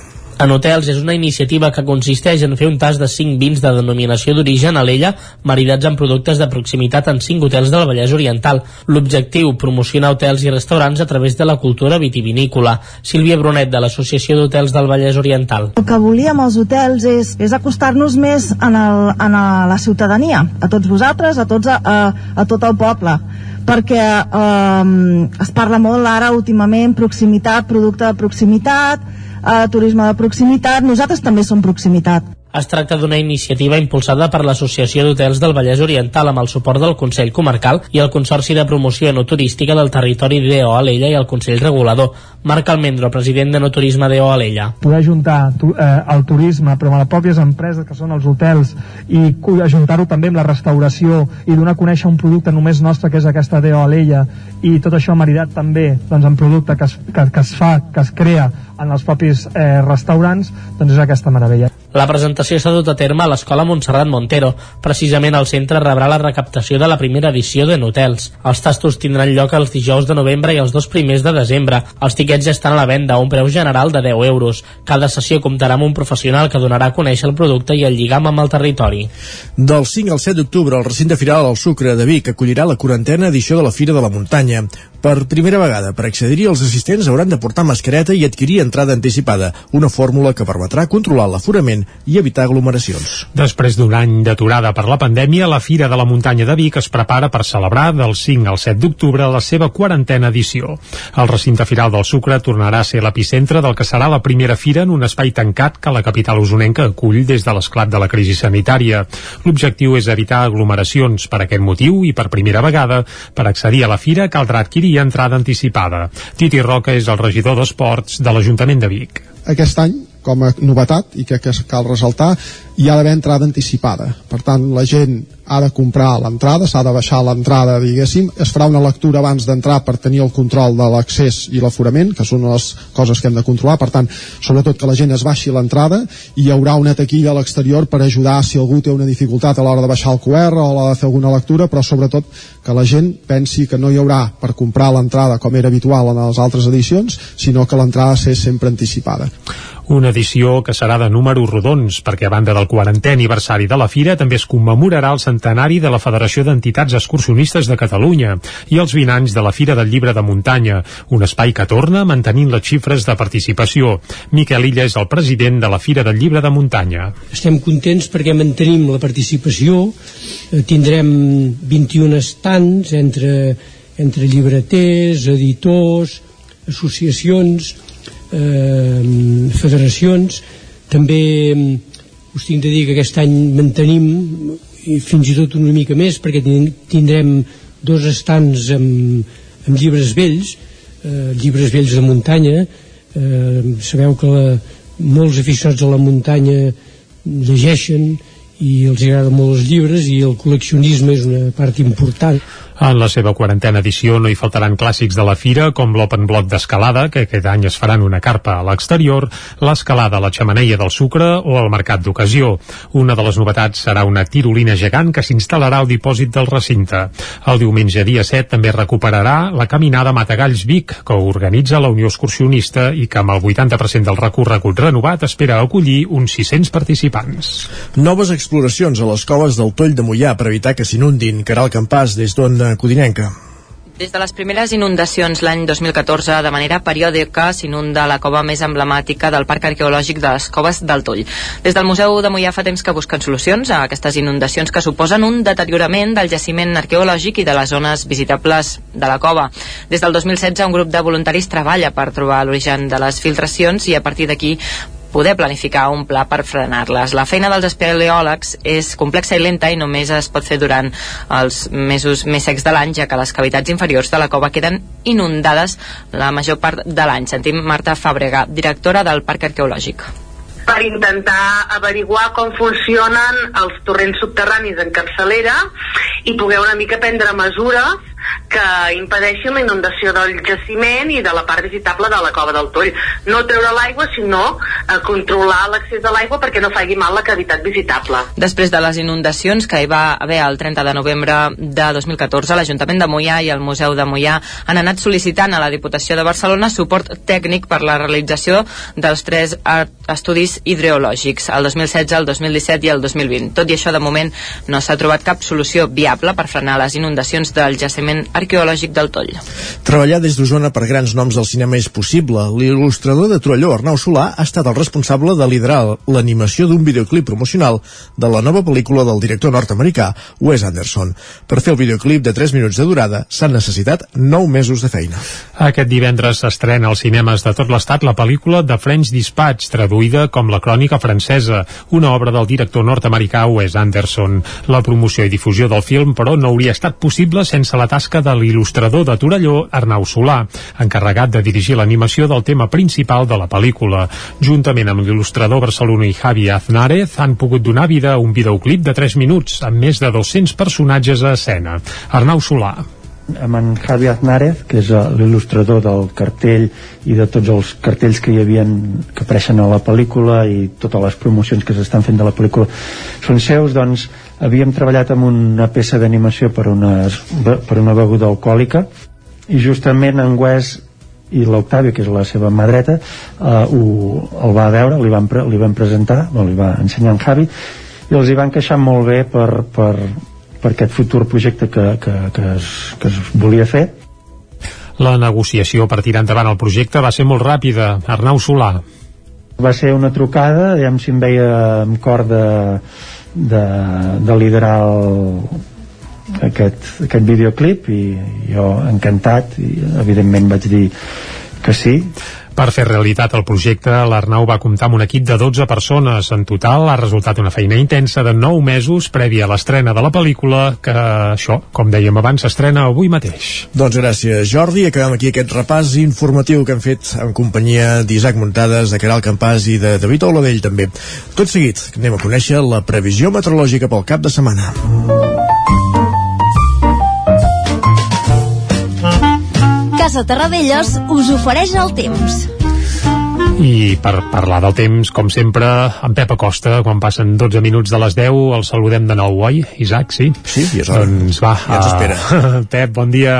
En hotels és una iniciativa que consisteix en fer un tas de 5 vins de denominació d'origen a l'ella maridats amb productes de proximitat en 5 hotels del Vallès Oriental. L'objectiu, promocionar hotels i restaurants a través de la cultura vitivinícola. Sílvia Brunet, de l'Associació d'Hotels del Vallès Oriental. El que volíem els hotels és, és acostar-nos més en, el, en la ciutadania, a tots vosaltres, a, tots, a, a, a tot el poble perquè eh, es parla molt ara últimament proximitat, producte de proximitat eh, turisme de proximitat nosaltres també som proximitat Es tracta d'una iniciativa impulsada per l'Associació d'Hotels del Vallès Oriental amb el suport del Consell Comarcal i el Consorci de Promoció No Turística del Territori d'EO Alella i el Consell Regulador. Marc Almendro, president de No Turisme d'EO Alella. Poder ajuntar tu, eh, el turisme però amb les pròpies empreses que són els hotels i ajuntar-ho també amb la restauració i donar a conèixer un producte només nostre que és aquesta d'EO Alella i tot això maridat també doncs, en producte que es, que, que es fa, que es crea en els propis eh, restaurants, doncs és aquesta meravella. La presentació s'ha dut a terme a l'Escola Montserrat Montero. Precisament el centre rebrà la recaptació de la primera edició de Notels. Els tastos tindran lloc els dijous de novembre i els dos primers de desembre. Els tiquets ja estan a la venda a un preu general de 10 euros. Cada sessió comptarà amb un professional que donarà a conèixer el producte i el lligam amb el territori. Del 5 al 7 d'octubre, el recinte firal del Sucre de Vic acollirà la quarantena edició de la Fira de la Muntanya. Per primera vegada, per accedir-hi, els assistents hauran de portar mascareta i adquirir entrada anticipada, una fórmula que permetrà controlar l'aforament i evitar aglomeracions. Després d'un any d'aturada per la pandèmia, la Fira de la Muntanya de Vic es prepara per celebrar del 5 al 7 d'octubre la seva quarantena edició. El recinte firal del Sucre tornarà a ser l'epicentre del que serà la primera fira en un espai tancat que la capital usonenca acull des de l'esclat de la crisi sanitària. L'objectiu és evitar aglomeracions. Per aquest motiu i per primera vegada, per accedir a la fira caldrà adquirir entrada anticipada. Titi Roca és el regidor d'Esports de l'Ajuntament de Vic. Aquest any, com a novetat, i crec que cal ressaltar, hi ha d'haver entrada anticipada. Per tant, la gent ha de comprar l'entrada, s'ha de baixar l'entrada, diguéssim, es farà una lectura abans d'entrar per tenir el control de l'accés i l'aforament, que són les coses que hem de controlar, per tant, sobretot que la gent es baixi l'entrada i hi haurà una taquilla a l'exterior per ajudar si algú té una dificultat a l'hora de baixar el QR o a l'hora de fer alguna lectura, però sobretot que la gent pensi que no hi haurà per comprar l'entrada com era habitual en les altres edicions, sinó que l'entrada ser sempre anticipada. Una edició que serà de números rodons, perquè a banda del 40è aniversari de la Fira també es commemorarà el centenari de la Federació d'Entitats Excursionistes de Catalunya i els 20 anys de la Fira del Llibre de Muntanya, un espai que torna mantenint les xifres de participació. Miquel Illa és el president de la Fira del Llibre de Muntanya. Estem contents perquè mantenim la participació, eh, tindrem 21 estants entre, entre llibreters, editors, associacions, eh, federacions. També us tinc de dir que aquest any mantenim i fins i tot una mica més perquè tindrem dos estants amb, amb llibres vells eh, llibres vells de muntanya. Eh, sabeu que la, molts aficionats a la muntanya llegeixen i els agrada molt els llibres i el col·leccionisme és una part important en la seva quarantena edició no hi faltaran clàssics de la fira, com l'Open Block d'escalada, que aquest any es faran una carpa a l'exterior, l'escalada a la xamaneia del sucre o el mercat d'ocasió. Una de les novetats serà una tirolina gegant que s'instal·larà al dipòsit del recinte. El diumenge dia 7 també recuperarà la caminada Matagalls Vic, que organitza la Unió Excursionista i que amb el 80% del recorregut renovat espera acollir uns 600 participants. Noves exploracions a les coves del Toll de Mollà per evitar que s'inundin. Caral Campàs, des d'on Codinenca. Des de les primeres inundacions l'any 2014, de manera periòdica s'inunda la cova més emblemàtica del Parc Arqueològic de les Coves del Toll. Des del Museu de Mollà fa temps que busquen solucions a aquestes inundacions que suposen un deteriorament del jaciment arqueològic i de les zones visitables de la cova. Des del 2016 un grup de voluntaris treballa per trobar l'origen de les filtracions i a partir d'aquí poder planificar un pla per frenar-les. La feina dels espeleòlegs és complexa i lenta i només es pot fer durant els mesos més secs de l'any, ja que les cavitats inferiors de la cova queden inundades la major part de l'any. Sentim Marta Fàbrega, directora del Parc Arqueològic per intentar averiguar com funcionen els torrents subterranis en capçalera i poder una mica prendre mesures que impedeixin la inundació del jaciment i de la part visitable de la cova del Toll. No treure l'aigua, sinó eh, controlar l'accés de l'aigua perquè no faci mal la cavitat visitable. Després de les inundacions que hi va haver el 30 de novembre de 2014, l'Ajuntament de Mollà i el Museu de Mollà han anat sol·licitant a la Diputació de Barcelona suport tècnic per la realització dels tres estudis hidroològics, el 2016, el 2017 i el 2020. Tot i això, de moment, no s'ha trobat cap solució viable per frenar les inundacions del jaciment arqueològic del Toll. Treballar des d'Osona per grans noms del cinema és possible. L'il·lustrador de Trolló, Arnau Solà, ha estat el responsable de liderar l'animació d'un videoclip promocional de la nova pel·lícula del director nord-americà Wes Anderson. Per fer el videoclip de 3 minuts de durada s'han necessitat 9 mesos de feina. Aquest divendres s'estrena als cinemes de tot l'estat la pel·lícula The French Dispatch, traduïda com la crònica francesa, una obra del director nord-americà Wes Anderson. La promoció i difusió del film, però, no hauria estat possible sense la tasca de l'il·lustrador de Torelló, Arnau Solà, encarregat de dirigir l'animació del tema principal de la pel·lícula. Juntament amb l'il·lustrador barceloní Javi Aznárez han pogut donar vida a un videoclip de 3 minuts amb més de 200 personatges a escena. Arnau Solà amb en Javi Aznárez, que és eh, l'il·lustrador del cartell i de tots els cartells que hi havien que apareixen a la pel·lícula i totes les promocions que s'estan fent de la pel·lícula són seus, doncs havíem treballat amb una peça d'animació per, una, per una beguda alcohòlica i justament en Wes i l'Octavio, que és la seva mà dreta eh, ho, el va veure, li van, li van presentar, li va ensenyar en Javi i els hi van queixar molt bé per, per, per aquest futur projecte que, que, que, es, que es volia fer la negociació per tirar endavant el projecte va ser molt ràpida. Arnau Solà. Va ser una trucada, aviam si em veia amb cor de, de, de liderar el, aquest, aquest videoclip i jo encantat i evidentment vaig dir que sí per fer realitat el projecte, l'Arnau va comptar amb un equip de 12 persones. En total ha resultat una feina intensa de 9 mesos prèvia a l'estrena de la pel·lícula, que això, com dèiem abans, s'estrena avui mateix. Doncs gràcies, Jordi. Acabem aquí aquest repàs informatiu que hem fet en companyia d'Isaac Muntades, de Caral Campàs i de David Oladell també. Tot seguit, anem a conèixer la previsió meteorològica pel cap de setmana. Casa Terradellos us ofereix el temps. I per parlar del temps, com sempre, en Pep Acosta, quan passen 12 minuts de les 10, el saludem de nou, oi? Isaac, sí? Sí, i és hora. Doncs va, ja ens espera. Uh, Pep, bon dia.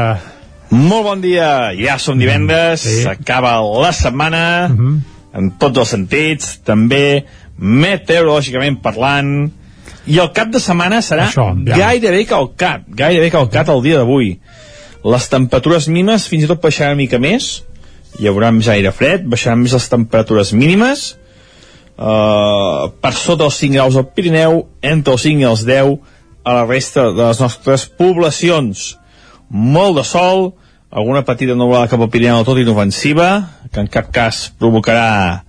Molt bon dia, ja som divendres, s'acaba sí. la setmana, Mhm. -huh. en tots els sentits, també meteorològicament parlant, i el cap de setmana serà Això, ja. gairebé calcat, gairebé calcat el dia d'avui. Les temperatures mínimes fins i tot baixaran una mica més, hi haurà més aire fred, baixaran més les temperatures mínimes, uh, per sota els 5 graus al Pirineu, entre els 5 i els 10 a la resta de les nostres poblacions. Molt de sol, alguna petita nuvolada cap al Pirineu tot inofensiva, que en cap cas provocarà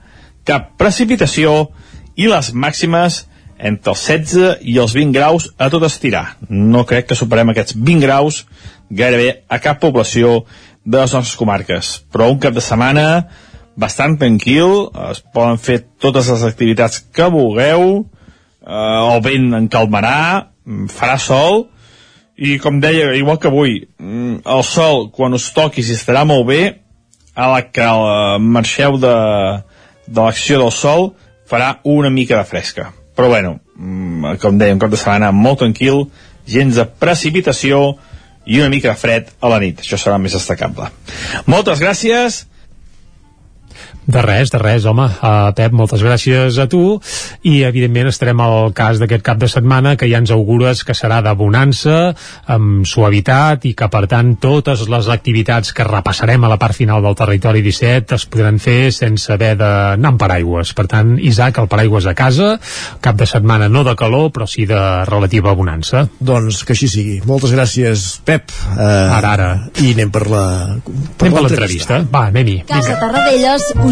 cap precipitació, i les màximes entre els 16 i els 20 graus a tot estirar. No crec que superem aquests 20 graus gairebé a cap població de les nostres comarques. Però un cap de setmana bastant tranquil, es poden fer totes les activitats que vulgueu, eh, el vent en calmarà, mm, farà sol, i com deia, igual que avui, mm, el sol, quan us toqui, si estarà molt bé, a la que eh, marxeu de, de l'acció del sol, farà una mica de fresca. Però bueno, mm, com deia, un cop de setmana molt tranquil, gens de precipitació i una mica fred a la nit. Això serà més destacable. Moltes gràcies De res, de res, home. Uh, Pep, moltes gràcies a tu i evidentment estarem al cas d'aquest cap de setmana que ja ens augures que serà de bonança, amb suavitat i que per tant totes les activitats que repassarem a la part final del territori 17 es podran fer sense haver d'anar amb paraigües. Per tant, Isaac, el paraigües a casa, cap de setmana no de calor però sí de relativa bonança. Doncs que així sigui. Moltes gràcies, Pep. Uh, Ara, ara. I anem per la... Anem per l'entrevista. Va, anem-hi. Casa Tarradellas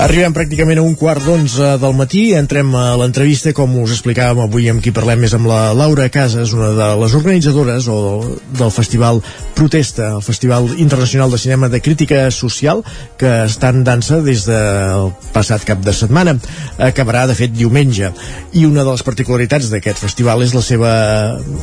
Arribem pràcticament a un quart d'onze del matí, entrem a l'entrevista, com us explicàvem avui amb qui parlem és amb la Laura Casas, una de les organitzadores o del festival Protesta, el Festival Internacional de Cinema de Crítica Social, que està en dansa des del passat cap de setmana. Acabarà, de fet, diumenge. I una de les particularitats d'aquest festival és la seva...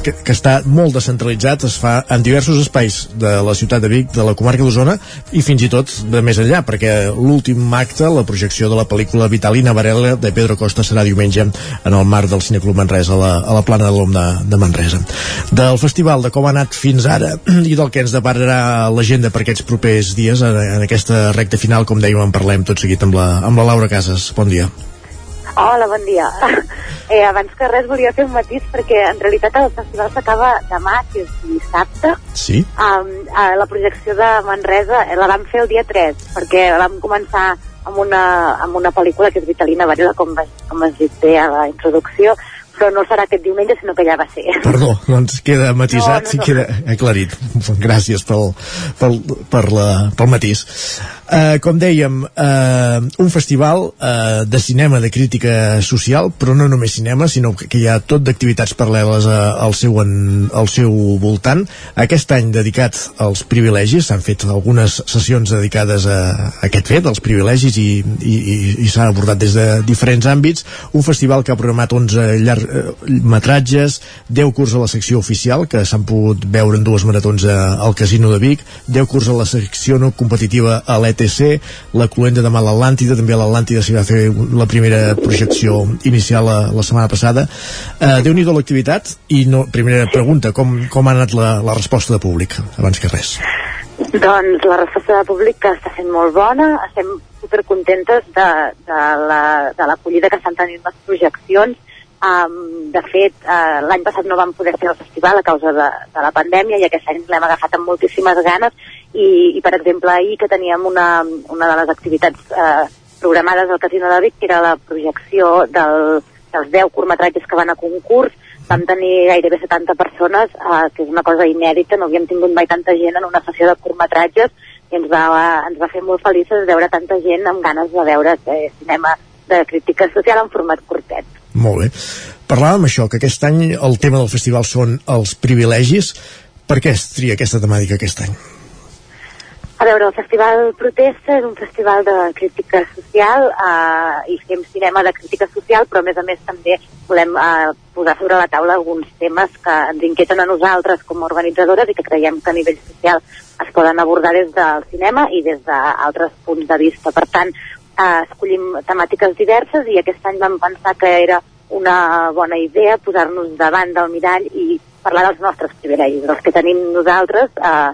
Que, que està molt descentralitzat, es fa en diversos espais de la ciutat de Vic, de la comarca d'Osona, i fins i tot de més enllà, perquè l'últim acte, la projecció de la pel·lícula Vitalina Varela de Pedro Costa serà diumenge en el marc del Cineclub Manresa a la, a la plana de l'OM de, de Manresa. Del festival, de com ha anat fins ara i del que ens depararà l'agenda per aquests propers dies en, en aquesta recta final, com dèiem, en parlem tot seguit amb la, amb la Laura Casas. Bon dia. Hola, bon dia. Eh, abans que res volia fer un matís perquè en realitat el festival s'acaba demà, que és dissabte. Sí? Um, la projecció de Manresa eh, la vam fer el dia 3 perquè vam començar amb una, amb una pel·lícula que és Vitalina Varela, com, com has dit bé a la introducció, però no serà aquest diumenge, sinó que ja va ser. Perdó, doncs queda matisat No, no, no. i queda aclarit. Gràcies pel, pel, per la, pel matís. Uh, com dèiem, uh, un festival uh, de cinema de crítica social, però no només cinema, sinó que, hi ha tot d'activitats paral·leles a, al, seu en, al seu voltant. Aquest any dedicat als privilegis, s'han fet algunes sessions dedicades a, a aquest fet, als privilegis, i, i, i, i s'han abordat des de diferents àmbits. Un festival que ha programat 11 llargmetratges, 10 curs a la secció oficial, que s'han pogut veure en dues maratons a, al Casino de Vic, 10 curs a la secció no competitiva a l'ETC, la Cluenda de Mal Atlàntida, també a l'Atlàntida s'hi va fer la primera projecció inicial la, la setmana passada. Eh, Déu-n'hi-do l'activitat, i no, primera pregunta, com, com ha anat la, la resposta de públic, abans que res? Doncs la resposta de públic que està sent molt bona, estem supercontentes de, de la- de l'acollida que estan tenint les projeccions. Um, de fet, uh, l'any passat no vam poder fer el festival a causa de, de la pandèmia i aquest any l'hem agafat amb moltíssimes ganes i, i per exemple, ahir que teníem una, una de les activitats uh, programades al Casino de Vic, que era la projecció del, dels 10 curtmetratges que van a concurs, vam tenir gairebé 70 persones, eh, que és una cosa inèdita, no havíem tingut mai tanta gent en una sessió de curtmetratges i ens va, ens va fer molt feliços veure tanta gent amb ganes de veure eh, cinema de crítica social en format curtet. Molt bé. Parlàvem això, que aquest any el tema del festival són els privilegis. Per què es tria aquesta temàtica aquest any? A veure, el Festival Protesta és un festival de crítica social eh, i fem cinema de crítica social, però a més a més també volem eh, posar sobre la taula alguns temes que ens inquieten a nosaltres com a organitzadores i que creiem que a nivell social es poden abordar des del cinema i des d'altres punts de vista. Per tant, eh, escollim temàtiques diverses i aquest any vam pensar que era una bona idea posar-nos davant del mirall i parlar dels nostres privilegis, dels que tenim nosaltres eh,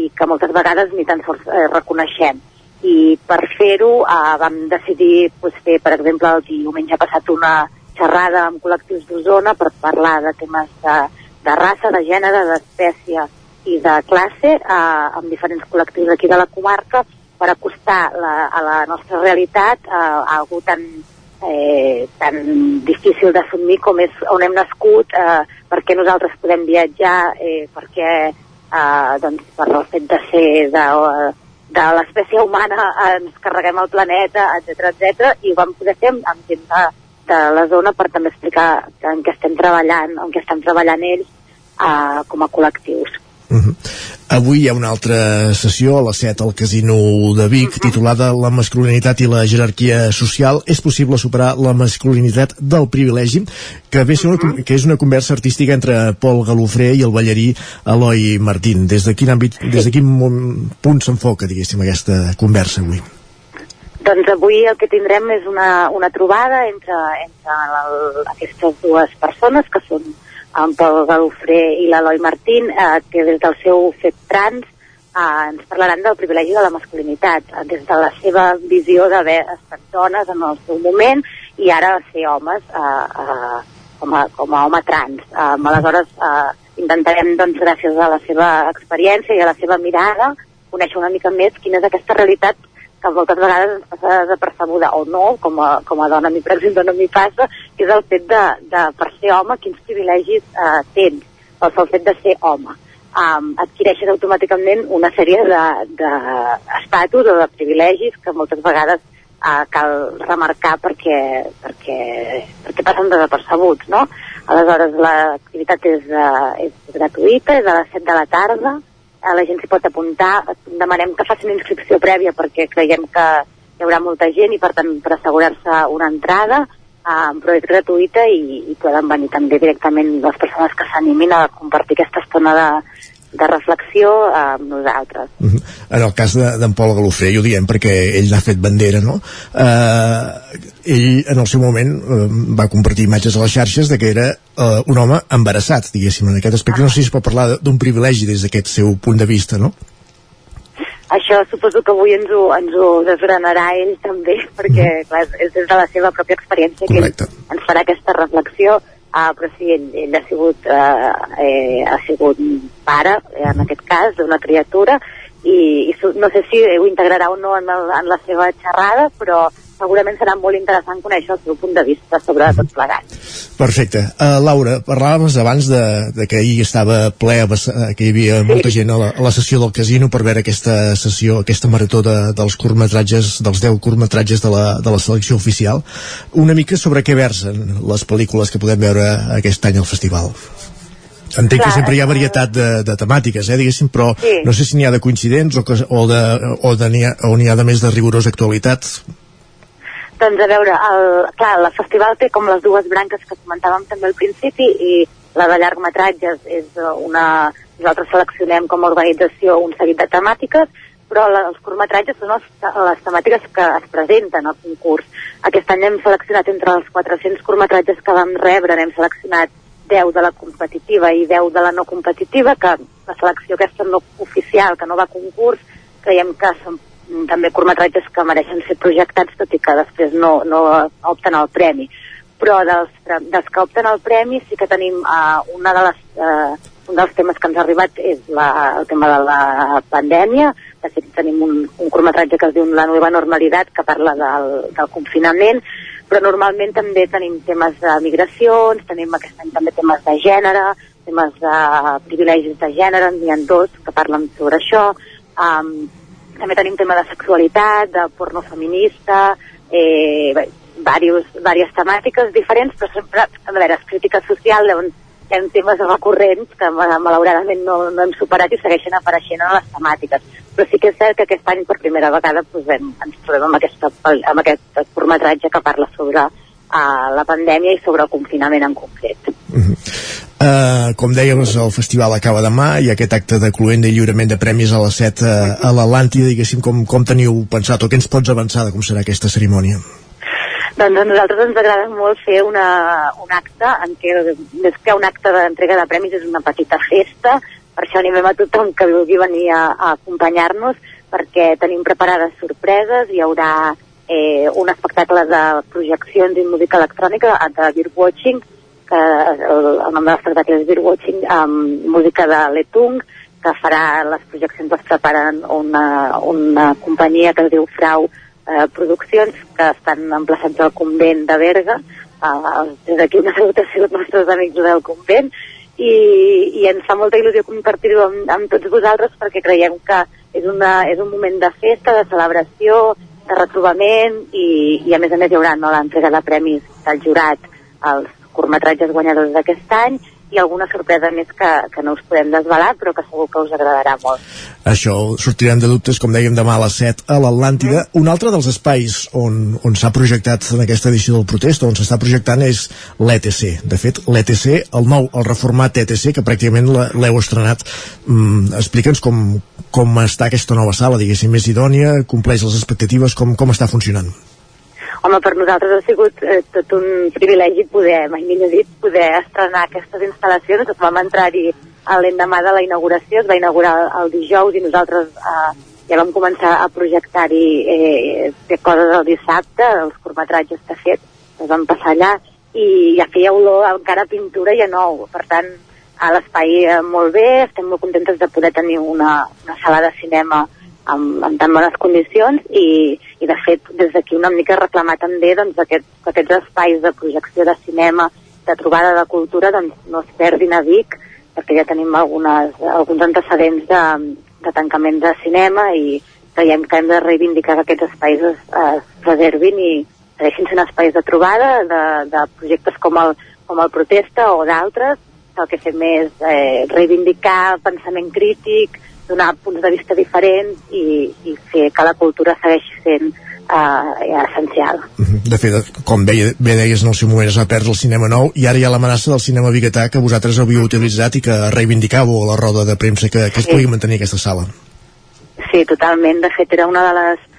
i que moltes vegades ni tan sols eh, reconeixem. I per fer-ho eh, vam decidir pues, fer, per exemple, el diumenge passat una xerrada amb col·lectius d'Osona per parlar de temes de, de raça, de gènere, d'espècie i de classe eh, amb diferents col·lectius aquí de la comarca per acostar la, a la nostra realitat eh, a algú tan, eh, tan difícil d'assumir com és on hem nascut, eh, per què nosaltres podem viatjar, eh, perquè eh, doncs, per el fet de ser de, de l'espècie humana ens carreguem el planeta, etc etc i ho vam poder fer amb, amb gent de, de la zona per també explicar en què estem treballant, en què estem treballant ells eh, com a col·lectius. Uh -huh. Avui hi ha una altra sessió a les 7 al Casino de Vic uh -huh. titulada La masculinitat i la jerarquia social. És possible superar la masculinitat del privilegi? Que, ve uh -huh. una, que és una conversa artística entre Pol Galofré i el ballarí Eloi Martín. Des de quin àmbit, des de quin punt s'enfoca, diguéssim, aquesta conversa avui? Doncs avui el que tindrem és una, una trobada entre, entre el, aquestes dues persones que són en Pol Galofré i l'Eloi Martín, eh, que des del seu fet trans eh, ens parlaran del privilegi de la masculinitat, eh, des de la seva visió d'haver estat dones en el seu moment i ara ser homes eh, eh, com, a, com a home trans. Eh, aleshores, eh, intentarem, doncs, gràcies a la seva experiència i a la seva mirada, conèixer una mica més quina és aquesta realitat que moltes vegades ens passa desapercebuda o no, com a, com a dona a mi per exemple no m'hi passa, que és el fet de, de per ser home quins privilegis eh, tens, pel sol fet de ser home. Um, adquireixes automàticament una sèrie d'estatus de, o de privilegis que moltes vegades uh, cal remarcar perquè, perquè, perquè passen desapercebuts, no? Aleshores, l'activitat és, uh, és gratuïta, és a les 7 de la tarda, eh, la gent s'hi pot apuntar. Demanem que facin inscripció prèvia perquè creiem que hi haurà molta gent i per tant per assegurar-se una entrada eh, però és gratuïta i, i poden venir també directament les persones que s'animin a compartir aquesta estona de, de reflexió amb nosaltres. Uh -huh. En el cas d'en de, Pol Galofré, i ho diem perquè ell n'ha fet bandera, no? Eh, ell, en el seu moment, eh, va compartir imatges a les xarxes de que era eh, un home embarassat, diguéssim, en aquest aspecte. No sé si es pot parlar d'un privilegi des d'aquest seu punt de vista, no? Això suposo que avui ens ho, ens ho desgranarà ell també, perquè mm. clar, és des de la seva pròpia experiència Correcte. que ell ens farà aquesta reflexió Uh, però sí, ell, ell ha sigut, uh, eh, ha sigut pare, eh, en aquest cas, d'una criatura, i, i no sé si ho integrarà o no en, el, en la seva xerrada, però segurament serà molt interessant conèixer el seu punt de vista sobre tot plegat. Perfecte. Uh, Laura, parlàvem abans de, de que ahir estava ple, que hi havia sí. molta gent a la, a la sessió del casino per veure aquesta sessió, aquesta marató de, dels curtmetratges, dels 10 curtmetratges de la, de la selecció oficial. Una mica sobre què versen les pel·lícules que podem veure aquest any al festival. Entenc Clar, que sempre hi ha varietat de, de temàtiques, eh, diguéssim, però sí. no sé si n'hi ha de coincidents o, que, o, de, o, de, ha, o n'hi ha de més de rigorosa actualitat. Doncs a veure, el, clar, el festival té com les dues branques que comentàvem també al principi i la de llargmetratges és una... Nosaltres seleccionem com a organització un seguit de temàtiques, però la, els curtmetratges són els, les temàtiques que es presenten al concurs. Aquest any hem seleccionat entre els 400 curtmetratges que vam rebre, n'hem seleccionat 10 de la competitiva i 10 de la no competitiva, que la selecció aquesta no oficial, que no va a concurs, creiem que són també curtmetratges que mereixen ser projectats, tot i que després no, no opten al premi. Però dels, dels que opten al premi sí que tenim uh, una de les, uh, un dels temes que ens ha arribat és la, el tema de la pandèmia. De fet, tenim un, un curtmetratge que es diu La nova normalitat, que parla del, del confinament, però normalment també tenim temes de migracions, tenim aquest any també temes de gènere, temes de privilegis de gènere, n'hi ha dos que parlen sobre això, um, també tenim tema de sexualitat, de porno feminista, eh, bé, diversos, diverses temàtiques diferents, però sempre, a veure, crítica social, llavors hi ha temes recurrents que malauradament no, no hem superat i segueixen apareixent en les temàtiques. Però sí que és cert que aquest any per primera vegada pues, hem, ens trobem amb, aquesta, amb aquest curtmetratge que parla sobre uh, la pandèmia i sobre el confinament en concret. Uh -huh. Uh, com dèiem, el festival acaba demà i aquest acte de cluent de lliurament de premis a les 7 uh, a l'Atlàntida, diguéssim, com, com teniu pensat o què ens pots avançar de com serà aquesta cerimònia? Doncs a nosaltres ens agrada molt fer una, un acte en què, més que un acte d'entrega de premis, és una petita festa, per això animem a tothom que vulgui venir a, a acompanyar-nos, perquè tenim preparades sorpreses, hi haurà eh, un espectacle de projeccions i música electrònica de Beer Watching, que el, el nom de l'espectacle és Beer Watching, amb música de Letung, que farà les projeccions, les preparen una, una companyia que es diu Frau eh, Produccions, que estan emplaçats al convent de Berga. Eh, des d'aquí una salutació als nostres amics del convent, i, i ens fa molta il·lusió compartir-ho amb, amb tots vosaltres perquè creiem que és, una, és un moment de festa, de celebració, de retrobament i, i a més a més hi haurà no, l'entrega de premis del jurat als curtmetratges guanyadors d'aquest any i alguna sorpresa més que, que no us podem desvelar però que segur que us agradarà molt. Això, sortirem de dubtes, com dèiem, demà a les 7 a l'Atlàntida. Mm. Un altre dels espais on, on s'ha projectat en aquesta edició del protest, on s'està projectant, és l'ETC. De fet, l'ETC, el nou, el reformat ETC, que pràcticament l'heu estrenat. Mm, Explica'ns com, com està aquesta nova sala, diguéssim, més idònia, compleix les expectatives, com, com està funcionant. Home, per nosaltres ha sigut eh, tot un privilegi poder, mai millor dit, poder estrenar aquestes instal·lacions. Vam entrar-hi l'endemà de la inauguració, es va inaugurar el dijous i nosaltres eh, ja vam començar a projectar-hi eh, coses el dissabte, els curtmetratges que ha fet, els vam passar allà i ja feia olor encara pintura i a nou. Per tant, a l'espai eh, molt bé, estem molt contentes de poder tenir una, una sala de cinema amb, amb tan bones condicions i, i de fet des d'aquí una mica reclamar també doncs, aquest, que aquests espais de projecció de cinema, de trobada de cultura doncs, no es perdin a Vic perquè ja tenim algunes, alguns antecedents de, de tancament de cinema i creiem que hem de reivindicar que aquests espais es, es preservin i segueixin sent espais de trobada de, de projectes com el, com el Protesta o d'altres. El que fem és eh, reivindicar pensament crític, donar punts de vista diferents i, i fer que la cultura segueixi sent uh, essencial. Mhm. De fet, com bé, bé deies en el seu moment es va perdre el cinema nou i ara hi ha l'amenaça del cinema biguetà que vosaltres havíeu utilitzat i que reivindicàveu a la roda de premsa que, que es sí. pugui mantenir aquesta sala. Sí, totalment. De fet, era una de les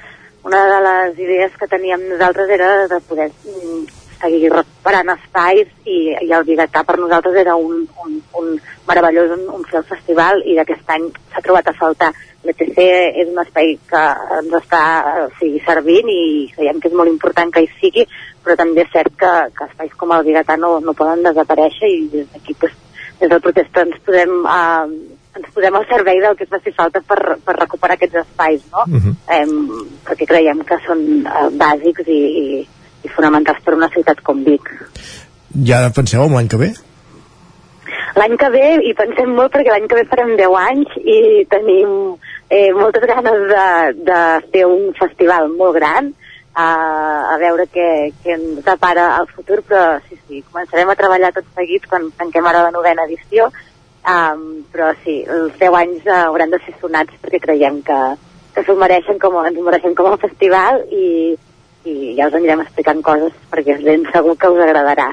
una de les idees que teníem nosaltres era de poder mm, seguir recuperant espais i, i el Bigatà per nosaltres era un, un, un meravellós un, un fer el festival i d'aquest any s'ha trobat a faltar. L'ETC és un espai que ens està o sigui, servint i creiem que és molt important que hi sigui, però també és cert que, que espais com el Bigatà no, no poden desaparèixer i des d'aquí pues, des del protesta ens podem eh, ens posem al servei del que es faci falta per, per recuperar aquests espais, no? Uh -huh. eh, perquè creiem que són eh, bàsics i, i, i fonamentals per una ciutat com Vic. Ja penseu en l'any que ve? L'any que ve hi pensem molt perquè l'any que ve farem 10 anys i tenim eh, moltes ganes de, de fer un festival molt gran a, a veure què, què ens depara al futur, però sí, sí, començarem a treballar tot seguit quan tanquem ara la novena edició, um, però sí, els 10 anys uh, hauran de ser sonats perquè creiem que, que s'ho mereixen com, ens mereixem com a festival i, i ja us anirem explicant coses perquè ben segur que us agradarà.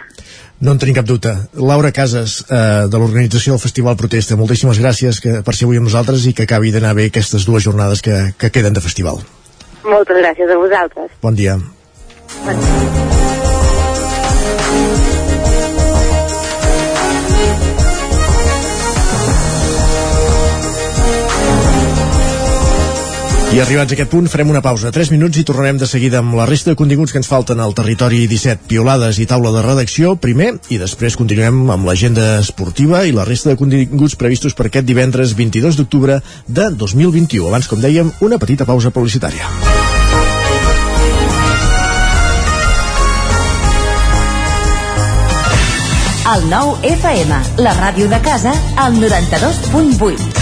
No en tenim cap dubte. Laura Casas, eh, de l'organització del Festival Protesta, moltíssimes gràcies que, per ser avui amb nosaltres i que acabi d'anar bé aquestes dues jornades que, que queden de festival. Moltes gràcies a vosaltres. Bon dia. Bon dia. I arribats a aquest punt farem una pausa de 3 minuts i tornarem de seguida amb la resta de continguts que ens falten al territori 17, piolades i taula de redacció primer i després continuem amb l'agenda esportiva i la resta de continguts previstos per aquest divendres 22 d'octubre de 2021. Abans, com dèiem, una petita pausa publicitària. El nou FM, la ràdio de casa, al 92.8.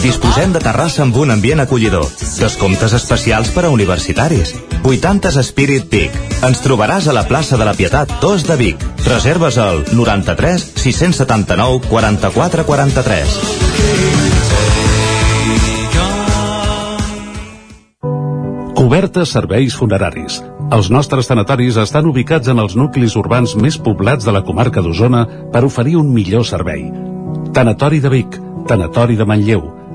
Disposem de terrassa amb un ambient acollidor. Descomptes especials per a universitaris. 80 Spirit Peak. Ens trobaràs a la plaça de la Pietat 2 de Vic. Reserves al 93 679 44 43. Cobertes serveis funeraris. Els nostres tanatoris estan ubicats en els nuclis urbans més poblats de la comarca d'Osona per oferir un millor servei. Tanatori de Vic, Tanatori de Manlleu,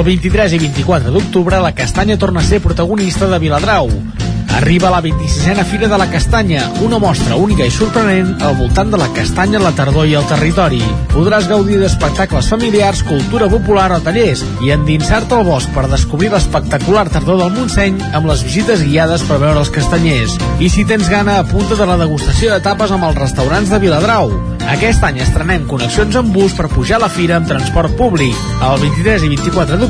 El 23 i 24 d'octubre la castanya torna a ser protagonista de Viladrau. Arriba la 26a Fira de la Castanya, una mostra única i sorprenent al voltant de la castanya, la tardor i el territori. Podràs gaudir d'espectacles familiars, cultura popular o tallers i endinsar-te al bosc per descobrir l'espectacular tardor del Montseny amb les visites guiades per veure els castanyers. I si tens gana, apunta de la degustació de tapes amb els restaurants de Viladrau. Aquest any estrenem connexions amb bus per pujar a la fira amb transport públic. El 23 i 24 d'octubre,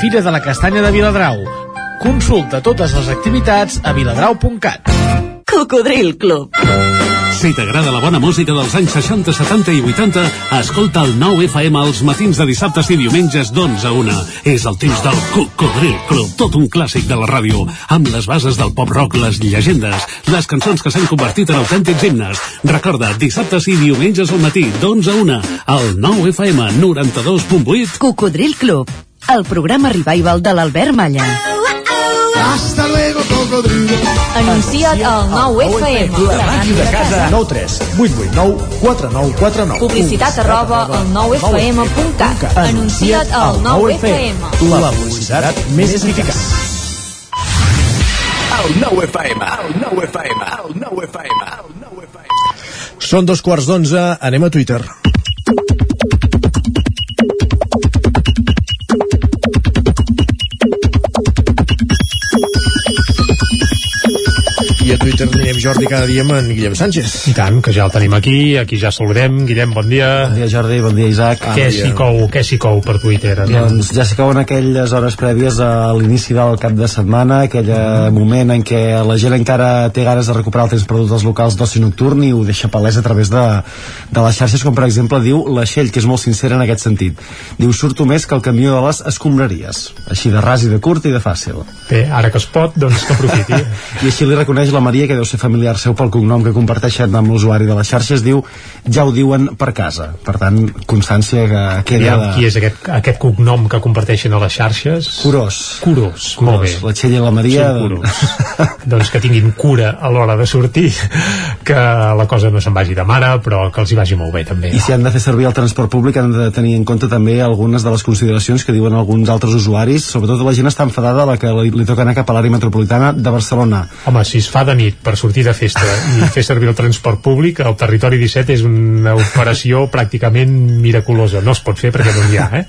Fira de la Castanya de Viladrau. Consulta totes les activitats a viladrau.cat. Cocodril Club. Si t'agrada la bona música dels anys 60, 70 i 80, escolta el 9 FM els matins de dissabtes i diumenges d'11 a 1. És el temps del Cocodril Club, tot un clàssic de la ràdio, amb les bases del pop-rock, les llegendes, les cançons que s'han convertit en autèntics himnes. Recorda, dissabtes i diumenges al matí, d'11 a 1, al 9 FM 92.8. Cocodril Club, el programa revival de l'Albert Malla. Hasta luego, cocodrilo. Anuncia't al 9FM. La màquina de casa. 9 3 8 8 9 4 9 4 9. Publicitat arroba al 9FM.cat. Anuncia't al 9FM. La publicitat més eficaç. El 9 FM, el 9 FM, el 9 FM, el 9 FM. Són dos quarts d'onze, anem a Twitter. I anirem Jordi cada dia amb en Guillem Sánchez. I tant, que ja el tenim aquí, aquí ja saludem. Guillem, bon dia. Bon dia, Jordi, bon dia, Isaac. què s'hi cou, què s'hi cou per Twitter? Doncs ja s'hi couen aquelles hores prèvies a l'inici del cap de setmana, aquell eh, moment en què la gent encara té ganes de recuperar el temps perdut dels locals d'oci nocturn i ho deixa palès a través de, de les xarxes, com per exemple diu la Xell, que és molt sincera en aquest sentit. Diu, surto més que el camió de les escombraries. Així de ras i de curt i de fàcil. Bé, ara que es pot, doncs que aprofiti. I així li reconeix la Maria, que deu ser familiar seu pel cognom que comparteixen amb l'usuari de les xarxes, diu, ja ho diuen per casa. Per tant, constància que queda... Aviam, qui és aquest, aquest cognom que comparteixen a les xarxes? Curós. Curós, molt bé. La Txell i la Maria... Curós. doncs que tinguin cura a l'hora de sortir, que la cosa no se'n vagi de mare, però que els hi vagi molt bé també. I si han de fer servir el transport públic han de tenir en compte també algunes de les consideracions que diuen alguns altres usuaris, sobretot la gent està enfadada a la que li, li toca anar cap a l'àrea metropolitana de Barcelona. Home, si es fa de nit per sortir de festa i fer servir el transport públic, el territori 17 és una operació pràcticament miraculosa. No es pot fer perquè no n'hi ha, eh?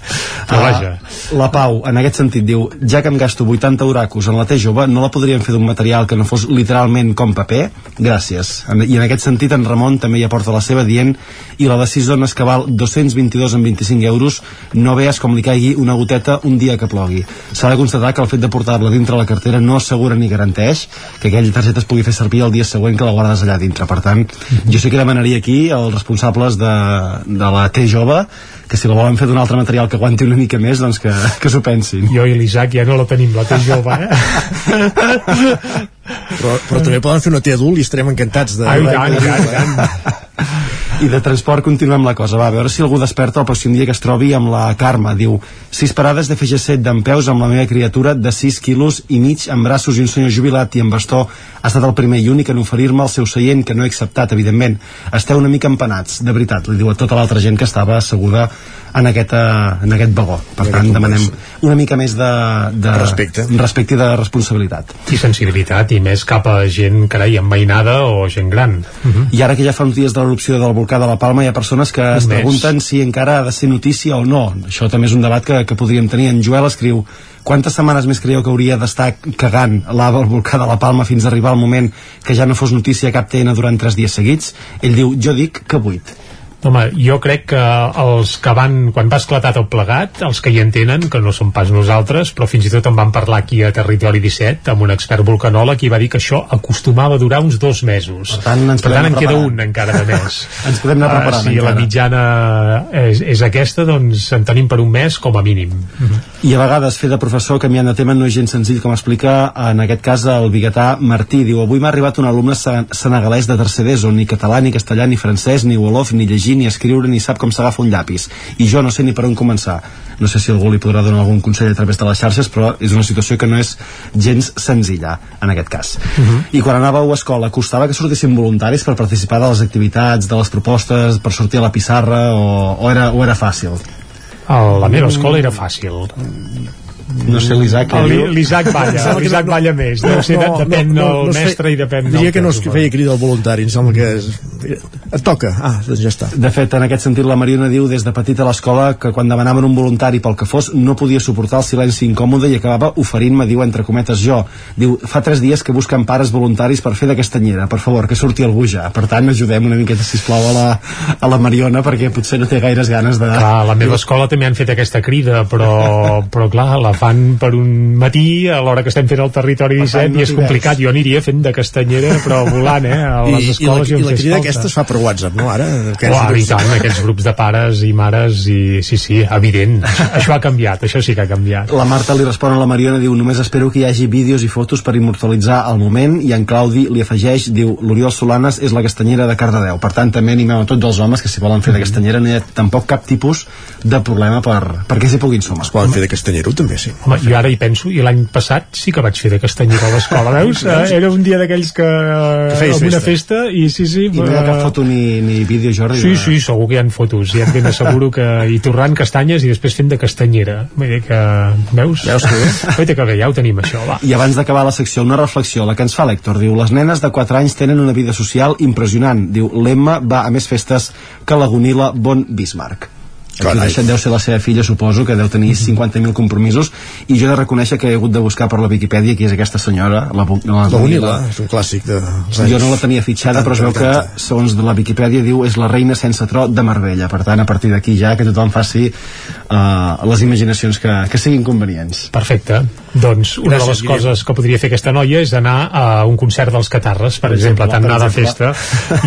Però vaja. Uh, la Pau, en aquest sentit, diu ja que em gasto 80 oracos en la T jove, no la podríem fer d'un material que no fos literalment com paper? Gràcies. I en aquest sentit, en Ramon també hi aporta la seva dient i la de 6 dones que val 222 en 25 euros no veus com li caigui una goteta un dia que plogui. S'ha de constatar que el fet de portar-la dintre la cartera no assegura ni garanteix que aquella targeta es pugui fer servir el dia següent que la guardes allà dintre. Per tant, jo sí que demanaria aquí als responsables de, de la T jove que si la volen fer d'un altre material que aguanti una mica més, doncs que, que s'ho pensin. Jo i l'Isaac ja no la tenim, la T jove, eh? Però, però també poden fer una T adult i estarem encantats de... Ai, tant, i tant, i tant. I de transport continuem la cosa, va, a veure si algú desperta el pròxim dia que es trobi amb la Carme. Diu, sis parades de FG7 d'en peus amb la meva criatura de 6 quilos i mig en braços i un senyor jubilat i en bastó ha estat el primer i únic en oferir-me el seu seient que no he acceptat, evidentment. Esteu una mica empanats, de veritat, li diu a tota l'altra gent que estava asseguda en aquest, uh, en aquest vagó. Per En tant, demanem una mica més de, de Respecte. respecte i de responsabilitat. I sensibilitat, i més cap a gent, carai, enveïnada o gent gran. Uh -huh. I ara que ja fa uns dies de l'erupció del volcà de la Palma hi ha persones que es mes. pregunten si encara ha de ser notícia o no. Això també és un debat que, que podríem tenir. En Joel escriu quantes setmanes més creieu que hauria d'estar cagant lava al volcà de la Palma fins a arribar al moment que ja no fos notícia cap TN durant tres dies seguits? Ell diu, jo dic que vuit. Home, jo crec que els que van, quan va esclatar tot plegat, els que hi entenen, que no som pas nosaltres, però fins i tot en van parlar aquí a Territori 17, amb un expert vulcanòleg, i va dir que això acostumava a durar uns dos mesos. Per tant, ens per tant en queda un encara de més. Ens podem anar Ah, preparant, Si la encara. mitjana és, és aquesta, doncs en tenim per un mes com a mínim. I a vegades fer de professor canviant de tema no és gens senzill, com explica en aquest cas el biguetà Martí. Diu, avui m'ha arribat un alumne sen- senegalès de tercer d'ESO, ni català, ni castellà, ni francès, ni wolof, ni llegir, ni escriure, ni sap com s'agafa un llapis. I jo no sé ni per on començar. No sé si algú li podrà donar algun consell a través de les xarxes, però és una situació que no és gens senzilla, en aquest cas. I quan anàveu a escola, costava que sortissin voluntaris per participar de les activitats, de les propostes, per sortir a la pissarra, o, o, era, o era fàcil? A la meva escola era fàcil. No sé, l'Isaac... L'Isaac balla, l'Isaac balla més. Ser, de- depèn del es fe- mestre i depèn del Diria que no es feia crida al voluntari, em sembla que és... Et toca, ah, doncs ja està. De fet, en aquest sentit, la Mariona diu des de petita a l'escola que quan demanaven un voluntari pel que fos no podia suportar el silenci incòmode i acabava oferint-me, diu, entre cometes, jo. Diu, fa tres dies que busquen pares voluntaris per fer de castanyera. Per favor, que surti algú ja. Per tant, ajudem una miqueta, sisplau, a la, a la Mariona, perquè potser no té gaires ganes de... Clar, a la meva escola també han fet aquesta crida, però, però clar, la fan per un matí a l'hora que estem fent el territori 17 no i és complicat. Jo aniria fent de castanyera, però volant, eh? A les I, i la, escoles i la crida aquesta es fa per WhatsApp, no, ara? Aquests i grups- tant, aquests grups de pares i mares i sí, sí, evident, això, això ha canviat això sí que ha canviat La Marta li respon a la Mariona, diu, només espero que hi hagi vídeos i fotos per immortalitzar el moment, i en Claudi li afegeix, diu, l'Oriol Solanes és la castanyera de Cardedeu. Per tant, també animem a tots els homes que si volen fer de castanyera no hi ha tampoc cap tipus de problema per, perquè s'hi puguin sumar. Es poden fer de castanyero, també, sí. Home, jo ara hi penso, i l'any passat sí que vaig fer de castanyera a l'escola, veus? Eh, Era un dia d'aquells que... Que feies festa. festa, i sí, sí... I no hi ha eh, cap foto ni, ni vídeo, Jordi? Sí, sí, segur que hi ha fotos, ja et ben asseguro que hi torrant castanyes i després fent de castanyera. Vull dir que, veus? Veus que bé? Guaita que bé, ja ho tenim això, va. I abans d'acabar la secció, una reflexió, la que ens fa l'Hèctor, diu, les nenes de 4 anys tenen una vida social impressionant. Diu, l'Emma va a més festes que la Gonila Bon Bismarck. Carai. deu ser la seva filla, suposo, que deu tenir 50.000 compromisos, i jo he de reconèixer que he hagut de buscar per la Viquipèdia qui és aquesta senyora, la, la, La Bonila, és un clàssic de... Jo no la tenia fitxada, però es veu que, segons la Viquipèdia, diu és la reina sense tro de Marbella. Per tant, a partir d'aquí ja que tothom faci uh, les imaginacions que, que siguin convenients. Perfecte. Doncs una Gràcies, de les Guillem. coses que podria fer aquesta noia és anar a un concert dels Catarres, per, Per exemple, exemple, tant anar de festa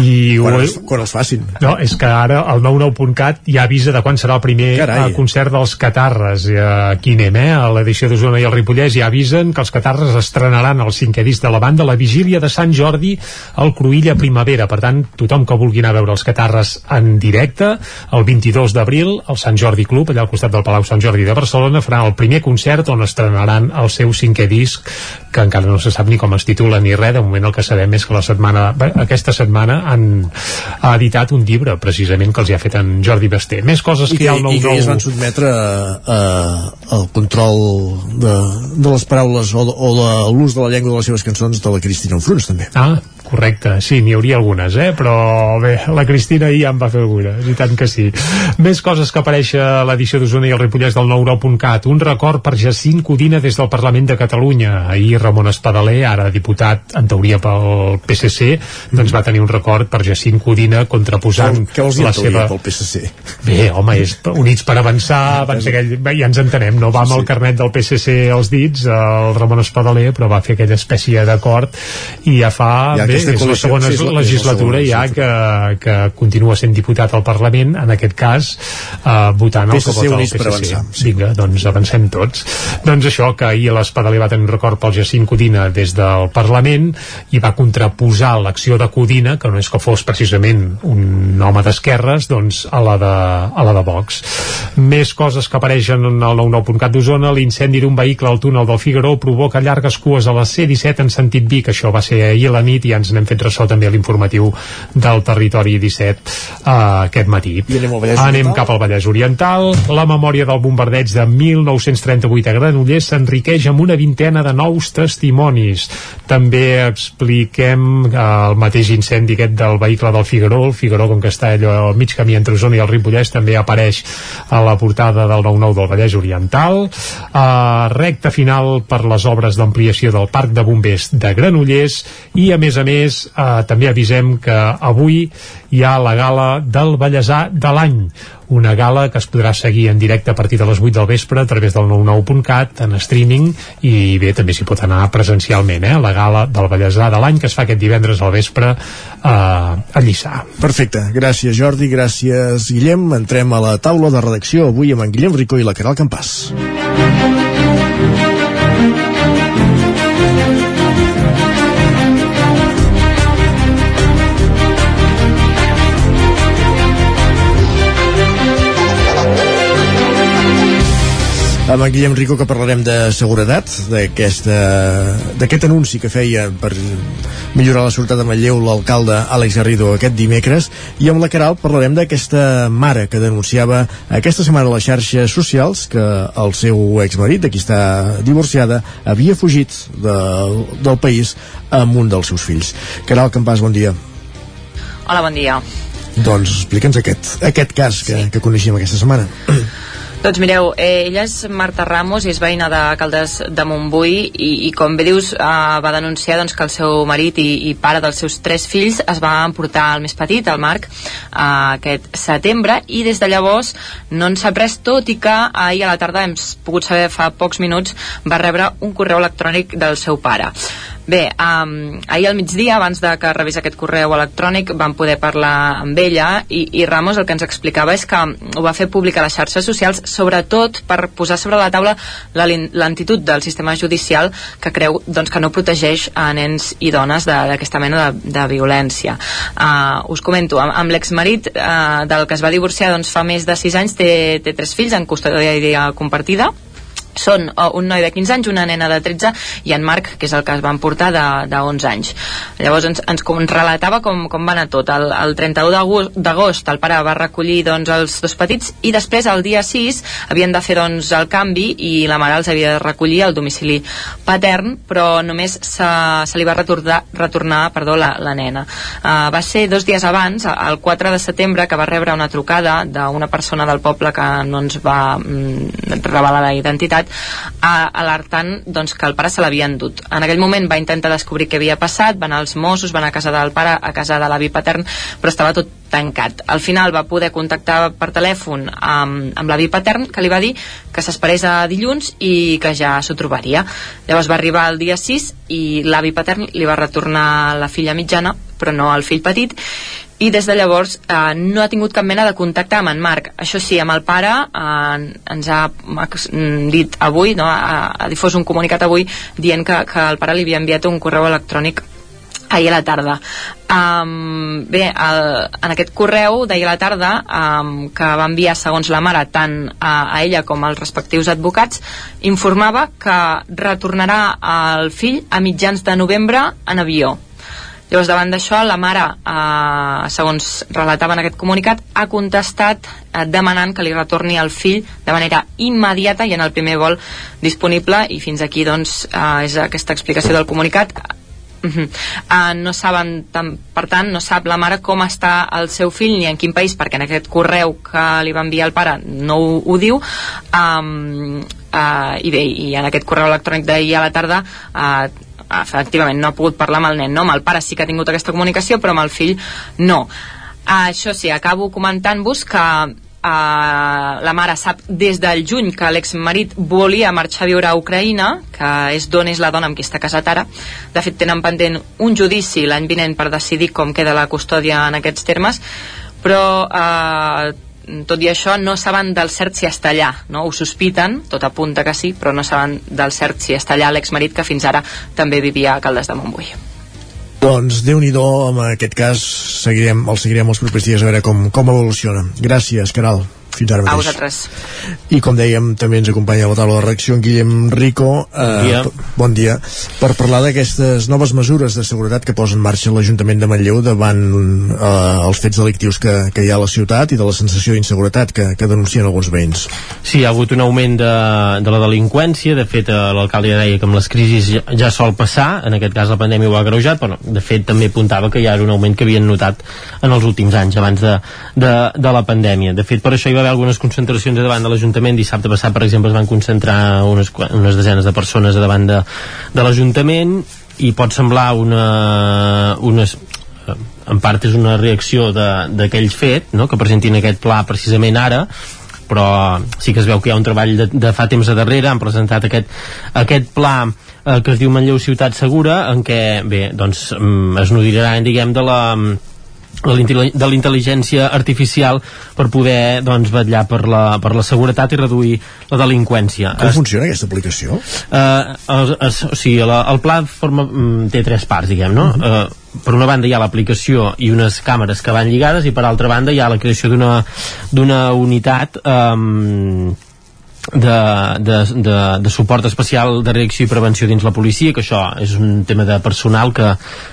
i Quan ho, els, quan els facin. No, és que ara el 99.cat ja avisa de quan serà el primer Carai. eh, concert dels Catarres. I, eh, aquí anem, eh? A l'edició d'Osona i el Ripollès ja avisen que els Catarres estrenaran el cinquè disc de la banda la vigília de Sant Jordi al Cruïlla Primavera. Per tant, tothom que vulgui anar a veure els Catarres en directe, el 22 d'abril, al Sant Jordi Club, allà al costat del Palau Sant Jordi de Barcelona, faran el primer concert on estrenaran el seu cinquè disc, que encara no se sap ni com es titula ni res. De moment el que sabem és que la setmana, aquesta setmana han, ha editat un llibre, precisament, que els hi ha fet en Jordi Basté. Més coses I que que, hi ha al i que es van 9-9. sotmetre a, a, al control de, de les paraules o o de l'ús de la llengua de les seves cançons de la Cristina Ofruns també Ah, correcte, sí, n'hi hauria algunes, eh? però bé, la Cristina ahir ja en va fer algunes, i tant que sí. Més coses que apareix a l'edició d'Osona i el Ripollès del 99.cat. Un record per Jacint Codina des del Parlament de Catalunya. Ahir Ramon Espadaler, ara diputat en teoria pel PSC, doncs va tenir un record per Jacint Codina contraposant què vols dir la seva... pel PSC? Bé, home, és Units per Avançar, van ser aquell, bé, ja ens entenem, no va amb el carnet del PSC als dits, el Ramon Espadaler, però va fer aquella espècie d'acord i ja fa, Ja bé, aquesta és la segona sí, és la- és la legislatura segona, ja que, que continua sent diputat al Parlament, en aquest cas, eh, votant el que vota el PSC. Avançar, Vinga, doncs avancem tots. Doncs això, que ahir l'Espadaler va tenir un record pel Jacint Codina des del Parlament i va contraposar l'acció de Codina, que no és que fos precisament un home d'esquerres, doncs a la de, a la de Vox. Més coses que apareixen en el 99.cat d'Osona, l'incendi d'un vehicle al túnel del Figaró provoca llargues cues a la C-17 en sentit Vic, això va ser ahir a la nit i ja ens n'hem fet ressò també a l'informatiu del territori 17 uh, aquest matí. I anem al Vallès anem cap al Vallès Oriental. La memòria del bombardeig de 1938 a Granollers s'enriqueix amb una vintena de nous testimonis. També expliquem eh, el mateix incendi aquest del vehicle del Figaró. El Figaró, com que està allò al mig camí entre Osona i el Ripollès, també apareix a la portada del 9-9 del Vallès Oriental. Uh, recta final per les obres d'ampliació del Parc de Bombers de Granollers i, a més a més, més, eh, també avisem que avui hi ha la gala del Vallèsà de l'any una gala que es podrà seguir en directe a partir de les 8 del vespre a través del 99.cat en streaming i bé, també s'hi pot anar presencialment eh? la gala del Vallèsà de l'any que es fa aquest divendres al vespre eh, a Lliçà. Perfecte, gràcies Jordi, gràcies Guillem entrem a la taula de redacció avui amb en Guillem Ricó i la Caral Campàs amb en Guillem Rico que parlarem de seguretat d'aquest anunci que feia per millorar la seguretat de Manlleu l'alcalde Àlex Garrido aquest dimecres i amb la Caral parlarem d'aquesta mare que denunciava aquesta setmana a les xarxes socials que el seu exmarit, de qui està divorciada, havia fugit de, del país amb un dels seus fills. Caral Campàs, bon dia. Hola, bon dia. Doncs explica'ns aquest, aquest cas que, sí. que coneixíem aquesta setmana. Doncs mireu, eh, ella és Marta Ramos i és veïna de Caldes de Montbui i, i com bé dius eh, va denunciar doncs, que el seu marit i, i pare dels seus tres fills es va emportar el més petit, el Marc, eh, aquest setembre i des de llavors no en sap res, tot i que ahir a la tarda hem pogut saber fa pocs minuts va rebre un correu electrònic del seu pare. Bé, um, ahir al migdia, abans de que rebés aquest correu electrònic, vam poder parlar amb ella i, i Ramos el que ens explicava és que ho va fer públic a les xarxes socials, sobretot per posar sobre la taula la del sistema judicial que creu doncs, que no protegeix a nens i dones d'aquesta mena de, de violència. Uh, us comento, amb, amb l'exmarit uh, del que es va divorciar doncs, fa més de 6 anys, té, té tres fills en custòdia compartida, són uh, un noi de 15 anys, una nena de 13 i en Marc, que és el que es van portar de, de 11 anys. Llavors ens, ens, ens relatava com, com va anar tot. El, el 31 d'agost el pare va recollir doncs, els dos petits i després el dia 6 havien de fer doncs, el canvi i la mare els havia de recollir al domicili patern, però només se, se li va retornar, retornar perdó, la, la nena. Uh, va ser dos dies abans, el 4 de setembre, que va rebre una trucada d'una persona del poble que no ens va mm, revelar la identitat a, alertant doncs, que el pare se l'havia endut. En aquell moment va intentar descobrir què havia passat, van als Mossos, van a casa del pare, a casa de l'avi patern, però estava tot tancat. Al final va poder contactar per telèfon amb, amb l'avi patern, que li va dir que s'esperés a dilluns i que ja s'ho trobaria. Llavors va arribar el dia 6 i l'avi patern li va retornar la filla mitjana, però no el fill petit, i des de llavors eh, no ha tingut cap mena de contacte amb en Marc. Això sí, amb el pare eh, ens ha dit avui, no, ha, ha difós un comunicat avui dient que, que el pare li havia enviat un correu electrònic ahir a la tarda. Um, bé, el, en aquest correu d'ahir a la tarda um, que va enviar segons la mare tant a, a ella com als respectius advocats informava que retornarà el fill a mitjans de novembre en avió Llavors, davant d'això, la mare, eh, segons relatava en aquest comunicat, ha contestat eh, demanant que li retorni el fill de manera immediata i en el primer vol disponible i fins aquí doncs, eh, és aquesta explicació del comunicat Uh -huh. uh, no saben, tam, per tant, no sap la mare com està el seu fill ni en quin país, perquè en aquest correu que li va enviar el pare no ho, ho diu. Um, uh, I bé, i en aquest correu electrònic d'ahir a la tarda uh, efectivament no ha pogut parlar amb el nen, no? amb el pare sí que ha tingut aquesta comunicació però amb el fill no uh, això sí, acabo comentant-vos que Uh, la mare sap des del juny que l'exmarit volia marxar a viure a Ucraïna, que és d'on és la dona amb qui està casat ara. De fet, tenen pendent un judici l'any vinent per decidir com queda la custòdia en aquests termes, però uh, tot i això no saben del cert si està allà no? ho sospiten, tot apunta que sí però no saben del cert si està allà l'exmarit que fins ara també vivia a Caldes de Montbui doncs déu nhi en aquest cas seguirem, el seguirem els propers dies a veure com, com evoluciona. Gràcies, Caral. Fins ara mateix. A vosaltres. I com dèiem, també ens acompanya a la taula de reacció en Guillem Rico. Eh, bon dia. Bon dia. Per parlar d'aquestes noves mesures de seguretat que posa en marxa l'Ajuntament de Manlleu davant eh, els fets delictius que, que hi ha a la ciutat i de la sensació d'inseguretat que, que denuncien alguns veïns. Sí, hi ha hagut un augment de, de la delinqüència. De fet, eh, l'alcalde ja deia que amb les crisis ja, ja sol passar. En aquest cas la pandèmia ho ha greujat, però no, de fet també apuntava que ja era un augment que havien notat en els últims anys, abans de, de, de la pandèmia. De fet, per això hi va haver algunes concentracions davant de l'Ajuntament. Dissabte passat, per exemple, es van concentrar unes, unes desenes de persones davant de, de l'Ajuntament i pot semblar una, una en part és una reacció d'aquell fet no? que presentin aquest pla precisament ara però sí que es veu que hi ha un treball de, de fa temps a darrere, han presentat aquest, aquest pla eh, que es diu Manlleu Ciutat Segura en què, bé, doncs mm, es nodriran, diguem, de la de l'intel- de la intel·ligència artificial per poder doncs, vetllar per la, per la seguretat i reduir la delinqüència. Com Es- funciona aquesta aplicació? eh, es, es, o sigui, la, el pla forma, mm, té tres parts, diguem, no? eh, per una banda hi ha l'aplicació i unes càmeres que van lligades i per altra banda hi ha la creació d'una unitat eh, de, de, de, de suport especial de reacció i prevenció dins la policia, que això és un tema de personal que,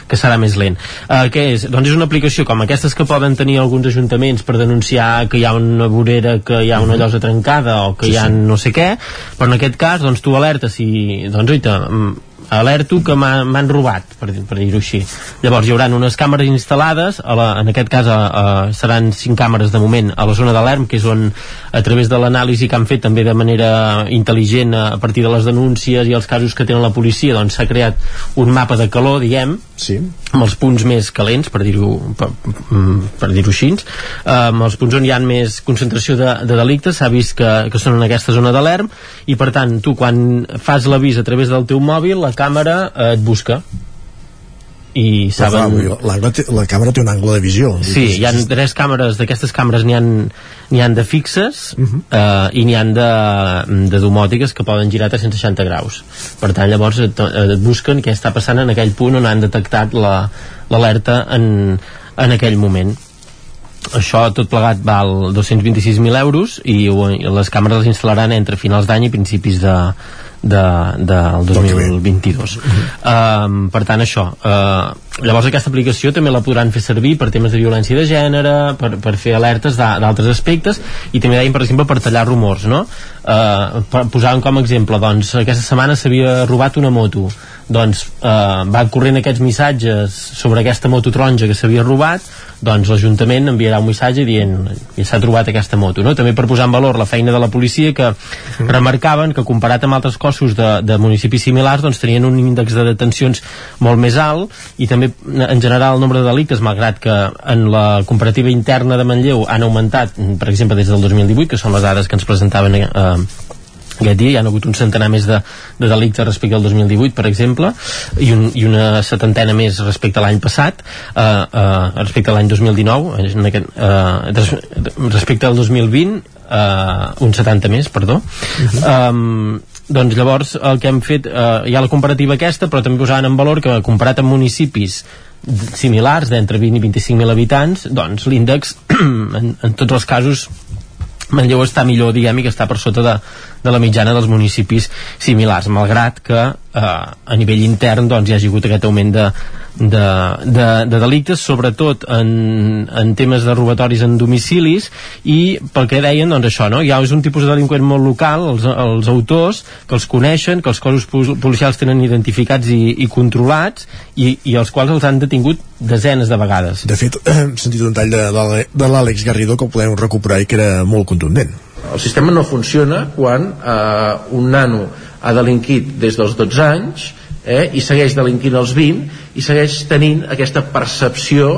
que serà més lent. Uh, què és? Doncs és una aplicació com aquestes que poden tenir alguns ajuntaments per denunciar que hi ha una vorera, que hi ha una llosa trencada o que hi ha no sé què, però en aquest cas doncs tu alertes i doncs oita, mm, alerto que m'ha- m'han robat per, per dir-ho així llavors hi haurà unes càmeres instal·lades a la, en aquest cas a, a, seran cinc càmeres de moment a la zona de l'ERM que és on a través de l'anàlisi que han fet també de manera intel·ligent a partir de les denúncies i els casos que tenen la policia doncs s'ha creat un mapa de calor diguem sí. amb els punts més calents per dir-ho per, mm, per dir-ho així amb els punts on hi ha més concentració de, de delictes s'ha vist que, que són en aquesta zona de l'ERM i per tant tu quan fas l'avís a través del teu mòbil la càmera eh, et busca i Però, saben... clar, l'angle té- la càmera té un angle de visió. Sí, hi ha tres càmeres, d'aquestes càmeres n'hi han, n'hi han de fixes Mhm. eh, i n'hi han de, de domòtiques que poden girar a 360 graus. Per tant, llavors et, et busquen què està passant en aquell punt on han detectat la- l'alerta en, en aquell moment. Això tot plegat val 226.000 euros i les càmeres les instal·laran entre finals d'any i principis de, de, del 2022 um, per tant això uh, llavors aquesta aplicació també la podran fer servir per temes de violència de gènere per, per fer alertes d'a- d'altres aspectes i també deien per exemple per tallar rumors no? uh, per, posàvem com a exemple doncs aquesta setmana s'havia robat una moto doncs eh, va corrent aquests missatges sobre aquesta moto taronja que s'havia robat doncs l'Ajuntament enviarà un missatge dient que s'ha trobat aquesta moto no? també per posar en valor la feina de la policia que remarcaven que comparat amb altres cossos de, de municipis similars doncs tenien un índex de detencions molt més alt i també en general el nombre de delictes malgrat que en la comparativa interna de Manlleu han augmentat per exemple des del 2018 que són les dades que ens presentaven eh, aquest dia hi ha hagut un centenar més de, de delictes respecte al 2018 per exemple i, un, i una setantena més respecte a l'any passat eh, eh, respecte a l'any 2019 en aquest, eh, respecte al 2020 eh, un 70 més, perdó. Um, doncs llavors el que hem fet eh, hi ha la comparativa aquesta però també posaven en valor que comparat amb municipis similars d'entre 20 i 25.000 habitants doncs l'índex en, en tots els casos Manlleu està millor, diguem, que està per sota de, de la mitjana dels municipis similars, malgrat que eh, a nivell intern doncs, hi hagi hagut aquest augment de, de, de, de delictes, sobretot en, en temes de robatoris en domicilis, i pel que deien, doncs això, no? ha és un tipus de delinqüent molt local, els, els autors, que els coneixen, que els cossos pol- policials tenen identificats i, i controlats, i, i els quals els han detingut desenes de vegades. De fet, hem sentit un tall de, de l'Àlex Garrido que el podem recuperar i que era molt contundent. El sistema no funciona quan eh, un nano ha delinquit des dels 12 anys eh, i segueix delinquint als 20 i segueix tenint aquesta percepció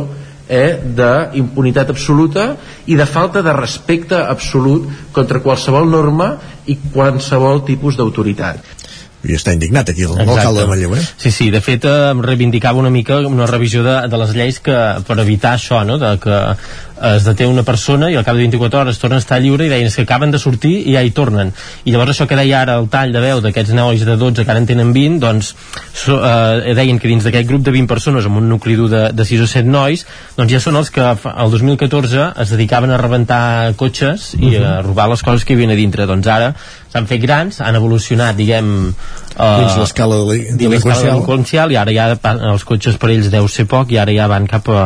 eh, d'impunitat absoluta i de falta de respecte absolut contra qualsevol norma i qualsevol tipus d'autoritat. I està indignat aquí l'alcalde de Manlleu, eh? Sí, sí, de fet eh, em reivindicava una mica una revisió de, de les lleis que, per evitar això, no? de que es deté una persona i al cap de 24 hores torna a estar lliure i deien que acaben de sortir i ja hi tornen. I llavors això que deia ara el tall de veu d'aquests nois de 12 que ara en tenen 20 doncs so, eh, deien que dins d'aquest grup de 20 persones amb un nucli dur de, de 6 o 7 nois doncs ja són els que el 2014 es dedicaven a rebentar cotxes i a robar les coses que hi havia a dintre. Doncs ara s'han fet grans, han evolucionat diguem eh, Dins l'escala l'escala delinqüencial. delinqüencial i ara ja els cotxes per ells deu ser poc i ara ja van cap a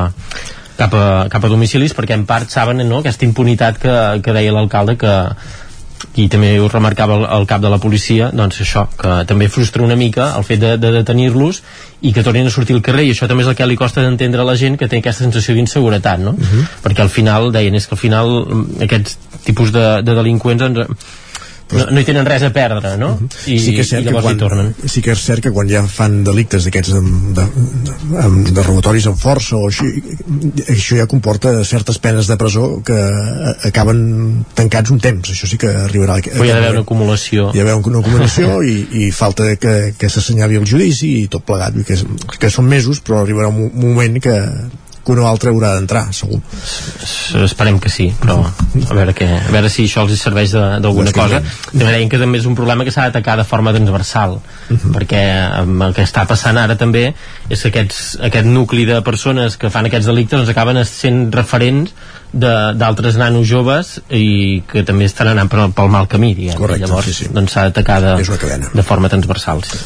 cap a, cap a domicilis perquè en part saben no, aquesta impunitat que, que deia l'alcalde que i també ho remarcava el, el cap de la policia doncs això, que també frustra una mica el fet de, de detenir-los i que tornin a sortir al carrer i això també és el que li costa d'entendre a la gent que té aquesta sensació d'inseguretat no? perquè al final deien és que al final mm, aquests tipus de, de delinqüents ens, no, no hi tenen res a perdre no? I, sí que és cert i que quan, hi tornen. sí que és cert que quan ja fan delictes d'aquests amb, de, amb, de robatoris amb força o així, això ja comporta certes penes de presó que acaben tancats un temps. Això sí que arribarà a, però hi ha d'haver una acumulació. hi ha d'haver una acumulació i, i falta que, que s'assenyali el judici i tot plegat, que, que són mesos però arribarà un moment que que un o altre haurà d'entrar, segur. Esperem que sí, però a veure, què, a veure si això els serveix d'alguna cosa. També deien que també és un problema que s'ha d'atacar de forma transversal, uh -huh. perquè amb el que està passant ara també és que aquests, aquest nucli de persones que fan aquests delictes doncs acaben sent referents d'altres nanos joves i que també estan anant pel, pel mal camí diguem. Correcte, llavors sí, sí. doncs s'ha d'atacar de, de forma transversal sí.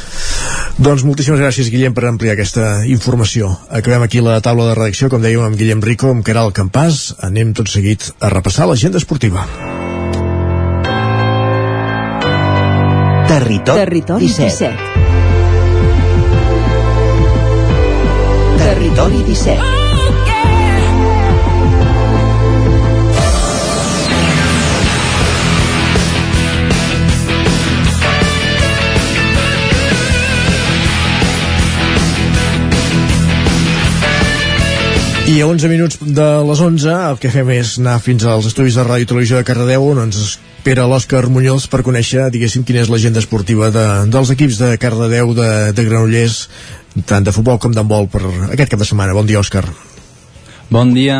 Doncs moltíssimes gràcies Guillem per ampliar aquesta informació acabem aquí la taula de redacció com dèiem amb Guillem Rico, amb Caral Campàs anem tot seguit a repassar l'agenda esportiva Territori, Territori 17. 17. Territori 17. I a 11 minuts de les 11 el que fem és anar fins als estudis de ràdio televisió de Cardedeu on ens espera l'Òscar Muñoz per conèixer, diguéssim, quina és l'agenda esportiva de, dels equips de Cardedeu, de, de Granollers, tant de futbol com d'handbol per aquest cap de setmana. Bon dia, Òscar. Bon dia.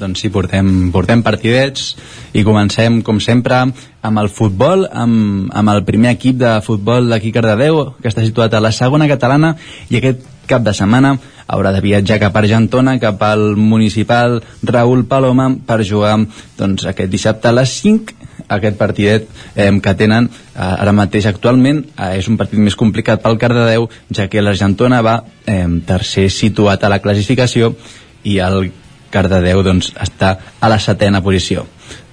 Doncs sí, portem, portem partidets i comencem, com sempre, amb el futbol, amb, amb el primer equip de futbol d'aquí Cardedeu, que està situat a la segona catalana, i aquest cap de setmana haurà de viatjar cap a Argentona, cap al municipal Raúl Paloma, per jugar doncs, aquest dissabte a les 5 aquest partidet eh, que tenen eh, ara mateix actualment eh, és un partit més complicat pel Cardedeu ja que l'Argentona va eh, tercer situat a la classificació i el Cardedeu doncs, està a la setena posició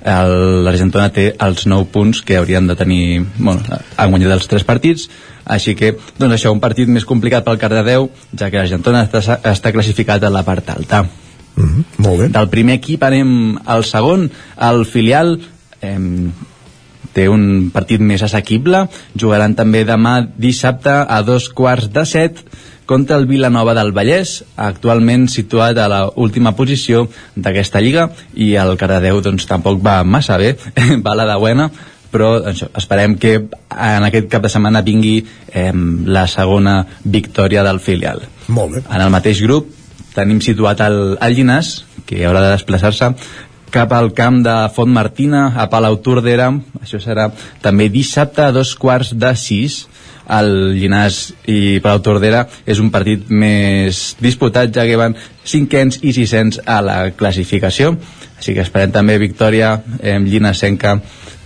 l'Argentona té els 9 punts que haurien de tenir bueno, han guanyat els 3 partits així que doncs això, un partit més complicat pel Cardedeu ja que l'Argentona està, està classificat a la part alta. Mm -hmm, molt bé. del primer equip anem al segon. El filial eh, té un partit més assequible. Jugaran també demà dissabte a dos quarts de set contra el Vilanova del Vallès, actualment situat a la última posició d'aquesta lliga i el Cardedeu doncs, tampoc va massa bé, va la de buena, però això, esperem que en aquest cap de setmana vingui eh, la segona victòria del filial. Molt bé. En el mateix grup tenim situat el, el Llinàs, que haurà de desplaçar-se cap al camp de Font Martina a Palau Tordera això serà també dissabte a dos quarts de sis el Llinàs i Palau Tordera. És un partit més disputat ja que van cinquens i sisens a la classificació. Així que esperem també victòria eh, llinasenca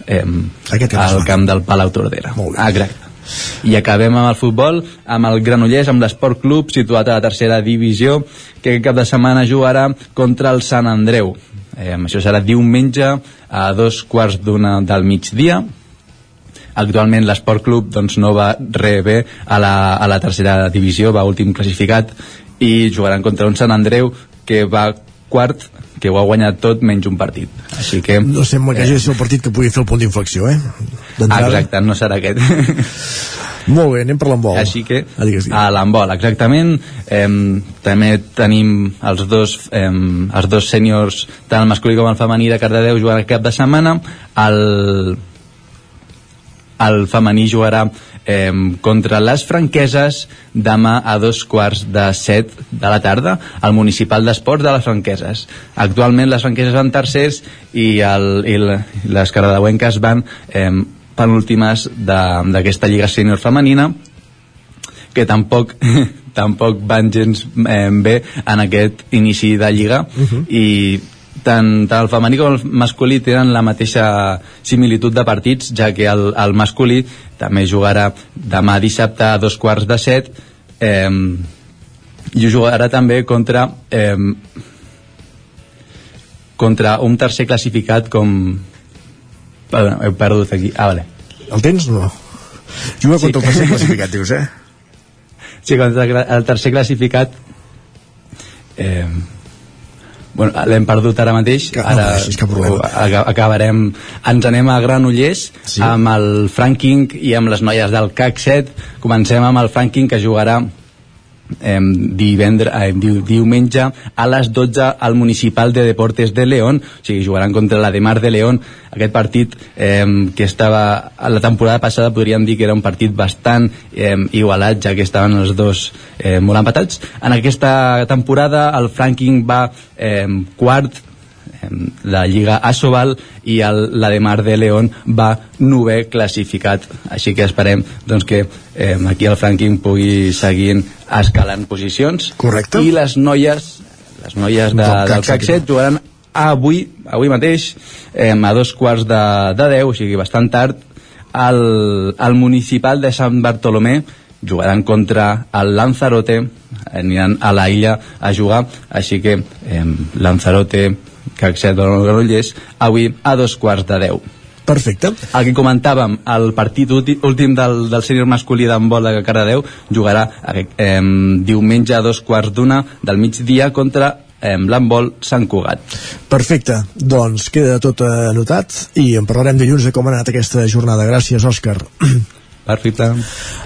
eh, al camp del Palau Tordera. Exacte. I acabem amb el futbol, amb el Granollers, amb l'Esport Club, situat a la tercera divisió, que aquest cap de setmana jugarà contra el Sant Andreu. Eh, això serà diumenge a dos quarts d'una del migdia. Actualment l'Esport Club doncs, no va res bé a la, a la tercera divisió, va últim classificat i jugaran contra un Sant Andreu que va quart que ho ha guanyat tot menys un partit. Així que no sembla que hagi de ser el partit que pugui fer el punt d'inflexió eh? exacte, no serà aquest. Molt bé, anem per l'handbol. Així que ah, digues, digues. a l'handbol, exactament. Eh, també tenim els dos eh, els dos sèniors tant el masculí com el femení de Cardedeu jugant cap de setmana. El el femení jugarà eh, contra les franqueses demà a dos quarts de set de la tarda al municipal d'esports de les franqueses actualment les franqueses van tercers i, el, i les cardedeuenques van eh, penúltimes d'aquesta lliga sènior femenina que tampoc tampoc van gens eh, bé en aquest inici de lliga uh -huh. i tant, el femení com el masculí tenen la mateixa similitud de partits, ja que el, el masculí també jugarà demà dissabte a dos quarts de set eh, i jugarà també contra eh, contra un tercer classificat com Perdó, he perdut aquí, ah, vale el tens o no? juga contra sí. el tercer classificat, dius, eh? sí, contra el tercer classificat eh, bueno, l'hem perdut ara mateix Que- no ara pateixis, cap problema. aca- acabarem ens anem a Granollers Sí. amb el Franking i amb les noies del CAC 7 comencem amb el Franking que jugarà eh, divendre, eh, diu, diumenge a les 12 al Municipal de Deportes de León, o sigui, jugaran contra la de Mar de León, aquest partit eh, que estava, a la temporada passada podríem dir que era un partit bastant eh, igualat, ja que estaven els dos eh, molt empatats. En aquesta temporada el Franking va eh, quart la Lliga Asobal i el, la de Mar de León va novè classificat. Així que esperem doncs, que eh, aquí el Franklin pugui seguir escalant posicions. Correcte. i les noies les noies de, Del del 7 jugaran avui, avui mateix eh, a dos quarts de, de 10 o sigui bastant tard al, al municipal de Sant Bartolomé. Jugaran contra el Lanzarote. Aniran a la illa a jugar. Així que eh, Lanzarote CAC 7 de Granollers avui a dos quarts de 10 Perfecte. el que comentàvem, el partit últim, últim del, del sènior masculí d'handbol de Cardedeu jugarà eh, diumenge a dos quarts d'una del migdia contra eh, l'handbol Sant Cugat. Perfecte, doncs queda tot anotat i en parlarem dilluns de com ha anat aquesta jornada. Gràcies, Òscar. Perfecte.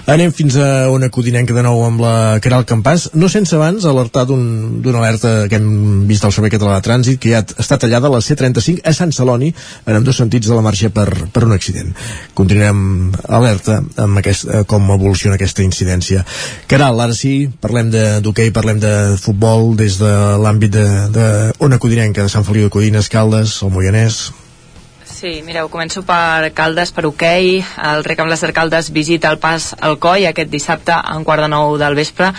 Anem fins a una codinenca de nou amb la Caral Campàs, no sense abans alertar d'una un, alerta que hem vist al Servei Català de Trànsit, que ja està tallada a la C35 a Sant Celoni, en ambdós sentits de la marxa per, per un accident. Continuem alerta amb aquest, eh, com evoluciona aquesta incidència. Caral, ara sí, parlem d'hoquei, parlem de futbol des de l'àmbit de, de Codinenca, de Sant Feliu de Codines, Caldes, el Moianès... Sí, mireu, començo per Caldes, per hoquei. El Rec amb les Caldes visita el pas al Coi aquest dissabte a un quart de nou del vespre.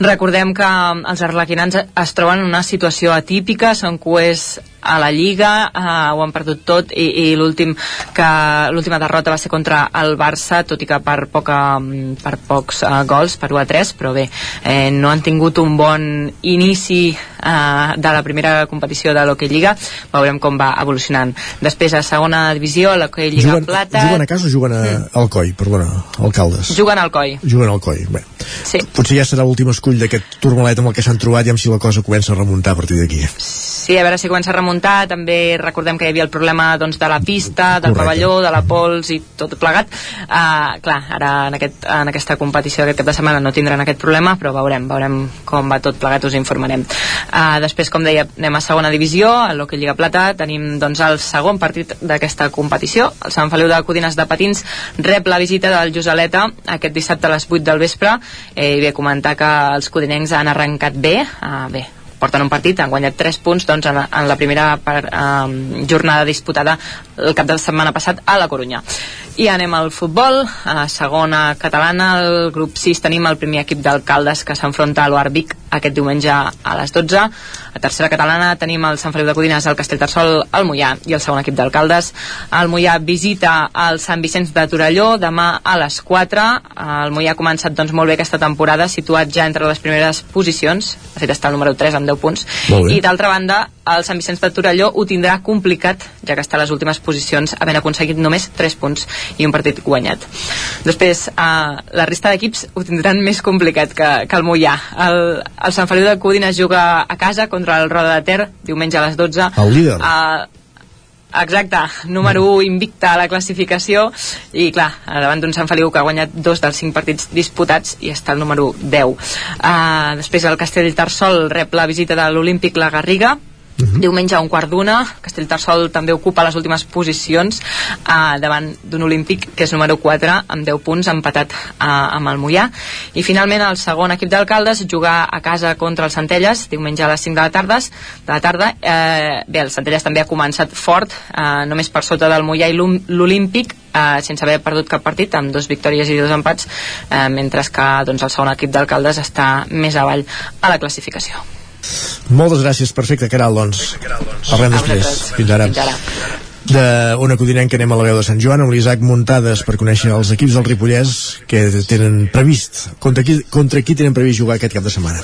Recordem que els arlequinans es troben en una situació atípica, són cuers a la Lliga, eh, ho han perdut tot i, i l'últim que l'última derrota va ser contra el Barça, tot i que per, poca, per pocs eh, gols, per 1 a 3, però bé, eh, no han tingut un bon inici eh, de la primera competició de l'Hockey Lliga, veurem com va evolucionant. Després a segona divisió, l'Hockey Lliga Juguen, Plata, juguen a casa o juguen a, al Coi? Perdona, al Caldes. juguen al Coi. Juguen al Coi. Bé, Sí. potser ja serà l'últim escull d'aquest turmalet amb el que s'han trobat i amb si la cosa comença a remuntar a partir d'aquí. Sí, a veure si comença a remuntar. També recordem que hi havia el problema doncs, de la pista, del Correcte. pavelló, de la pols i tot plegat. Uh, clar, ara en, aquest, en aquesta competició d'aquest cap de setmana no tindran aquest problema, però veurem, veurem com va tot plegat, us informarem. Uh, després, com deia, anem a segona divisió, a l'Hockey Lliga Plata, tenim doncs, el segon partit d'aquesta competició. El Sant Feliu de Codines de Patins rep la visita del Josaleta aquest dissabte a les 8 del vespre eh, i bé, comentar que els codinencs han arrencat bé, uh, bé, porten un partit, han guanyat 3 punts doncs, en, en la primera per, um, jornada disputada el cap de setmana passat a la Corunya. I anem al futbol, a segona catalana, al grup 6 tenim el primer equip d'alcaldes que s'enfronta a l'Oarbic aquest diumenge a les 12. A tercera catalana tenim el Sant Feliu de Codines, el Castellterçol, el Mollà i el segon equip d'alcaldes. El Mollà visita el Sant Vicenç de Torelló demà a les 4. El Mollà ha començat doncs, molt bé aquesta temporada, situat ja entre les primeres posicions. De fet, està el número 3 amb 10 punts. I d'altra banda, el Sant Vicenç de Torelló ho tindrà complicat, ja que està a les últimes posicions, havent aconseguit només 3 punts i un partit guanyat. Després, eh, la resta d'equips ho tindran més complicat que, que el Mollà. El, el Sant Feliu de Codines juga a casa contra el Roda de Ter, diumenge a les 12. El líder. Eh, Exacte, número 1 invicta a la classificació i clar, davant d'un Sant Feliu que ha guanyat dos dels cinc partits disputats i està el número 10 uh, després el Castellterçol rep la visita de l'Olímpic La Garriga Diumenge a un quart d'una, Castellterçol també ocupa les últimes posicions eh, davant d'un olímpic que és número 4 amb 10 punts, empatat eh, amb el Mollà. I finalment el segon equip d'alcaldes jugar a casa contra el Centelles, diumenge a les 5 de la tarda. De la tarda eh, bé, el Centelles també ha començat fort, eh, només per sota del Mollà i l'Olímpic, eh, sense haver perdut cap partit, amb dos victòries i dos empats, eh, mentre que doncs, el segon equip d'alcaldes està més avall a la classificació. Moltes gràcies, perfecte, Caral, doncs. Parlem A després. Fins ara. Fins ara. De una codinenca que anem a la veu de Sant Joan amb l'Isaac Muntades per conèixer els equips del Ripollès que tenen previst contra qui, contra qui tenen previst jugar aquest cap de setmana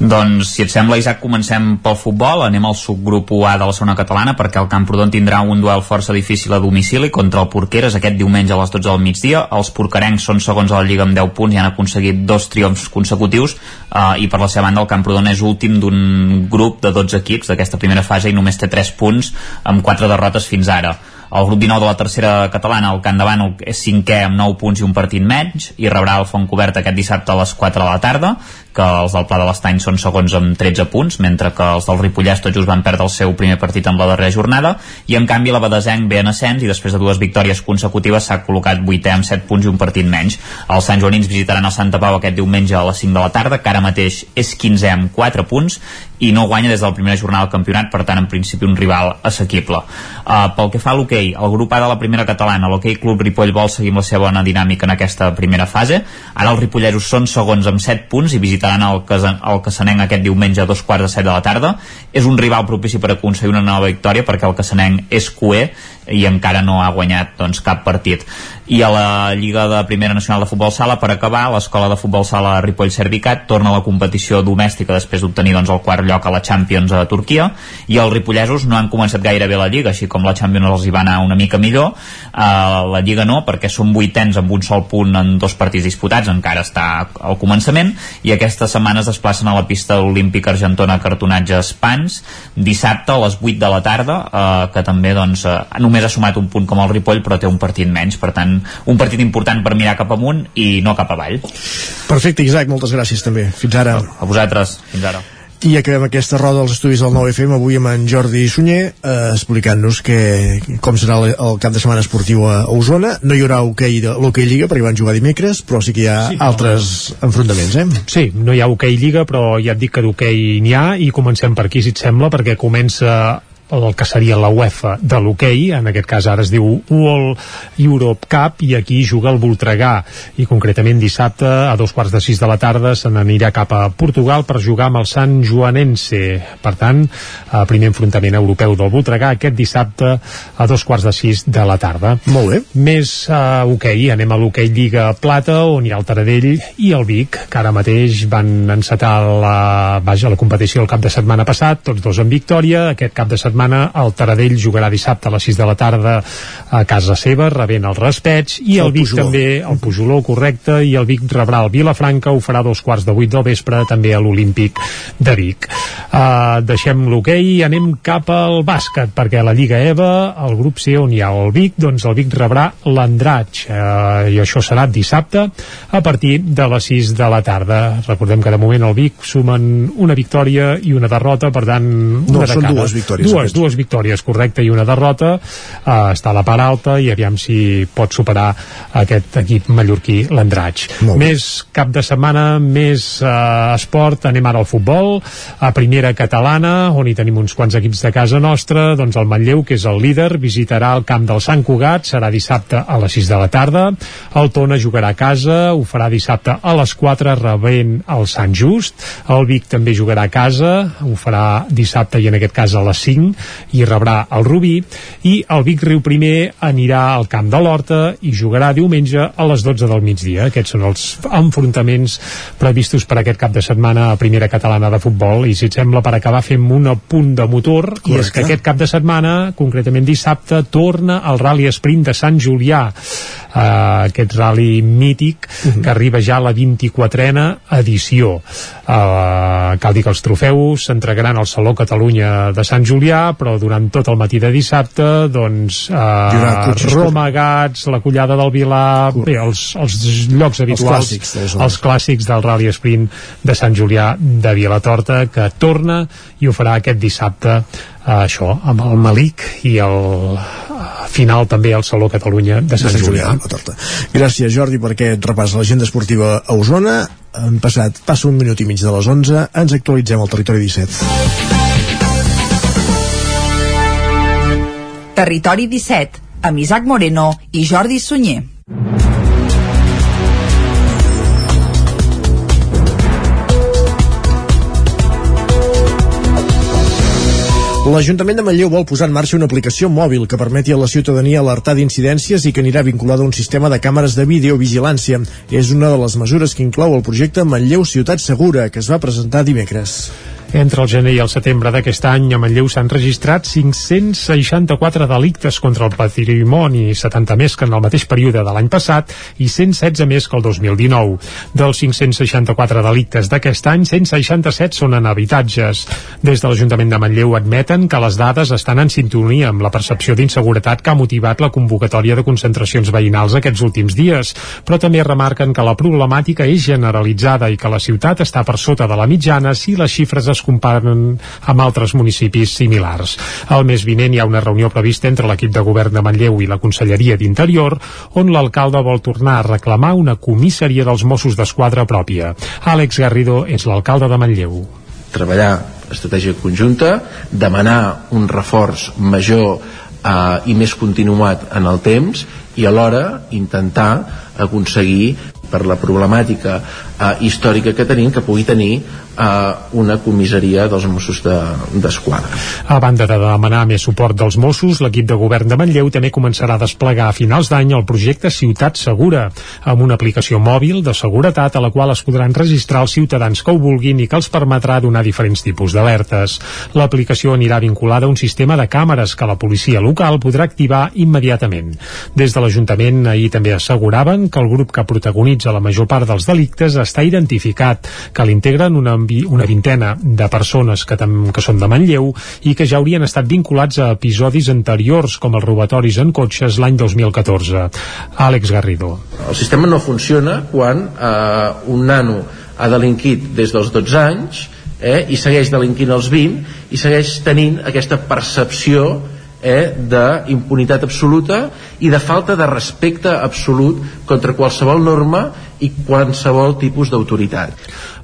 Doncs, si et sembla, Isaac, comencem pel futbol. Anem al subgrup UA de la segona catalana perquè el Camprodon tindrà un duel força difícil a domicili contra el Porqueres aquest diumenge a les 12 del migdia. Els porcarencs són segons a la Lliga amb 10 punts i han aconseguit dos triomfs consecutius eh, i per la seva banda el Camprodon és últim d'un grup de 12 equips d'aquesta primera fase i només té 3 punts amb 4 derrotes fins ara. El grup 19 de la tercera catalana, el Can Davant, és cinquè amb 9 punts i un partit menys i rebrà el Fontcobert aquest dissabte a les 4 de la tarda que els del Pla de l'Estany són segons amb 13 punts, mentre que els del Ripollès tot just van perdre el seu primer partit en la darrera jornada, i en canvi la Badesenc ve en ascens i després de dues victòries consecutives s'ha col·locat 8è amb 7 punts i un partit menys. Els Sant Joanins visitaran el Santa Pau aquest diumenge a les 5 de la tarda, que ara mateix és 15è amb 4 punts i no guanya des de la primera jornada del campionat, per tant, en principi un rival assequible. Uh, pel que fa a l'hoquei, el grup A de la primera catalana, l'hoquei Club Ripoll vol seguir amb la seva bona dinàmica en aquesta primera fase. Ara els ripolleros són segons amb 7 punts i visitaran el, Casan el Casanenc aquest diumenge a dos quarts de set de la tarda. És un rival propici per aconseguir una nova victòria perquè el Casanenc és cué i encara no ha guanyat doncs, cap partit. I a la Lliga de Primera Nacional de Futbol Sala per acabar, l'Escola de Futbol Sala Ripoll Cervicat torna a la competició domèstica després d'obtenir doncs, el quart lloc a la Champions a Turquia. I els ripollesos no han començat gaire bé la Lliga així com la Champions els hi va anar una mica millor. Uh, la Lliga no, perquè són vuitens amb un sol punt en dos partits disputats encara està al començament. I aquesta setmana es desplacen a la pista olímpica argentona Cartonatges Pans dissabte a les 8 de la tarda uh, que també doncs, uh, només ha sumat un punt com el Ripoll però té un partit menys, per tant un partit important per mirar cap amunt i no cap avall. Perfecte, Isaac, moltes gràcies també. Fins ara. A vosaltres, fins ara. I acabem aquesta roda dels estudis del 9FM avui amb en Jordi Sunyer eh, explicant-nos que, com serà el, el cap de setmana esportiu a, Osona. No hi haurà hoquei de l'hoquei Lliga perquè van jugar dimecres, però sí que hi ha sí, altres no. enfrontaments, eh? Sí, no hi ha hoquei Lliga, però ja et dic que d'hoquei n'hi ha i comencem per aquí, si et sembla, perquè comença el que seria la UEFA de l'hoquei, en aquest cas ara es diu World Europe Cup i aquí juga el Voltregà. I concretament dissabte a dos quarts de sis de la tarda se n'anirà cap a Portugal per jugar amb el Sant Joanense. Per tant, eh, primer enfrontament europeu del Voltregà aquest dissabte a dos quarts de sis de la tarda. Molt bé. Més uh, hoquei, anem a l'hoquei Lliga Plata on hi ha el Taradell i el Vic que ara mateix van encetar la, vaja, la competició el cap de setmana passat tots dos en victòria, aquest cap de setmana setmana el Taradell jugarà dissabte a les 6 de la tarda a casa seva, rebent el respeig i el, el Vic Pujoló. també, el Pujoló correcte, i el Vic rebrà el Vilafranca, ho farà dos quarts de vuit del vespre també a l'Olímpic de Vic. Uh, deixem l'hoquei i anem cap al bàsquet, perquè a la Lliga EVA el grup C on hi ha el Vic doncs el Vic rebrà l'Andratx. Uh, i això serà dissabte a partir de les 6 de la tarda. Recordem que de moment el Vic sumen una victòria i una derrota, per tant una no, són dues victòries dues, dues, dues victòries, correcte, i una derrota. Uh, està a la part alta i aviam si pot superar aquest equip mallorquí, l'Andratx. Més cap de setmana, més uh, esport, anem ara al futbol, a primera catalana, on hi tenim uns quants equips de casa nostra, doncs el Manlleu, que és el líder, visitarà el camp del Sant Cugat, serà dissabte a les 6 de la tarda, el Tona jugarà a casa, ho farà dissabte a les 4, rebent el Sant Just, el Vic també jugarà a casa, ho farà dissabte i en aquest cas a les 5, i rebrà el Rubí i el Vic Riu primer anirà al camp de l'Horta i jugarà diumenge a les 12 del migdia. Aquests són els enfrontaments previstos per aquest cap de setmana a primera catalana de futbol i si et sembla per acabar fem un punt de motor Correcte. i és que aquest cap de setmana, concretament dissabte, torna el Rally Sprint de Sant Julià uh, aquest rally mític uh -huh. que arriba ja a la 24a edició uh, cal dir que els trofeus s'entregaran al Saló Catalunya de Sant Julià però durant tot el matí de dissabte doncs uh, Roma Gats, la Collada del Vilar bé, els, els llocs habituals els clàssics, els clàssics del Rally Sprint de Sant Julià de Vilatorta que torna i ho farà aquest dissabte uh, això, amb el Malic i el uh, final també al Saló Catalunya de Sant, de Sant Julià. Julià. Gràcies Jordi per aquest repàs a l'agenda esportiva a Osona han passat, passa un minut i mig de les 11 ens actualitzem al territori 17 Territori 17 amb Isaac Moreno i Jordi Sunyer L'Ajuntament de Manlleu vol posar en marxa una aplicació mòbil que permeti a la ciutadania alertar d'incidències i que anirà vinculada a un sistema de càmeres de videovigilància. És una de les mesures que inclou el projecte Manlleu Ciutat Segura, que es va presentar dimecres. Entre el gener i el setembre d'aquest any a Manlleu s'han registrat 564 delictes contra el patrimoni, 70 més que en el mateix període de l'any passat i 116 més que el 2019. Dels 564 delictes d'aquest any, 167 són en habitatges. Des de l'Ajuntament de Manlleu admeten que les dades estan en sintonia amb la percepció d'inseguretat que ha motivat la convocatòria de concentracions veïnals aquests últims dies, però també remarquen que la problemàtica és generalitzada i que la ciutat està per sota de la mitjana si les xifres es comparen amb altres municipis similars. El mes vinent hi ha una reunió prevista entre l'equip de govern de Manlleu i la Conselleria d'Interior, on l'alcalde vol tornar a reclamar una comissaria dels Mossos d'Esquadra pròpia. Àlex Garrido és l'alcalde de Manlleu. Treballar estratègia conjunta, demanar un reforç major eh, i més continuat en el temps i alhora intentar aconseguir per la problemàtica eh, històrica que tenim que pugui tenir eh, una comissaria dels Mossos d'Esquadra. De, a banda de demanar més suport dels Mossos, l'equip de govern de Manlleu també començarà a desplegar a finals d'any el projecte Ciutat Segura, amb una aplicació mòbil de seguretat a la qual es podran registrar els ciutadans que ho vulguin i que els permetrà donar diferents tipus d'alertes. L'aplicació anirà vinculada a un sistema de càmeres que la policia local podrà activar immediatament. Des de l'Ajuntament ahir també asseguraven que el grup que protagonitza la major part dels delictes està identificat, que l'integren una una vintena de persones que, tam, que són de Manlleu i que ja haurien estat vinculats a episodis anteriors com els robatoris en cotxes l'any 2014. Àlex Garrido. El sistema no funciona quan eh, un nano ha delinquit des dels 12 anys eh, i segueix delinquint als 20 i segueix tenint aquesta percepció eh, d'impunitat absoluta i de falta de respecte absolut contra qualsevol norma i qualsevol tipus d'autoritat.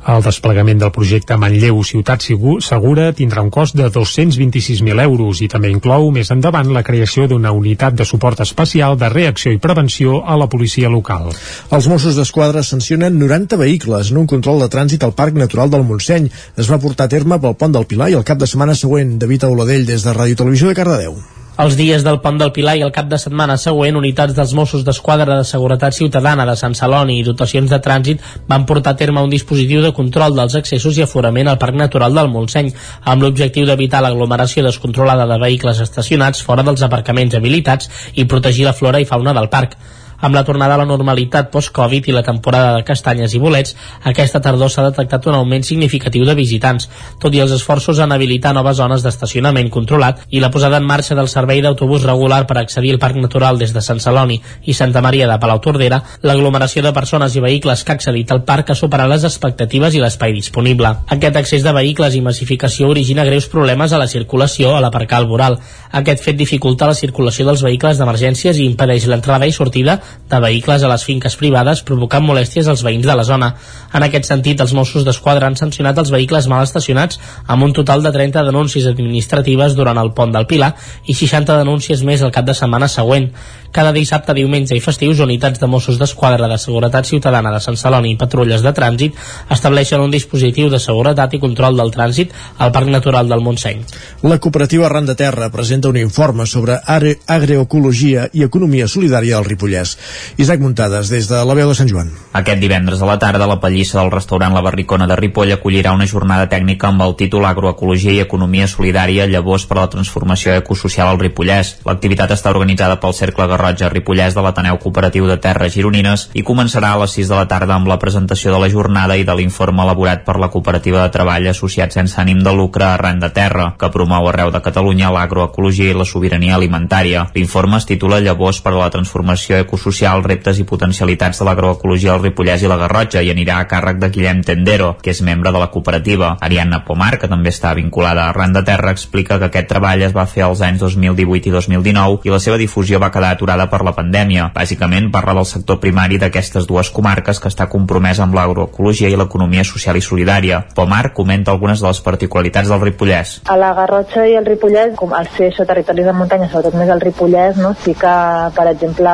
El desplegament del projecte Manlleu Ciutat Segura tindrà un cost de 226.000 euros i també inclou més endavant la creació d'una unitat de suport especial de reacció i prevenció a la policia local. Els Mossos d'Esquadra sancionen 90 vehicles en un control de trànsit al Parc Natural del Montseny. Es va portar a terme pel pont del Pilar i el cap de setmana següent. David Auladell des de Ràdio Televisió de Cardedeu. Els dies del Pont del Pilar i el cap de setmana següent, unitats dels Mossos d'Esquadra de Seguretat Ciutadana de Sant Celoni i dotacions de trànsit van portar a terme un dispositiu de control dels accessos i aforament al Parc Natural del Montseny, amb l'objectiu d'evitar l'aglomeració descontrolada de vehicles estacionats fora dels aparcaments habilitats i protegir la flora i fauna del parc. Amb la tornada a la normalitat post-Covid i la temporada de castanyes i bolets, aquesta tardor s'ha detectat un augment significatiu de visitants, tot i els esforços en habilitar noves zones d'estacionament controlat i la posada en marxa del servei d'autobús regular per accedir al Parc Natural des de Sant Celoni i Santa Maria de Palautordera, l'aglomeració de persones i vehicles que ha accedit al parc ha superat les expectatives i l'espai disponible. Aquest accés de vehicles i massificació origina greus problemes a la circulació a l'aparcar al voral. Aquest fet dificulta la circulació dels vehicles d'emergències i impedeix l'entrada i sortida de vehicles a les finques privades provocant molèsties als veïns de la zona. En aquest sentit, els Mossos d'Esquadra han sancionat els vehicles mal estacionats amb un total de 30 denúncies administratives durant el pont del Pilar i 60 denúncies més el cap de setmana següent. Cada dissabte, diumenge i festius, unitats de Mossos d'Esquadra de Seguretat Ciutadana de Sant Celoni i patrulles de trànsit estableixen un dispositiu de seguretat i control del trànsit al Parc Natural del Montseny. La cooperativa Arran de Terra presenta un informe sobre agroecologia i economia solidària del Ripollès. Isaac Muntades, des de la veu de Sant Joan. Aquest divendres a la tarda, la pallissa del restaurant La Barricona de Ripoll acollirà una jornada tècnica amb el títol Agroecologia i Economia Solidària, llavors per a la transformació ecosocial al Ripollès. L'activitat està organitzada pel Cercle Garrotja Ripollès de l'Ateneu Cooperatiu de Terres Gironines i començarà a les 6 de la tarda amb la presentació de la jornada i de l'informe elaborat per la Cooperativa de Treball Associat sense ànim de lucre Arran de Terra, que promou arreu de Catalunya l'agroecologia i la sobirania alimentària. L'informe es titula Llavors per a la transformació ecosocial, reptes i potencialitats de l'agroecologia al Ripollès i la Garrotja i anirà a càrrec de Guillem Tendero, que és membre de la cooperativa. Ariadna Pomar, que també està vinculada a Arran de Terra, explica que aquest treball es va fer als anys 2018 i 2019 i la seva difusió va quedar aturada per la pandèmia. Bàsicament parla del sector primari d'aquestes dues comarques que està compromès amb l'agroecologia i l'economia social i solidària. Pomar comenta algunes de les particularitats del Ripollès. A la Garrotxa i el Ripollès, com al ser això territoris de muntanya, sobretot més el Ripollès, no? sí que, per exemple,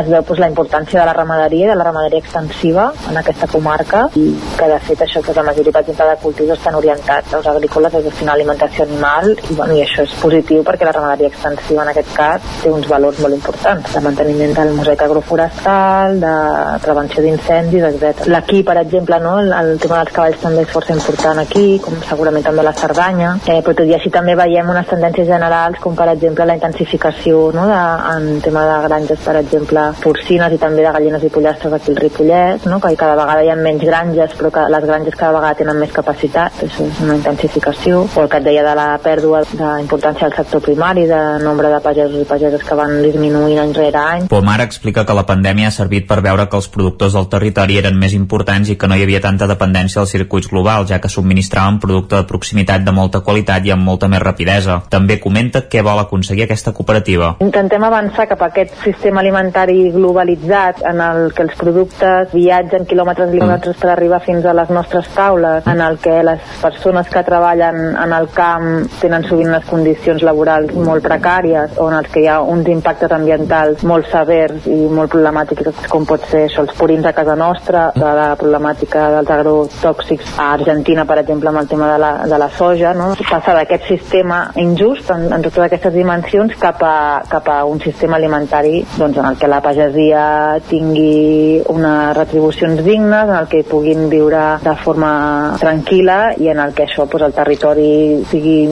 es veu doncs, la importància de la ramaderia i de la ramaderia extensiva en aquesta comarca i que de fet això que la majoria per exemple de cultius estan orientats als agrícoles a destinar alimentació animal i, bueno, i això és positiu perquè la ramaderia extensiva en aquest cas té uns valors molt importants de manteniment del mosaic agroforestal de prevenció d'incendis, etc. L'aquí, per exemple, no? el, el tema dels cavalls també és força important aquí, com segurament també la Cerdanya, eh, però tot i així també veiem unes tendències generals com per exemple la intensificació no? de, en tema de granges, per exemple, porcines i també de gallines i pollastres aquí al Ripollès, no? que cada vegada hi ha menys granges, però que les granges cada vegada tenen més capacitat, això és una intensificació, o el que et deia de la pèrdua d'importància del sector primari, de nombre de pagesos i pageses que van disminuint any rere any. Pomar explica que la pandèmia ha servit per veure que els productors del territori eren més importants i que no hi havia tanta dependència dels circuits globals, ja que subministraven producte de proximitat de molta qualitat i amb molta més rapidesa. També comenta què vol aconseguir aquesta cooperativa. Intentem avançar cap a aquest sistema alimentari globalitzat en el que els productes viatgen quilòmetres i quilòmetres per arribar fins a les nostres taules, en el que les persones que treballen en el camp tenen sovint unes condicions laborals molt precàries o en els que hi ha uns impactes ambientals molt severs i molt problemàtics com pot ser això, els purins a casa nostra, de la problemàtica dels agrotòxics a Argentina, per exemple, amb el tema de la, de la soja, no? passar d'aquest sistema injust en, en totes aquestes dimensions cap a, cap a un sistema alimentari doncs, en el que la pagesia tingui unes retribucions dignes, en el que puguin viure de forma tranquil·la i en el que això doncs, el territori sigui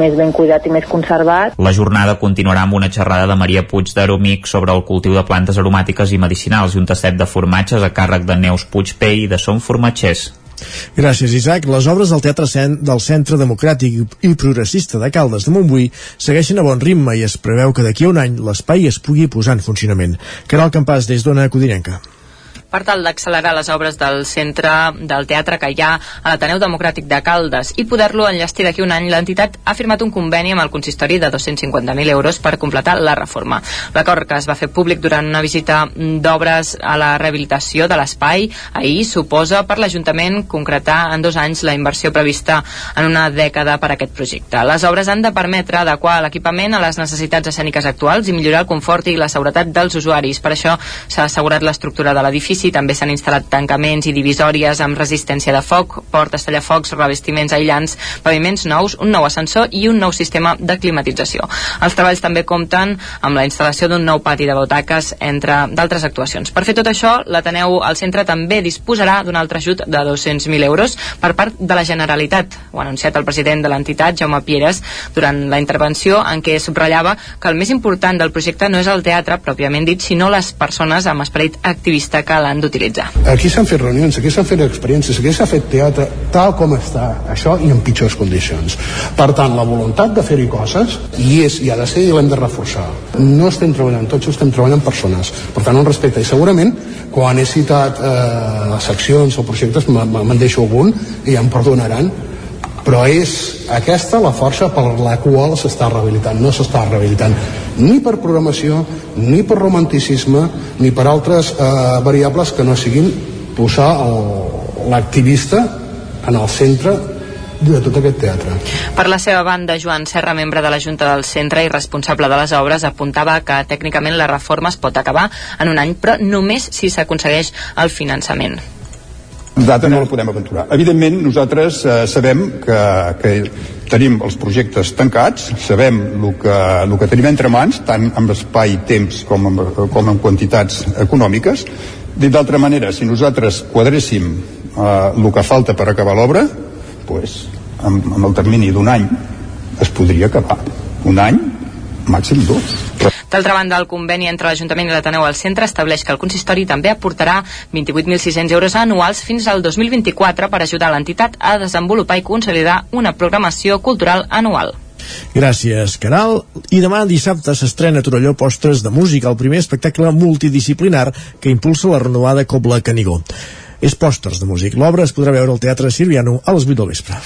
més ben cuidat i més conservat. La jornada continuarà amb una xerrada de Maria Puig d'Aromic sobre el cultiu de plantes aromàtiques i medicinals i un tastet de formatges a càrrec de Neus Puig Pei i de Som Formatgers. Gràcies, Isaac. Les obres del Teatre Cent del Centre Democràtic i Progressista de Caldes de Montbui segueixen a bon ritme i es preveu que d'aquí a un any l'espai es pugui posar en funcionament. Caral Campàs, des d'Ona Codinenca per tal d'accelerar les obres del centre del teatre que hi ha a l'Ateneu Democràtic de Caldes i poder-lo enllestir d'aquí un any, l'entitat ha firmat un conveni amb el consistori de 250.000 euros per completar la reforma. L'acord que es va fer públic durant una visita d'obres a la rehabilitació de l'espai ahir suposa per l'Ajuntament concretar en dos anys la inversió prevista en una dècada per a aquest projecte. Les obres han de permetre adequar l'equipament a les necessitats escèniques actuals i millorar el confort i la seguretat dels usuaris. Per això s'ha assegurat l'estructura de l'edifici edifici també s'han instal·lat tancaments i divisòries amb resistència de foc, portes tallafocs, revestiments aïllants, paviments nous, un nou ascensor i un nou sistema de climatització. Els treballs també compten amb la instal·lació d'un nou pati de butaques, entre d'altres actuacions. Per fer tot això, l'Ateneu al centre també disposarà d'un altre ajut de 200.000 euros per part de la Generalitat. Ho ha anunciat el president de l'entitat, Jaume Pieres, durant la intervenció en què subratllava que el més important del projecte no és el teatre pròpiament dit, sinó les persones amb esperit activista que l'han d'utilitzar. Aquí s'han fet reunions, aquí s'han fet experiències, aquí s'ha fet teatre tal com està, això i en pitjors condicions. Per tant, la voluntat de fer-hi coses hi és, i ha de ser i l'hem de reforçar. No estem treballant tots, estem treballant persones. Per tant, un respecte. I segurament, quan he citat eh, seccions o projectes, me'n deixo algun i em perdonaran, però és aquesta la força per la qual s'està rehabilitant no s'està rehabilitant ni per programació, ni per romanticisme ni per altres eh, variables que no siguin posar l'activista en el centre de tot aquest teatre. Per la seva banda, Joan Serra, membre de la Junta del Centre i responsable de les obres, apuntava que tècnicament la reforma es pot acabar en un any, però només si s'aconsegueix el finançament nosaltres no la podem aventurar. Evidentment, nosaltres eh, sabem que, que tenim els projectes tancats, sabem el que, el que tenim entre mans, tant amb espai, temps com amb, com en quantitats econòmiques. D'altra manera, si nosaltres quadréssim eh, el que falta per acabar l'obra, pues, amb, amb el termini d'un any es podria acabar. Un any, màxim dos. D'altra banda, el conveni entre l'Ajuntament i l'Ateneu al centre estableix que el consistori també aportarà 28.600 euros anuals fins al 2024 per ajudar l'entitat a desenvolupar i consolidar una programació cultural anual. Gràcies, Caral. I demà dissabte s'estrena a Torelló Postres de Música, el primer espectacle multidisciplinar que impulsa la renovada Cobla Canigó és Pòsters de Músic. L'obra es podrà veure al Teatre Sirviano a les 8 del vespre.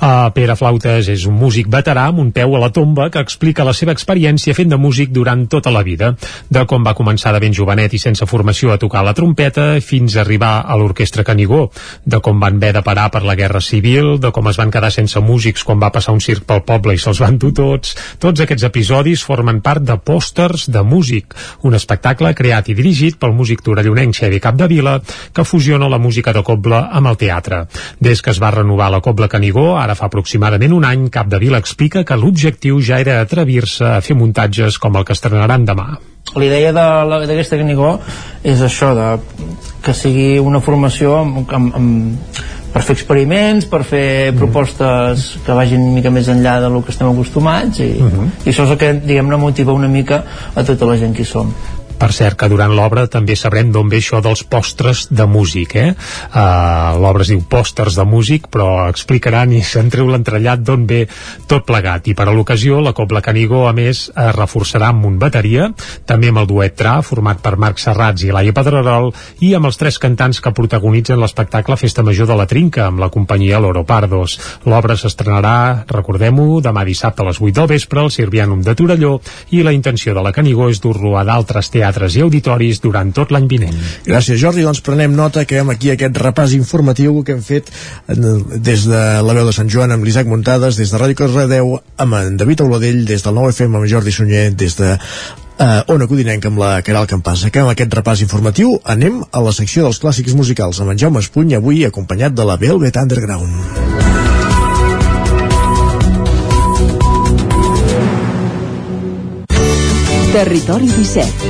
Uh, Pere Flautes és un músic veterà amb un peu a la tomba que explica la seva experiència fent de músic durant tota la vida, de com va començar de ben jovenet i sense formació a tocar la trompeta fins a arribar a l'orquestra Canigó, de com van haver de parar per la Guerra Civil, de com es van quedar sense músics quan va passar un circ pel poble i se'ls van dur tots. Tots aquests episodis formen part de Pòsters de Músic, un espectacle creat i dirigit pel músic torellonenc Xevi Capdevila, que fusiona la música de coble amb el teatre. Des que es va renovar la Cobla Canigó, ara fa aproximadament un any, Capdevila explica que l'objectiu ja era atrevir-se a fer muntatges com el que estrenaran demà. La idea de d'aquesta Canigó és això, de, que sigui una formació amb, amb, amb, per fer experiments, per fer propostes que vagin una mica més enllà del que estem acostumats i, i això és el que diguem-ne motiva una mica a tota la gent que som. Per cert, que durant l'obra també sabrem d'on ve això dels postres de músic, eh? Uh, l'obra es diu Pòsters de músic, però explicaran i se'n treu l'entrellat d'on ve tot plegat. I per a l'ocasió, la Cobla Canigó, a més, es reforçarà amb un bateria, també amb el duet Tra, format per Marc Serrats i Laia Pedrerol, i amb els tres cantants que protagonitzen l'espectacle Festa Major de la Trinca, amb la companyia Loro Pardos. L'obra s'estrenarà, recordem-ho, demà dissabte a les 8 del vespre al Sirvianum de Torelló, i la intenció de la Canigó és dur-lo a d'altres teatres i auditoris durant tot l'any vinent. Gràcies, Jordi. Doncs prenem nota que hem aquí aquest repàs informatiu que hem fet en- des de la veu de Sant Joan amb l'Isaac Muntades, des de Ràdio Cardedeu amb en David Auladell, des del 9FM amb Jordi Sunyer, des de uh, Ona Codinenca amb la Caral Campàs. Acabem aquest repàs informatiu. Anem a la secció dels clàssics musicals amb en Jaume Espuny, avui acompanyat de la Velvet Underground. Territori 17.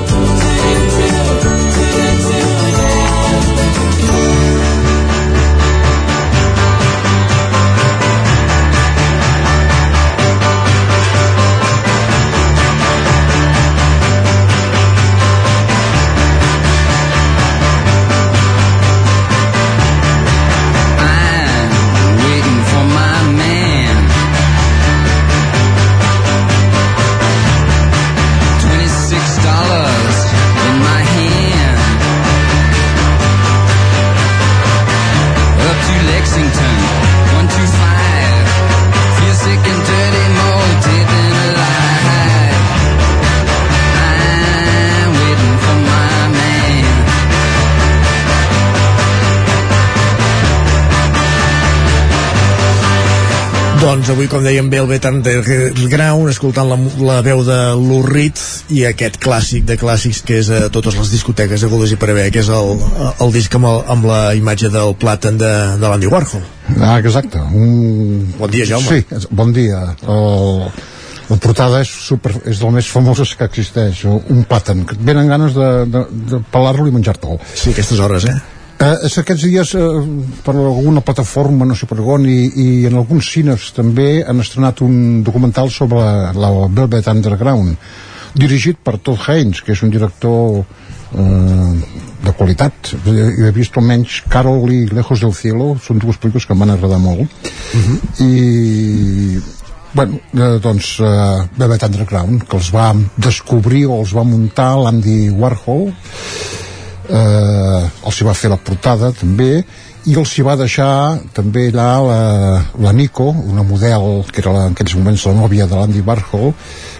Doncs avui, com dèiem, Velvet Underground, escoltant la, la veu de l'Urrit i aquest clàssic de clàssics que és a totes les discoteques de Godes i per haver, que és el, el disc amb, el, amb la imatge del plàtan de, de l'Andy Warhol. Ah, exacte. Un... Bon dia, Jaume. Sí, bon dia. El, la portada és, super, és del més famoses que existeix, un plàtan, que et venen ganes de, de, de pelar-lo i menjar-te'l. Sí, aquestes hores, eh? Eh, aquests dies eh, per alguna plataforma, no sé per on i, i en alguns cines també han estrenat un documental sobre la, la Velvet Underground dirigit per Todd Haynes que és un director eh, de qualitat. He vist almenys Carol i Lejos del Cielo són dues pel·lícules que em van agradar molt. I bueno, eh, doncs eh, Velvet Underground que els va descobrir o els va muntar l'Andy Warhol eh, els hi va fer la portada també i els hi va deixar també allà la, la Nico, una model que era la, en aquells moments la nòvia de l'Andy Warhol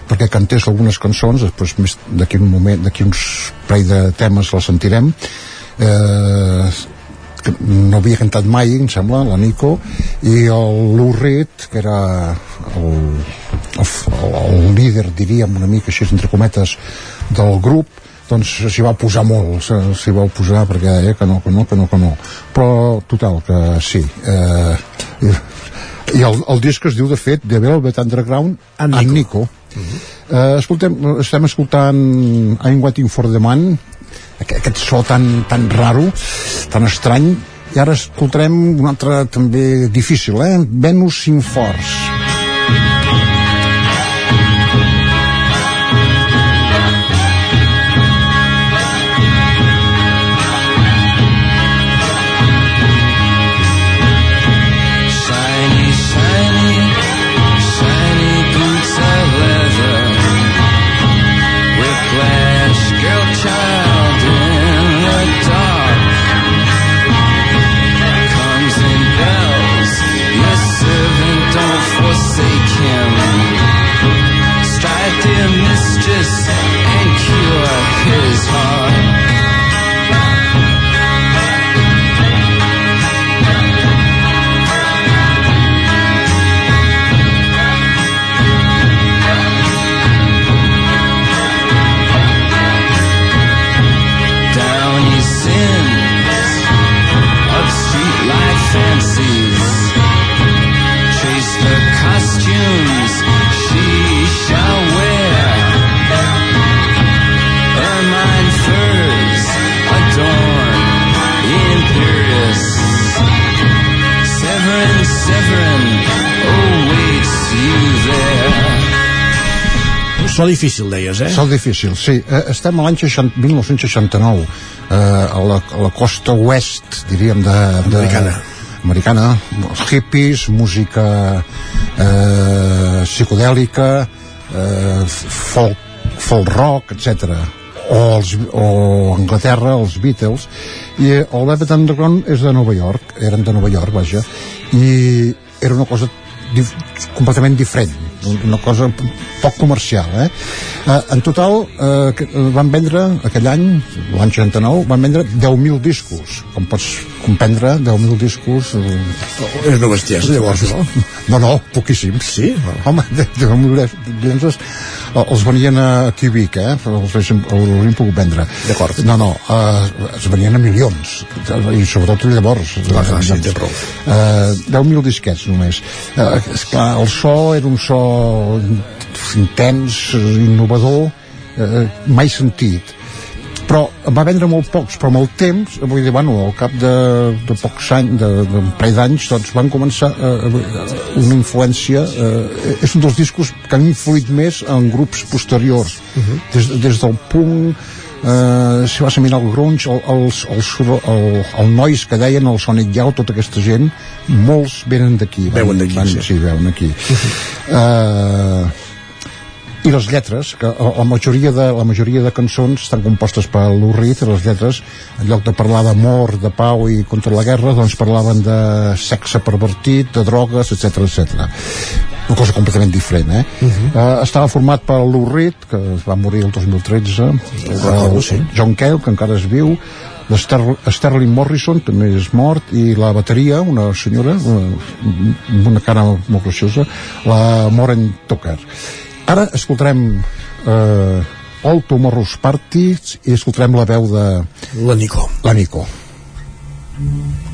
perquè cantés algunes cançons després més d'aquí un moment d'aquí uns parell de temes la sentirem. Eh, que no havia cantat mai, em sembla, la Nico, i el Lou Reed, que era el, el, el líder, diríem, una mica així, entre cometes, del grup, doncs s'hi va posar molt, s'hi va posar perquè deia que no, que no, que no, que no. Però, total, que sí. Eh, i, i el, el disc es diu, de fet, The Velvet Underground and Nico. Nico. Eh, escoltem, estem escoltant I'm Waiting for the Man, aquest, aquest so tan, tan raro, tan estrany, i ara escoltarem un altre també difícil, eh? Venus sin Force. So difícil, deies, eh? So difícil, sí. Eh, estem a l'any 60 1969, eh, a, la, a la costa oest, diríem, de... de Americana. Americana, els hippies, música eh, psicodèlica, eh, folk, folk rock, etc. O, els, o Anglaterra, els Beatles, i el Velvet Underground és de Nova York, eren de Nova York, vaja, i era una cosa dif completament diferent una cosa poc comercial eh? Eh, en total eh, que- van vendre aquell any l'any 69 van vendre 10.000 discos com pots comprendre 10.000 discos eh, És una bestiesa, llavors, no? no, no, poquíssims sí? home, 10.000 llenços eh, els venien a Quebec eh? els l'haurien pogut vendre d'acord no, no, eh, es venien a milions i sobretot llavors Clar, clar, sí, eh, 10.000 disquets només eh, esclar, el so era un so intens, eh, innovador eh, mai sentit. Però va vendre molt pocs però amb el temps, vull dir, bueno, al cap de, de pocs anys, de, de un parell d'anys doncs van començar eh, una influència eh, és un dels discos que han influït més en grups posteriors. Des, des del punk eh, si vas a mirar el grunge el, els, els, el, el nois que deien el Sonic Youth, tota aquesta gent molts venen d'aquí Veuen d'aquí, sí. sí, veuen aquí eh, i les lletres, que la majoria de, la majoria de cançons estan compostes per Lou Reed, i les lletres, en lloc de parlar d'amor, de pau i contra la guerra, doncs parlaven de sexe pervertit, de drogues, etc etc. Una cosa completament diferent, eh? Uh -huh. uh, estava format per Lou Reed, que va morir el 2013, recordo, el sí. John Cale, que encara es viu, Sterling Morrison també és mort i la bateria, una senyora una, amb una cara molt graciosa la Maureen Tucker ara escoltarem eh, All Tomorrow's Party i escoltarem la veu de la Nico. la Nico. And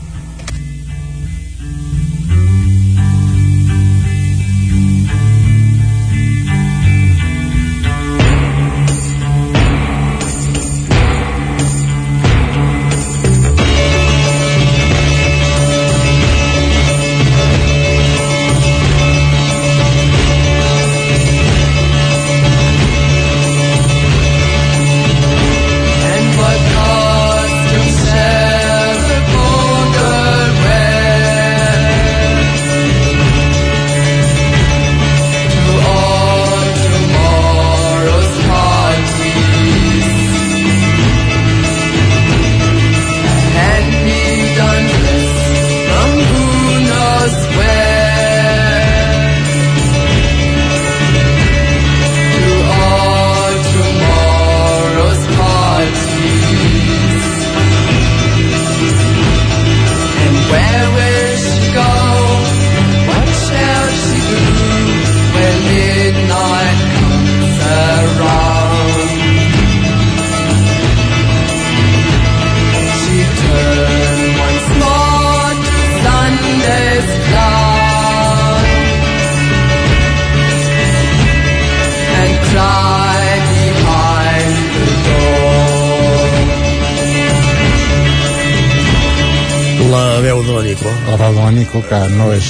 la Nico que no és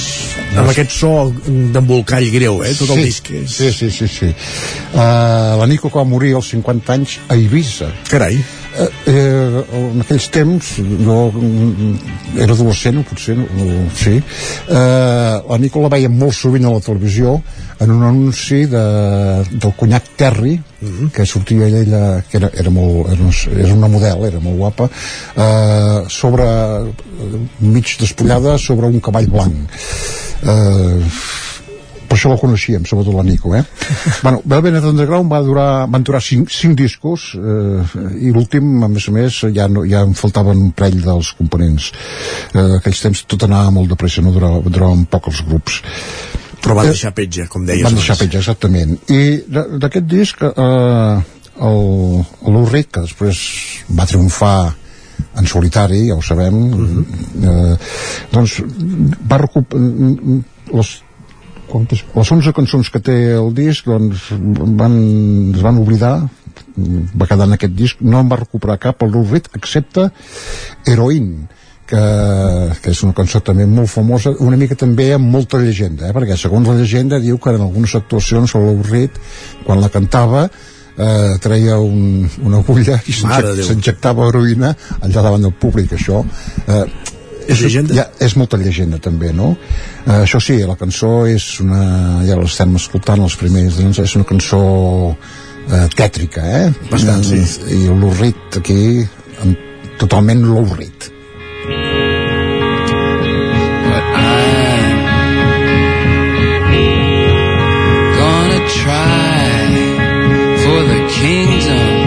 no amb és- aquest so d'embolcall greu, eh? Tot el sí, disc és... Sí, sí, sí. sí. Uh, la Nico que va morir als 50 anys a Eivissa. Carai. Uh, eh, en aquells temps, jo mm, era adolescent, potser, no, sí, uh, la Nico la veia molt sovint a la televisió en un anunci de, del conyac Terry, que sortia ella, que era, era, molt, era, una- era una model, era molt guapa, uh, sobre, eh, mig despullada sobre un cavall blanc. Uh, per això la coneixíem, sobretot la Nico, eh? bueno, Velvet Underground va durar, van durar cinc, cinc discos eh, i l'últim, a més a més, ja, no, ja em faltaven un parell dels components. Eh, aquells temps tot anava molt de pressa, no durava, duraven poc els grups. Però van deixar petja, com deies. Van deixar petja, exactament. I d'aquest disc, eh, el, l'Urrit, que després va triomfar en solitari, ja ho sabem, eh, doncs va recuperar les quantes, les 11 cançons que té el disc doncs van, es van oblidar va quedar en aquest disc. No en va recuperar cap el Reed excepte Heroin que, que és una cançó també molt famosa una mica també amb molta llegenda eh? perquè segons la llegenda diu que en algunes actuacions Reed quan la cantava eh, treia un, una agulla i s'injectava heroïna allà davant del públic. Això eh, És llegenda? Ja, és molta llegenda també, no? Eh, això sí, la cançó és una... ja l'estem escoltant els primers doncs és una cançó eh, tètrica, eh? Bastant, sí. I l'Urrit aquí en, totalment l'Urrit gonna try for the kingdom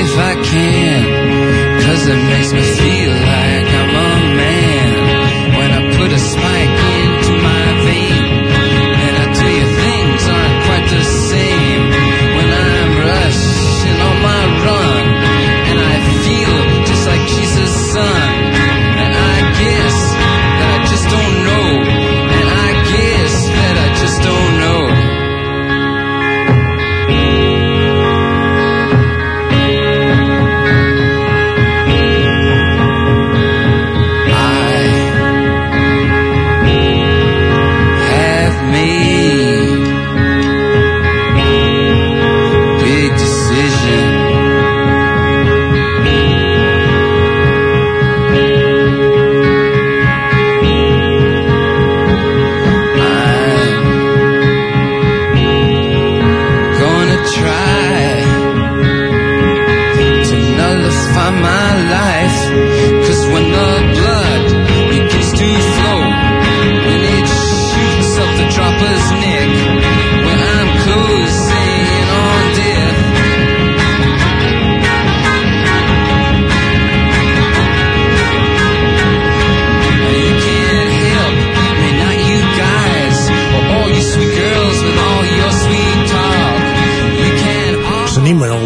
if I can. Cause it makes me feel despite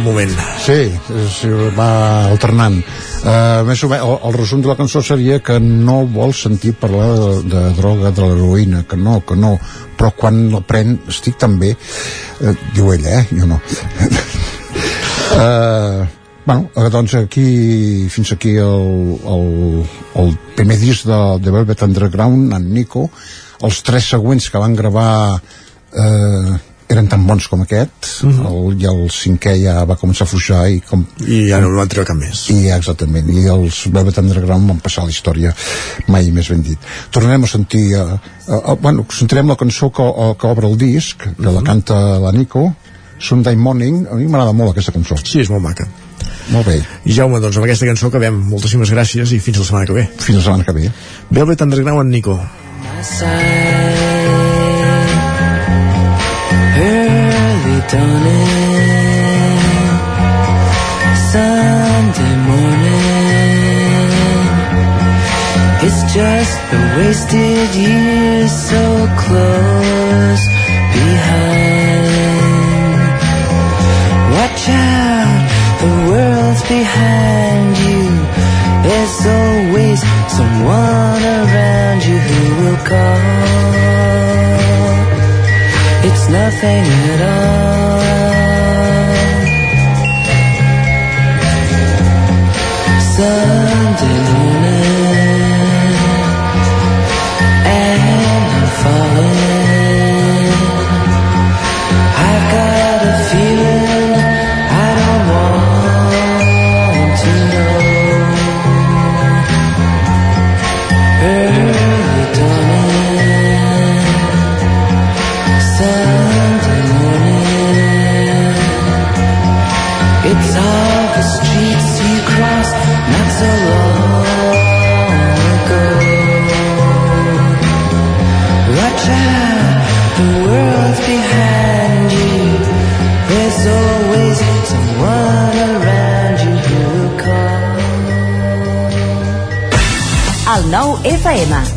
Algun moment. Sí, és, va alternant. Uh, més o menys, el, el resum de la cançó seria que no vol sentir parlar de, de droga, de l'heroïna, que no, que no, però quan la pren estic tan bé, uh, diu ella, eh? Jo no. uh, bueno, doncs aquí, fins aquí el, el, el primer disc de, de Velvet Underground, en Nico, els tres següents que van gravar eh, eren tan bons com aquest el, i el cinquè ja va començar a fluixar i, com, I ja no van treure cap més. i exactament, i els Velvet Underground van passar a la història mai més ben dit tornarem a sentir uh, uh, bueno, sentirem la cançó que, uh, que obre el disc que la canta la Nico Sunday Morning, a mi m'agrada molt aquesta cançó sí, és molt maca molt bé I Jaume, doncs amb aquesta cançó acabem. Moltíssimes gràcies i fins la setmana que ve. Fins la setmana que ve. Velvet Underground en Nico. Early dawning Sunday morning. It's just the wasted years so close behind. Watch out, the world's behind you. There's always someone around you who will call nothing at all.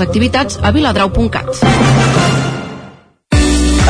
activitats a viladrau.cat.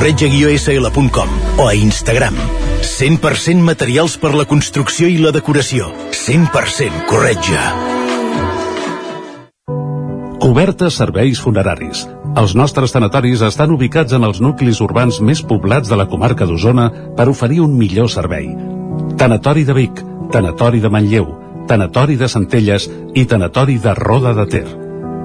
corretja-sl.com o a Instagram. 100% materials per la construcció i la decoració. 100% corretja. Cobertes serveis funeraris. Els nostres tanatoris estan ubicats en els nuclis urbans més poblats de la comarca d'Osona per oferir un millor servei. Tanatori de Vic, Tanatori de Manlleu, Tanatori de Centelles i Tanatori de Roda de Ter.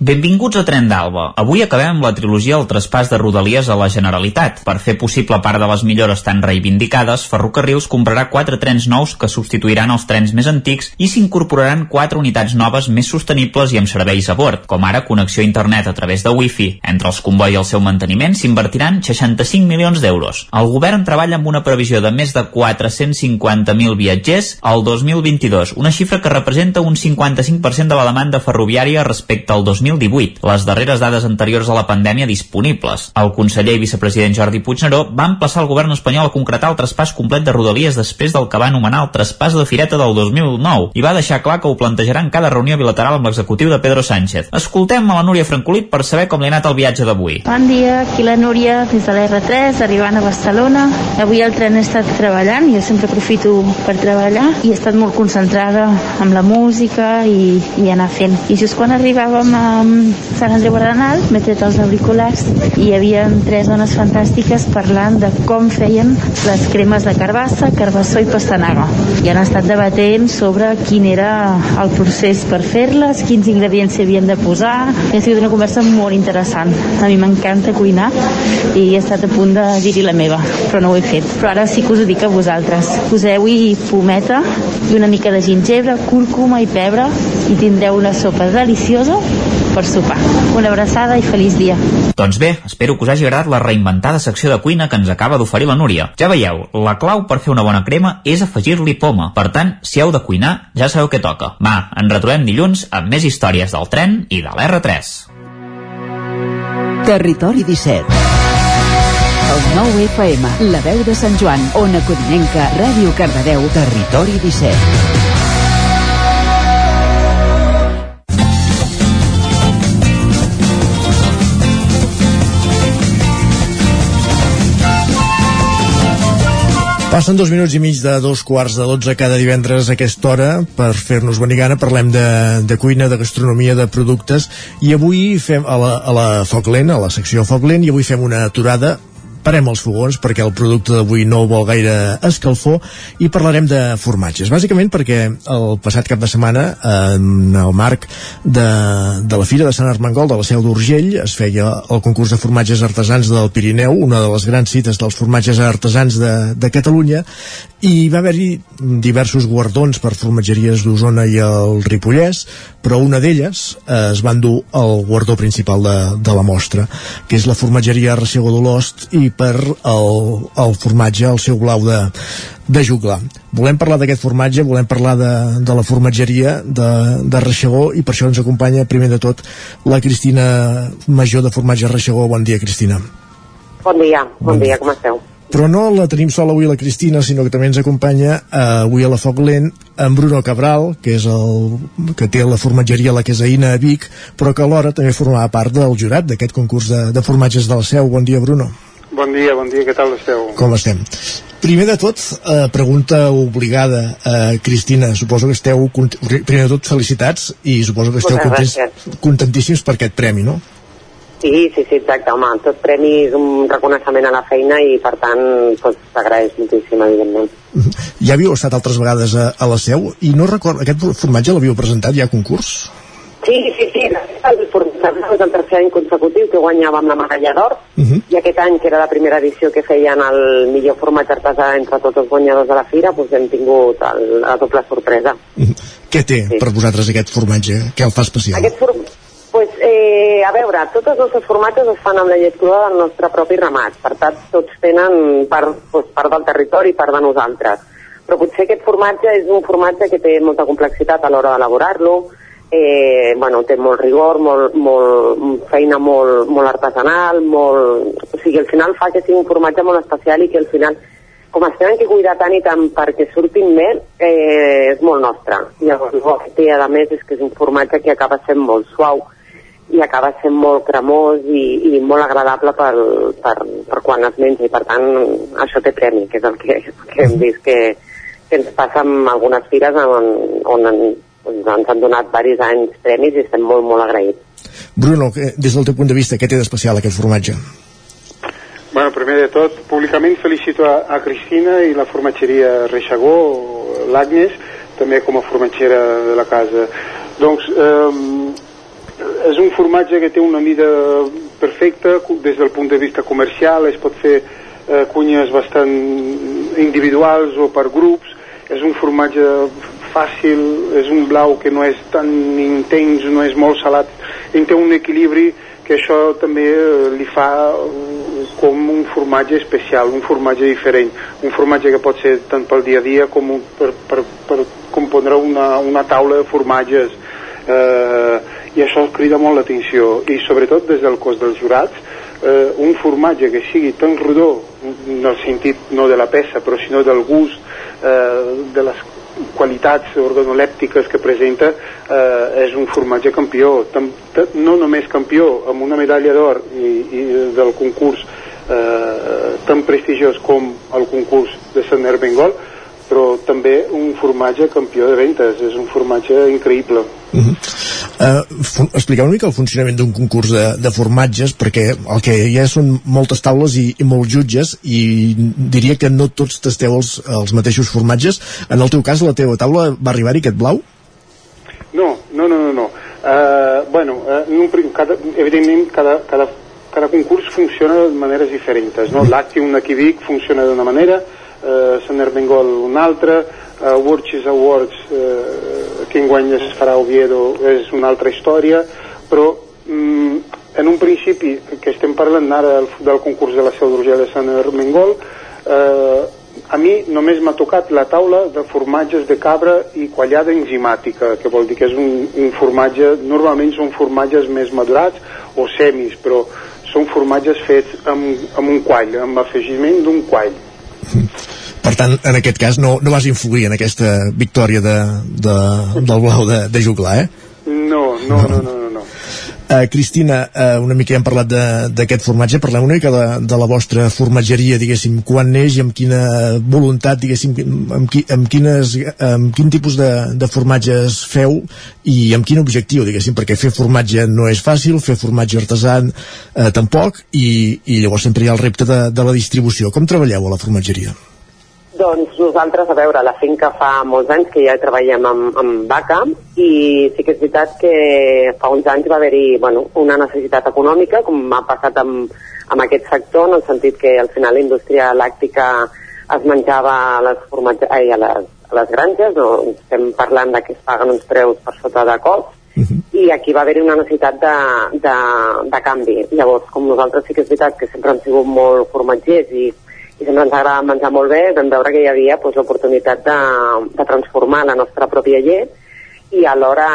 Benvinguts a Tren d'Alba. Avui acabem amb la trilogia El traspàs de Rodalies a la Generalitat. Per fer possible part de les millores tan reivindicades, Ferrocarrils comprarà quatre trens nous que substituiran els trens més antics i s'incorporaran quatre unitats noves més sostenibles i amb serveis a bord, com ara connexió a internet a través de Wi-Fi. Entre els comboi i el seu manteniment s'invertiran 65 milions d'euros. El govern treballa amb una previsió de més de 450.000 viatgers al 2022, una xifra que representa un 55% de la demanda ferroviària respecte al 2018, les darreres dades anteriors a la pandèmia disponibles. El conseller i vicepresident Jordi Puigneró va emplaçar el govern espanyol a concretar el traspàs complet de Rodalies després del que va anomenar el traspàs de Fireta del 2009 i va deixar clar que ho plantejarà en cada reunió bilateral amb l'executiu de Pedro Sánchez. Escoltem a la Núria Francolit per saber com li ha anat el viatge d'avui. Bon dia, aquí la Núria des de l'R3, arribant a Barcelona. Avui el tren he estat treballant, jo sempre aprofito per treballar i he estat molt concentrada amb la música i, i anar fent. I just quan arribàvem a Sant Andreu Arenal m'he tret els auriculars i hi havia tres dones fantàstiques parlant de com feien les cremes de carbassa, carbassó i pastanaga. I han estat debatent sobre quin era el procés per fer-les, quins ingredients s'hi havien de posar. Ha sigut una conversa molt interessant. A mi m'encanta cuinar i he estat a punt de dir-hi la meva, però no ho he fet. Però ara sí que us ho dic a vosaltres. Poseu-hi pometa i una mica de gingebre, cúrcuma i pebre i tindreu una sopa deliciosa per sopar. Una abraçada i feliç dia. Doncs bé, espero que us hagi agradat la reinventada secció de cuina que ens acaba d'oferir la Núria. Ja veieu, la clau per fer una bona crema és afegir-li poma. Per tant, si heu de cuinar, ja sabeu què toca. Va, ens retrobem dilluns amb més històries del tren i de l'R3. Territori 17 El 9 FM, la veu de Sant Joan, Ona Codinenca, Ràdio Cardedeu, Territori 17. Passen dos minuts i mig de dos quarts de dotze cada divendres a aquesta hora per fer-nos venir. Parlem de, de cuina, de gastronomia, de productes i avui fem a la, a la Foc Lent, a la secció Foc Lent, i avui fem una aturada parem els fogons perquè el producte d'avui no vol gaire escalfor i parlarem de formatges. Bàsicament perquè el passat cap de setmana en el marc de, de la Fira de Sant Armengol de la Seu d'Urgell es feia el concurs de formatges artesans del Pirineu, una de les grans cites dels formatges artesans de, de Catalunya i va haver-hi diversos guardons per formatgeries d'Osona i el Ripollès, però una d'elles eh, es va endur el guardó principal de, de la mostra, que és la formatgeria Ressego d'Olost i per el, el formatge, el seu blau de, de juglar. Volem parlar d'aquest formatge, volem parlar de, de la formatgeria de, de Reixegó i per això ens acompanya primer de tot la Cristina Major de Formatge Reixegó. Bon dia, Cristina. Bon dia, bon, bon dia, com esteu? però no la tenim sola avui la Cristina, sinó que també ens acompanya eh, avui a la Foc Lent en Bruno Cabral, que és el que té la formatgeria La Quesaïna a Vic, però que alhora també formava part del jurat d'aquest concurs de, de formatges de la Seu. Bon dia, Bruno. Bon dia, bon dia, què tal esteu? Com estem? Primer de tot, eh, pregunta obligada, eh, Cristina, suposo que esteu, primer de tot, felicitats i suposo que esteu contents, contentíssims per aquest premi, no? Sí, sí, sí, exacte, home, tot premi és un reconeixement a la feina i per tant doncs, s'agraeix moltíssim, evidentment. Ja havíeu estat altres vegades a, a la seu i no recordo, aquest formatge l'havíeu presentat ja a concurs? Sí, sí, sí, el formatge és el tercer any consecutiu que guanyàvem la medalla d'or uh -huh. i aquest any, que era la primera edició que feien el millor formatge artesà entre tots els guanyadors de la fira, doncs hem tingut el, la doble sorpresa. Uh -huh. Què té sí. per vosaltres aquest formatge? Què el fa especial? Aquest formatge pues, eh, a veure, tots els nostres formatges es fan amb la llet crua del nostre propi ramat, per tant, tots tenen part, pues, part del territori i part de nosaltres. Però potser aquest formatge és un formatge que té molta complexitat a l'hora d'elaborar-lo, eh, bueno, té molt rigor, molt, molt, feina molt, molt artesanal, molt... o sigui, al final fa que sigui un formatge molt especial i que al final, com es tenen que cuidar tant i tant perquè surtin bé, eh, és molt nostre. Llavors, el que té, a més, és que és un formatge que acaba sent molt suau, i acaba sent molt cremós i, i molt agradable per, per, per quan es menja i per tant això té premi, que és el que, que hem vist que, que ens passa amb algunes fires on, on doncs ens han donat diversos anys premis i estem molt, molt agraïts. Bruno, des del teu punt de vista, què té d'especial aquest formatge? Bueno, primer de tot, públicament felicito a, a Cristina i la formatgeria Reixagó, l'Agnes, també com a formatgera de la casa. Doncs, eh, és un formatge que té una mida perfecta des del punt de vista comercial, es pot fer eh, cunyes bastant individuals o per grups, és un formatge fàcil, és un blau que no és tan intens, no és molt salat, i té un equilibri que això també eh, li fa eh, com un formatge especial, un formatge diferent, un formatge que pot ser tant pel dia a dia com per, per, per compondre una, una taula de formatges. Eh, i això crida molt l'atenció. I sobretot des del cos dels jurats eh, un formatge que sigui tan rodó en el sentit no de la peça però sinó del gust eh, de les qualitats organolèptiques que presenta eh, és un formatge campió. Tam, no només campió amb una medalla d'or i, i del concurs eh, tan prestigiós com el concurs de Sant Herbengol però també un formatge campió de ventes. És un formatge increïble. Uh -huh. Uh, expliqueu una mica el funcionament d'un concurs de, de formatges perquè el que hi ha són moltes taules i, i molts jutges i diria que no tots tasteu els, els mateixos formatges en el teu cas la teva taula va arribar-hi aquest blau? No, no, no, no, no. Uh, bueno, uh, un, cada, evidentment cada, cada, cada concurs funciona de maneres diferents no? l'Actium aquí Vic funciona d'una manera eh, Sant Ermengol una altra uh, Worches Awards eh, que enguany es farà a Oviedo és una altra història però un principi, que estem parlant ara del, del concurs de la Seu d'Urgell de Sant Armengol, eh, a mi només m'ha tocat la taula de formatges de cabra i quallada enzimàtica, que vol dir que és un, un formatge, normalment són formatges més madurats o semis, però són formatges fets amb, amb un quall, amb afegiment d'un quall. Per tant, en aquest cas no, no vas influir en aquesta victòria de, de, del blau de, de Juglar, eh? No, no, no, no, no. Uh, Cristina, uh, una mica ja hem parlat d'aquest formatge, parlem una mica de, de la vostra formatgeria, diguéssim, quan neix i amb quina voluntat, diguéssim, amb, qui, amb, quines, amb quin tipus de, de formatges feu i amb quin objectiu, diguéssim, perquè fer formatge no és fàcil, fer formatge artesà uh, tampoc, i, i llavors sempre hi ha el repte de, de la distribució. Com treballeu a la formatgeria? Doncs nosaltres, a veure, la finca fa molts anys que ja treballem amb, amb vaca i sí que és veritat que fa uns anys va haver-hi bueno, una necessitat econòmica, com ha passat amb, amb aquest sector, en el sentit que al final la indústria làctica es menjava a les, formatge... Ai, a les, a les granges, no? estem parlant de que es paguen uns preus per sota de cost, i aquí va haver-hi una necessitat de, de, de canvi. Llavors, com nosaltres sí que és veritat que sempre hem sigut molt formatgers i, i sempre ens agrada menjar molt bé, vam veure que hi havia doncs, l'oportunitat de, de transformar la nostra pròpia llet i alhora,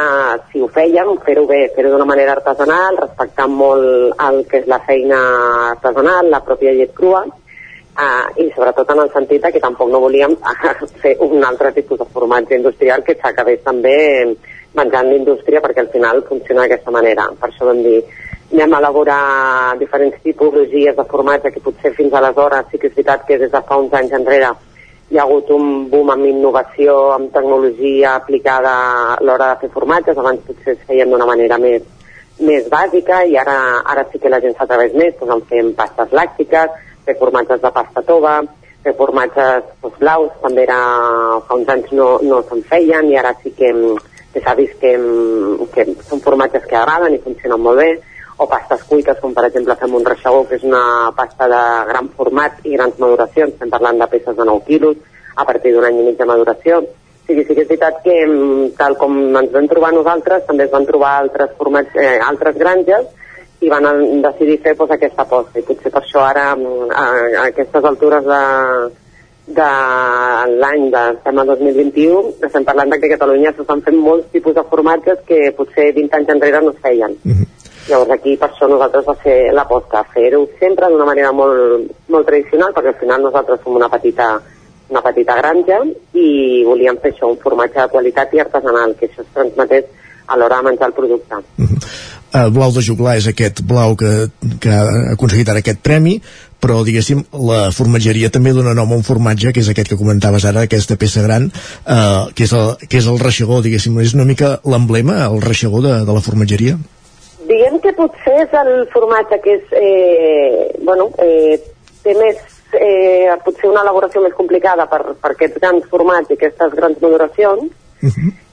si ho fèiem, fer-ho bé, fer-ho d'una manera artesanal, respectant molt el que és la feina artesanal, la pròpia llet crua, uh, i sobretot en el sentit que tampoc no volíem fer un altre tipus de formatge industrial que s'acabés també menjant l'indústria perquè al final funciona d'aquesta manera. Per això vam dir, anem a elaborar diferents tipologies de formatge que potser fins aleshores sí que és veritat que des de fa uns anys enrere hi ha hagut un boom amb innovació, amb tecnologia aplicada a l'hora de fer formatges, abans potser es feien d'una manera més, més bàsica i ara, ara sí que la gent s'atreveix més, doncs en fem pastes làctiques, fer formatges de pasta tova, fer formatges doncs, blaus, també era, fa uns anys no, no se'n feien i ara sí que, que s'ha vist que, que són formatges que agraden i funcionen molt bé, o pastes cuites, com per exemple fem un reixagó, que és una pasta de gran format i grans maduracions, estem parlant de peces de 9 quilos, a partir d'un any i mig de maduració. Sí, sí que és veritat que, mm, tal com ens vam trobar nosaltres, també es van trobar altres, formats, eh, altres granges i van decidir fer doncs, aquesta aposta. I potser per això ara, mm, a, a aquestes altures de, de l'any de estem a 2021, estem parlant que a Catalunya s'estan fent molts tipus de formatges que potser 20 anys enrere no es feien. Llavors aquí per això nosaltres va ser l'aposta, fer-ho sempre d'una manera molt, molt tradicional, perquè al final nosaltres som una petita, una petita granja i volíem fer això, un formatge de qualitat i artesanal, que això es transmetés a l'hora de menjar el producte. El blau de juglar és aquest blau que, que ha aconseguit ara aquest premi, però diguéssim la formatgeria també dona nom a un formatge que és aquest que comentaves ara, aquesta peça gran eh, que, és el, que és el reixegó diguéssim, és una mica l'emblema el reixegó de, de la formatgeria Diguem que potser és el formatge que és, eh, bueno, eh, té més, eh, potser una elaboració més complicada per, per aquests grans formats i aquestes grans maduracions,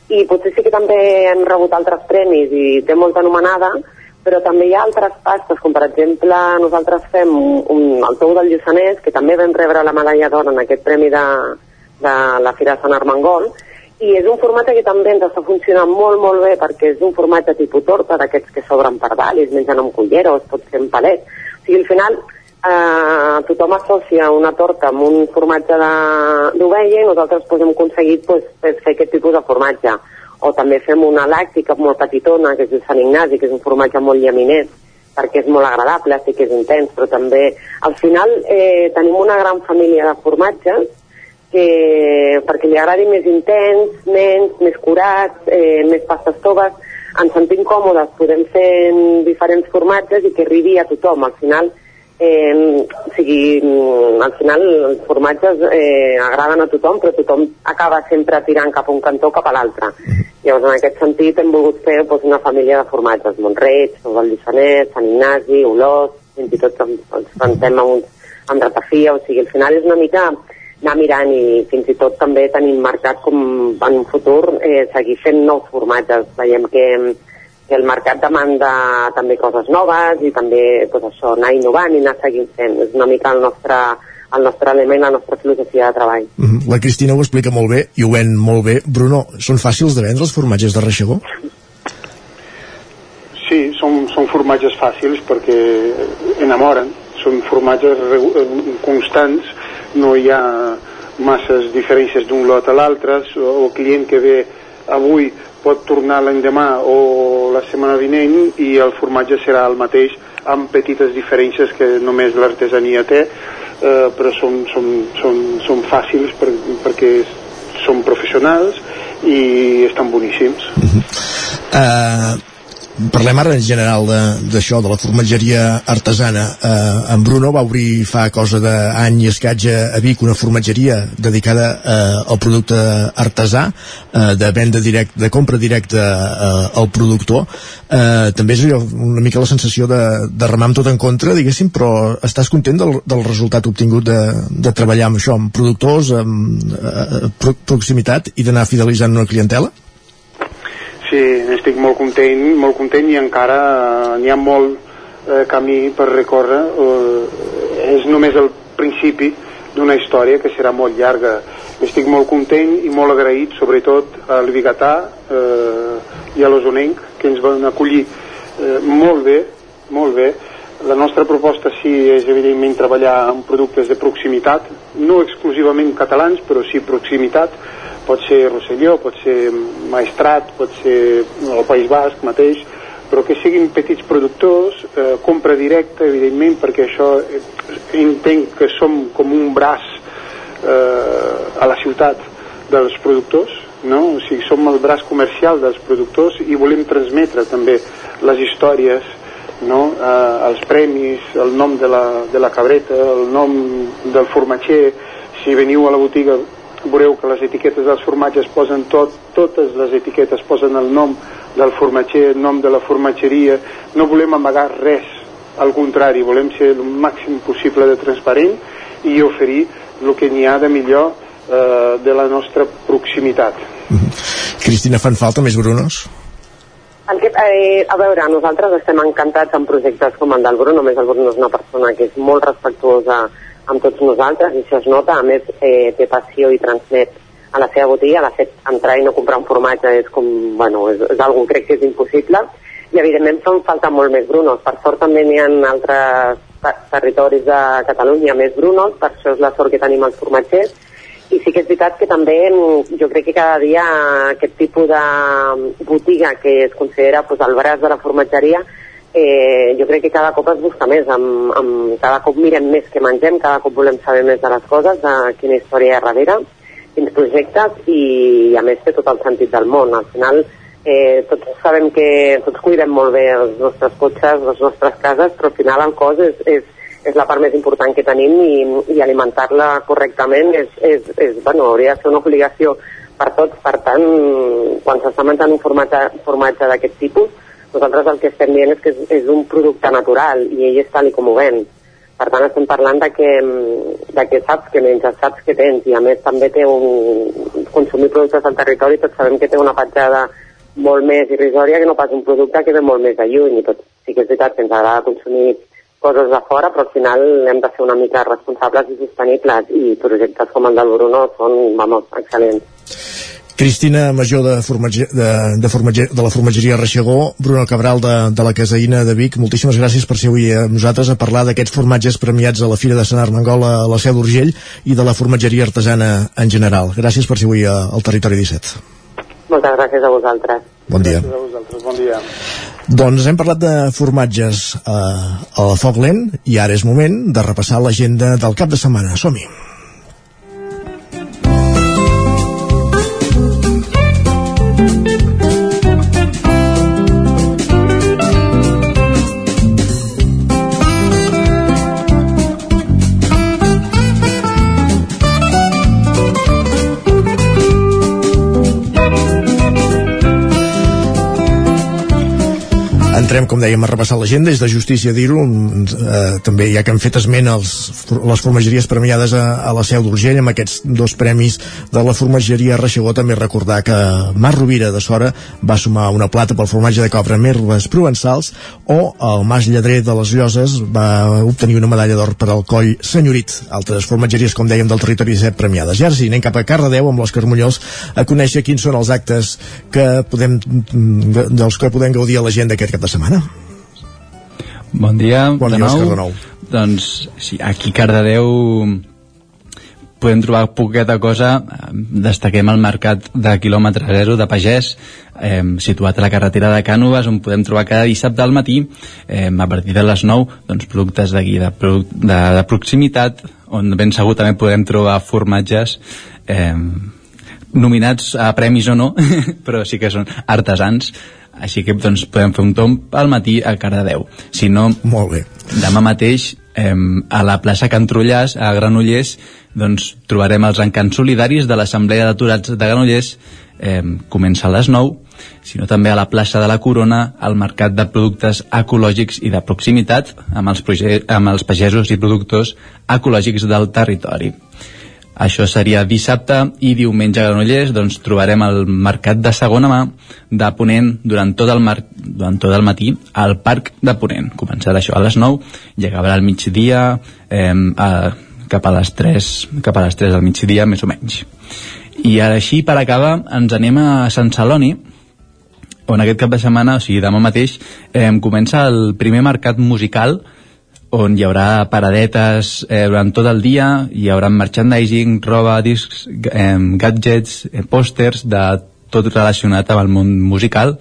i potser sí que també hem rebut altres premis i té molta anomenada, però també hi ha altres pastes, com per exemple nosaltres fem un, un, el tou del Lluçanès, que també vam rebre la medalla d'or en aquest premi de, de la Fira de Sant Armengol, i és un formatge que també ens està funcionant molt, molt bé perquè és un formatge tipus torta, d'aquests que s'obren per dalt i es mengen amb cullera o es pot fer en palet. O sigui, al final eh, tothom associa una torta amb un formatge de- d'ovella i nosaltres pues, hem aconseguit pues, pues, fer aquest tipus de formatge. O també fem una làctica molt petitona, que es diu Sant Ignasi, que és un formatge molt llaminès, perquè és molt agradable, sí que és intens, però també al final eh, tenim una gran família de formatges que perquè li agradi més intens, menys, més curats, eh, més pastes toves, ens sentim còmodes, podem fer en diferents formatges i que arribi a tothom. Al final, eh, o sigui, mm, al final els formatges eh, agraden a tothom, però tothom acaba sempre tirant cap a un cantó cap a l'altre. Llavors, en aquest sentit, hem volgut fer doncs, una família de formatges, Montreig, el Lluçanès, Sant Ignasi, Olós, fins i tot ens plantem amb, amb ratafia, o sigui, al final és una mica anar mirant i fins i tot també tenim marcat com en un futur eh, seguir fent nous formatges. Veiem que, que el mercat demanda també coses noves i també pues, això, anar innovant i anar seguint fent. És una mica el nostre, el nostre element, la nostra filosofia de treball. Mhm. La Cristina ho explica molt bé i ho ven molt bé. Bruno, són fàcils de vendre els formatges de reixegó? sí, són, són formatges fàcils perquè enamoren, són formatges eh, constants, no hi ha masses diferències d'un lot a l'altre, el client que ve avui pot tornar l'endemà o la setmana vinent i el formatge serà el mateix amb petites diferències que només l'artesania té, eh, però són, són, són, són fàcils per, perquè són professionals i estan boníssims. Uh, parlem ara en general d'això, de, de la formatgeria artesana. Uh, en Bruno va obrir fa cosa d'any i escaig a, Vic una formatgeria dedicada uh, al producte artesà, uh, de venda directa, de compra directa uh, al productor. Uh, també és allò, una mica la sensació de, de remar amb tot en contra, diguéssim, però estàs content del, del resultat obtingut de, de treballar amb això, amb productors, amb uh, pro proximitat i d'anar fidelitzant una clientela? Sí, estic molt content, molt content i encara eh, n'hi ha molt eh, camí per recórrer. Eh, és només el principi d'una història que serà molt llarga. Estic molt content i molt agraït, sobretot al Bigatà eh, i a l'Osonenc, que ens van acollir eh, molt bé, molt bé. La nostra proposta sí és evidentment treballar amb productes de proximitat, no exclusivament catalans, però sí proximitat, pot ser Rosselló, pot ser Maestrat, pot ser el País Basc mateix, però que siguin petits productors, eh, compra directa, evidentment, perquè això eh, entenc que som com un braç eh, a la ciutat dels productors, no? o sigui, som el braç comercial dels productors i volem transmetre també les històries no? eh, els premis, el nom de la, de la cabreta, el nom del formatger, si veniu a la botiga veureu que les etiquetes dels formatges posen tot, totes les etiquetes posen el nom del formatger, el nom de la formatgeria, no volem amagar res, al contrari, volem ser el màxim possible de transparent i oferir el que n'hi ha de millor eh, de la nostra proximitat. Cristina, fan falta més Brunos? El que, eh, a veure, nosaltres estem encantats amb projectes com el del Bruno, a més el Bruno és una persona que és molt respectuosa amb tots nosaltres i això es nota, a més eh, té passió i transmet a la seva botiga, de fet entrar i no comprar un formatge és com, bueno, és, és algo crec que és impossible i evidentment fan falta molt més Brunos, per sort també n'hi ha altres ter- territoris de Catalunya més Brunos, per això és la sort que tenim els formatgers. I sí que és veritat que també mm, jo crec que cada dia aquest tipus de botiga que es considera pues, el braç de la formatgeria eh, jo crec que cada cop es busca més, amb, amb, cada cop mirem més que mengem, cada cop volem saber més de les coses, de quina història hi ha darrere, quins projectes i a més té tot el sentit del món. Al final eh, tots sabem que tots cuidem molt bé els nostres cotxes, les nostres cases, però al final el cos és, és, és la part més important que tenim i, i alimentar-la correctament és, és, és, bueno, hauria de ser una obligació per tots. Per tant, quan s'està menjant un formatge, formatge d'aquest tipus, nosaltres el que estem dient és que és, és un producte natural i ell és tal i com ho ven. Per tant, estem parlant de que, mm, de que saps que menges, saps que tens i a més també té un... consumir productes del territori tots sabem que té una petjada molt més irrisòria que no pas un producte que ve molt més de lluny i tot. Sí que és veritat que ens agrada consumir coses de fora, però al final hem de ser una mica responsables i sostenibles i projectes com el del Bruno són, vamos, excel·lents. Cristina Major de, formatge, de, de, formatge, de la formatgeria Reixegó, Bruno Cabral de, de la Casaïna de Vic, moltíssimes gràcies per ser avui amb nosaltres a parlar d'aquests formatges premiats a la Fira de Sant Armengol a la Seu d'Urgell i de la formatgeria artesana en general. Gràcies per ser avui a- al Territori 17. Moltes gràcies a vosaltres. Bon dia. Gràcies a vosaltres, bon dia. Doncs hem parlat de formatges eh, a la Foc Lent i ara és moment de repassar l'agenda del cap de setmana. Som-hi. Thank you. Entrem, com dèiem, a repassar l'agenda, és de justícia dir-ho, eh, també ja que han fet esment als, les formageries premiades a, a la Seu d'Urgell amb aquests dos premis de la formageria Reixegó, també recordar que Mar Rovira de Sora va sumar una plata pel formatge de cobra Merles Provençals o el Mas Lledrer de les Lloses va obtenir una medalla d'or per al coll senyorit. Altres formatgeries, com dèiem, del territori 17 premiades. I ara sí, anem cap a Cardedeu amb l'Òscar Muñoz a conèixer quins són els actes que podem, dels que podem gaudir a l'agenda aquest cap de setmana setmana. Bon dia, Bon de dia, nou. De nou. Doncs sí, aquí a Cardedeu podem trobar poqueta cosa. Destaquem el mercat de quilòmetre zero de Pagès, eh, situat a la carretera de Cànoves, on podem trobar cada dissabte al matí, eh, a partir de les 9, doncs, productes de, produc- de, de proximitat, on ben segur també podem trobar formatges eh, nominats a premis o no, però sí que són artesans, així que doncs, podem fer un tomb al matí a Cardedeu. Si no, Molt bé. demà mateix eh, a la plaça Can Trullàs, a Granollers, doncs trobarem els encants solidaris de l'Assemblea d'Aturats de Granollers, eh, comença a les 9, sinó també a la plaça de la Corona, al mercat de productes ecològics i de proximitat, amb els, amb els pagesos i productors ecològics del territori. Això seria dissabte i diumenge a Granollers doncs, trobarem el mercat de segona mà de Ponent durant tot el, mar durant tot el matí al Parc de Ponent. Començarà això a les 9 i acabarà al migdia eh, a, cap, a les 3, cap a les 3 del migdia, més o menys. I ara així, per acabar, ens anem a Sant Celoni, on aquest cap de setmana, o sigui, demà mateix, eh, comença el primer mercat musical on hi haurà paradetes eh, durant tot el dia, hi haurà merchandising, roba, discs, eh, gadgets, eh, pòsters, de tot relacionat amb el món musical.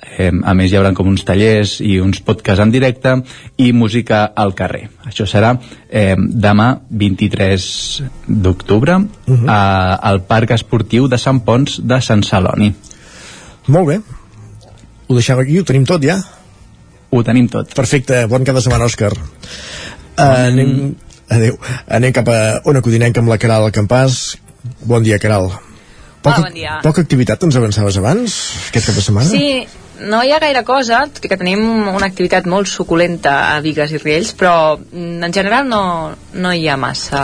Eh, a més, hi haurà com uns tallers i uns podcasts en directe i música al carrer. Això serà eh, demà 23 d'octubre uh -huh. a, al Parc Esportiu de Sant Pons de Sant Celoni. Molt bé. Ho deixem aquí, ho tenim tot ja? Ho tenim tot. Perfecte, bon cap de setmana, Òscar. Uh, anem, adéu. Anem cap a Ona Codinenca amb la Caral Campàs. Bon dia, Caral. Poca, Hola, bon dia. Poca activitat ens avançaves abans, aquest cap de setmana? Sí, no hi ha gaire cosa, tot i que tenim una activitat molt suculenta a Vigues i Riells, però en general no, no hi ha massa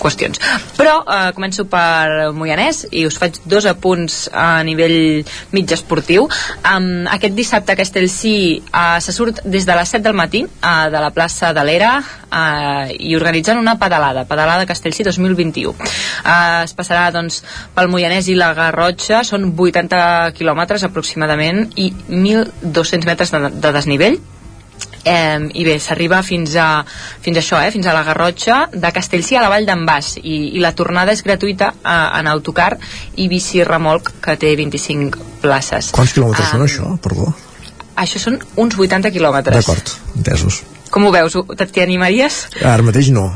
qüestions. Però eh, començo per Moianès i us faig dos apunts a nivell mig esportiu. Um, aquest dissabte a Castellcí uh, se surt des de les 7 del matí uh, de la plaça de l'Era uh, i organitzen una pedalada, pedalada Castellcí 2021. Uh, es passarà doncs, pel Moianès i la Garrotxa, són 80 quilòmetres aproximadament i 1.200 metres de, de desnivell Eh, i bé, s'arriba fins a fins a això, eh, fins a la Garrotxa de Castellcí a la Vall d'en Bas i, i la tornada és gratuïta eh, en autocar i bici remolc que té 25 places Quants quilòmetres Ah, són això, perdó? això són uns 80 quilòmetres D'acord, entesos. com ho veus? Animaries? Ara mateix no.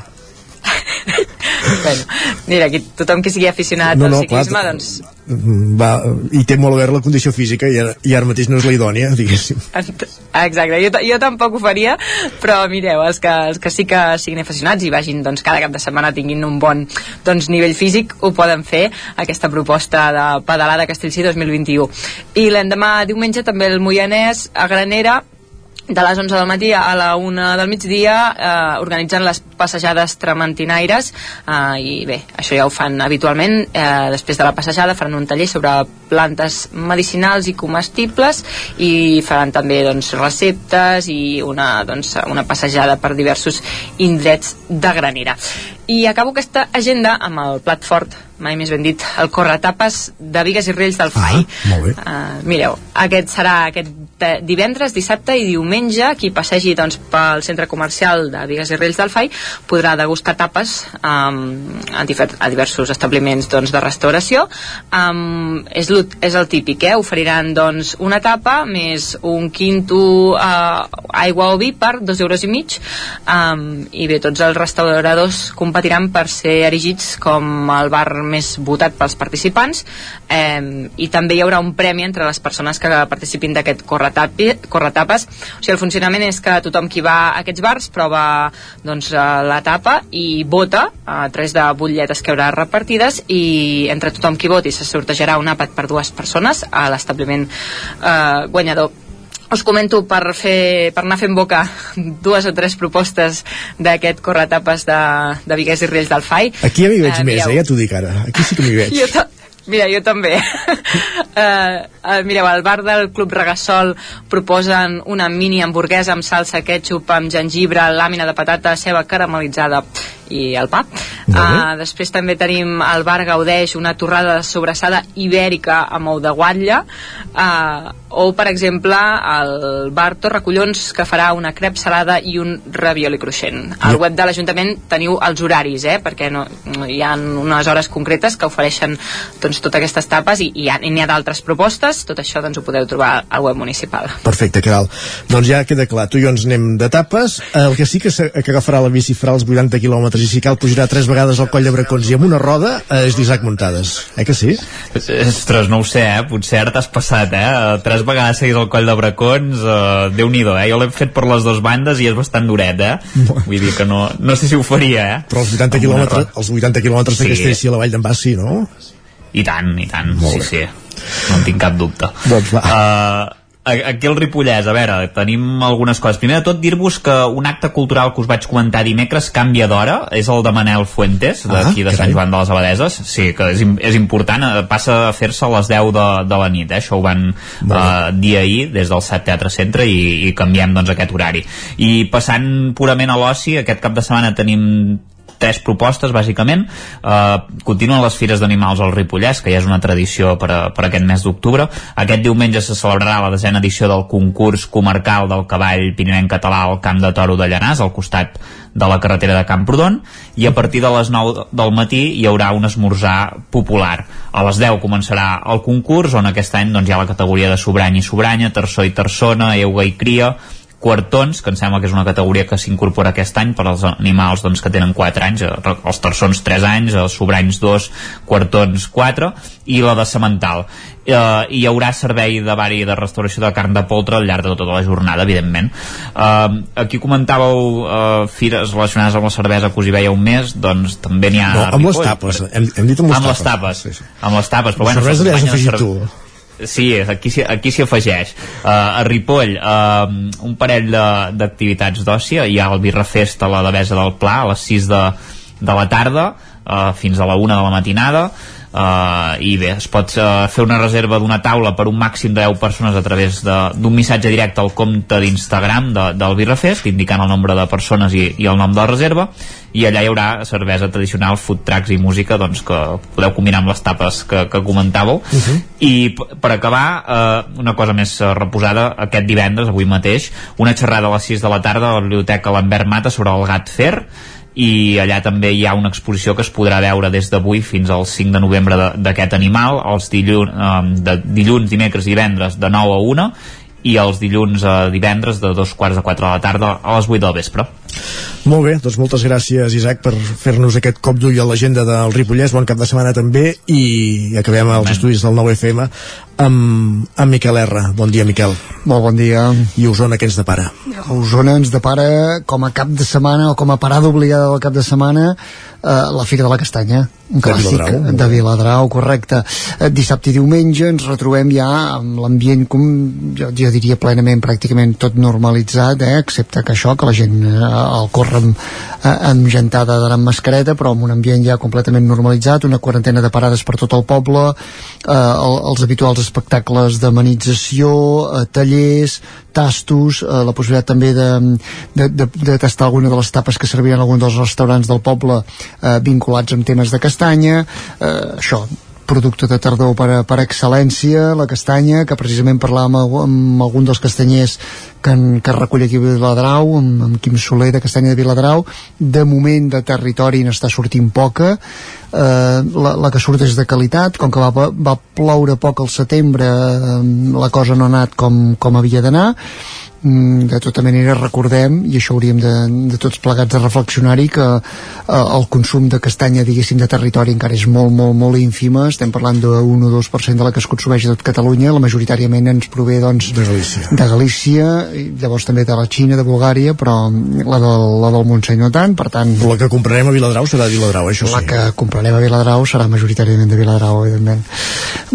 Bueno, mira, aquí tothom que sigui aficionat No, al no, ciclisme clar, doncs Mm, Va, I té molt a veure la condició física i ara, i ara mateix no és la idònia, diguéssim. Exacte, jo, jo tampoc ho faria, però mireu, els que, els que sí que siguin aficionats i vagin doncs, cada cap de setmana tinguin un bon doncs, nivell físic, ho poden fer, aquesta proposta de pedalada Castellcí 2021. I l'endemà diumenge també el Moianès a Granera de les 11 del matí a la 1 del migdia eh, organitzant les passejades tramantinaires. Eh, i bé, això ja ho fan habitualment eh, després de la passejada faran un taller sobre plantes medicinals i comestibles i faran també doncs, receptes i una, doncs, una passejada per diversos indrets de Granera i acabo aquesta agenda amb el plat fort, mai més ben dit, el corretapes de Vigues i Riells del FAI. Ah, molt bé. Uh, mireu, aquest serà aquest divendres, dissabte i diumenge qui passegi doncs, pel centre comercial de Vigues i Riells del FAI podrà degustar tapes um, a, difer a diversos establiments doncs, de restauració um, és, és el típic, eh? oferiran doncs, una tapa més un quinto uh, aigua o vi per dos euros i mig um, i bé, tots els restauradors competiran per ser erigits com el bar més votat pels participants. Eh, i també hi haurà un premi entre les persones que participin d'aquest corretapes. O sigui, el funcionament és que tothom qui va a aquests bars prova doncs, eh, la tapa i vota a través de butlletes que haurà repartides i entre tothom qui voti se sortejarà un àpat per dues persones a l'establiment eh, guanyador us comento per, fer, per anar fent boca dues o tres propostes d'aquest corretapes de, de Vigues i Riells del FAI. Aquí ja m'hi veig Eh, més, mireu. eh, ja t'ho dic ara. Aquí sí que m'hi veig. Jo Mira, jo també. uh, uh, mireu, al bar del Club Regassol proposen una mini hamburguesa amb salsa ketchup, amb gengibre, làmina de patata, ceba caramelitzada i el bé. Uh, després també tenim el bar Gaudeix, una torrada de sobrassada ibèrica amb ou de guatlla, uh, o per exemple el bar Torrecollons que farà una crep salada i un ravioli cruixent. Al web de l'Ajuntament teniu els horaris, eh, perquè no, hi ha unes hores concretes que ofereixen doncs, totes aquestes tapes i, i hi ha- n'hi ha d'altres propostes, tot això doncs, ho podeu trobar al web municipal. Perfecte, Caral. Doncs ja queda clar, tu i jo ens anem de tapes. El que sí que, que agafarà la bici farà els 80 quilòmetres i si cal pujarà tres vegades al coll de Bracons i amb una roda eh, és l'Isaac Muntades. Eh que sí? Ostres, no ho sé, eh? Potser ara t'has passat, eh? Tres vegades seguís el coll de bracons, eh, Déu-n'hi-do, eh? Jo l'he fet per les dues bandes i és bastant duret, eh? Vull dir que no, no sé si ho faria, eh? Però els 80 Amb una quilòmetres, els 80 quilòmetres Sí. de Castellcí a la Vall d'en Bas, sí, no? I tant, i tant, Molt sí, bé. sí. No en tinc cap dubte. Doncs va. Uh, aquí al Ripollès, a veure, tenim algunes coses. Primer de tot, dir-vos que un acte cultural que us vaig comentar dimecres canvia d'hora, és el de Manel Fuentes, d'aquí Ah, de Sant. Joan de les Abadeses. Sí, que és, és important, eh, passa a fer-se a les 10 de, de la nit, eh? això ho van uh, dir ahir des del SET Teatre Centre i, i canviem doncs aquest horari. I passant purament a l'oci, aquest cap de setmana tenim tres propostes, bàsicament. Uh, continuen les fires d'animals al Ripollès, que ja és una tradició per, a, per aquest mes d'octubre. Aquest diumenge se celebrarà la desena edició del concurs comarcal del cavall pirinenc català al Camp de Toro de Llanàs, al costat de la carretera de Camprodon, i a partir de les 9 del matí hi haurà un esmorzar popular. A les 10 començarà el concurs, on aquest any doncs, hi ha la categoria de sobrany i sobranya, terçó i terçona, euga i cria, quartons, que em sembla que és una categoria que s'incorpora aquest any per als animals doncs, que tenen 4 anys, eh, els terçons 3 anys, els sobranys 2, quartons 4 i la de semental. Eh, hi haurà servei de bar i de restauració de carn de poltre al llarg de tota la jornada, evidentment. Eh, aquí comentàveu eh, fires relacionades amb la cervesa que us hi veia un mes, doncs també n'hi ha No, amb les Ripoll. tapes. Hem, hem dit amb les amb les tapes. tapes, amb les tapes, però La bueno, cervesa li has afegit tu. Sí, aquí, aquí s'hi afegeix. Uh, a Ripoll, uh, un parell d'activitats d'òcia. Hi ha el Birrafest a la Devesa del Pla a les 6 de, de la tarda uh, fins a la 1 de la matinada. Uh, i bé, es pot uh, fer una reserva d'una taula per un màxim de 10 persones a través de- d'un missatge directe al compte d'Instagram de, del Birrafest, indicant el nombre de persones i, i el nom de la reserva i allà hi haurà cervesa tradicional, food trucks i música doncs, que podeu combinar amb les tapes que, que comentàveu Uh -huh. i per acabar, eh, una cosa més eh, reposada, aquest divendres, avui mateix, una xerrada a les 6 de la tarda a la Biblioteca Lambert Mata sobre el gat fer, i allà també hi ha una exposició que es podrà veure des d'avui fins al 5 de novembre d'aquest animal, els dilluns, eh, de dilluns, dimecres i divendres de 9 a 1 i els dilluns a divendres de dos quarts de 4 de la tarda a les 8 del vespre. Molt bé, doncs moltes gràcies Isaac per fer-nos aquest cop d'ull a l'agenda del Ripollès, bon cap de setmana també i acabem els estudis del 9FM amb, amb Miquel R. Bon dia Miquel. Molt bon dia. I Osona què ens depara? A Osona ens depara com a cap de setmana o com a parada obligada del cap de setmana eh, la Fira de la Castanya un De clàssic Viladrau. de Viladrau, correcte eh, dissabte i diumenge ens retrobem ja amb l'ambient com jo, jo diria plenament pràcticament tot normalitzat eh, excepte que això, que la gent eh, el corre amb, eh, amb gentada d'anar amb mascareta però amb un ambient ja completament normalitzat una quarantena de parades per tot el poble eh, el, els habituals espectacles d'amenització, eh, tallers tastos, eh, la possibilitat també de, de, de, de tastar alguna de les tapes que serviran alguns dels restaurants del poble eh, vinculats amb temes de castanya eh, això, producte de tardor per, per excel·lència, la castanya, que precisament parlàvem amb, amb algun dels castanyers que, en, que recull aquí a Viladrau, amb, amb Quim Soler de Castanya de Viladrau, de moment de territori n'està sortint poca, eh, la, la que surt és de qualitat, com que va, va ploure poc al setembre, eh, la cosa no ha anat com, com havia d'anar, de tota manera recordem i això hauríem de, de tots plegats de reflexionar-hi que eh, el consum de castanya diguéssim de territori encara és molt molt molt ínfima, estem parlant d'un o 2% de la que es consumeix a tot Catalunya la majoritàriament ens prové doncs de Galícia, de Galícia i llavors també de la Xina, de Bulgària però la del, la del Montseny no tant per tant la que comprarem a Viladrau serà de Viladrau, això la sí. que comprarem a Viladrau serà majoritàriament de Viladrau, evidentment.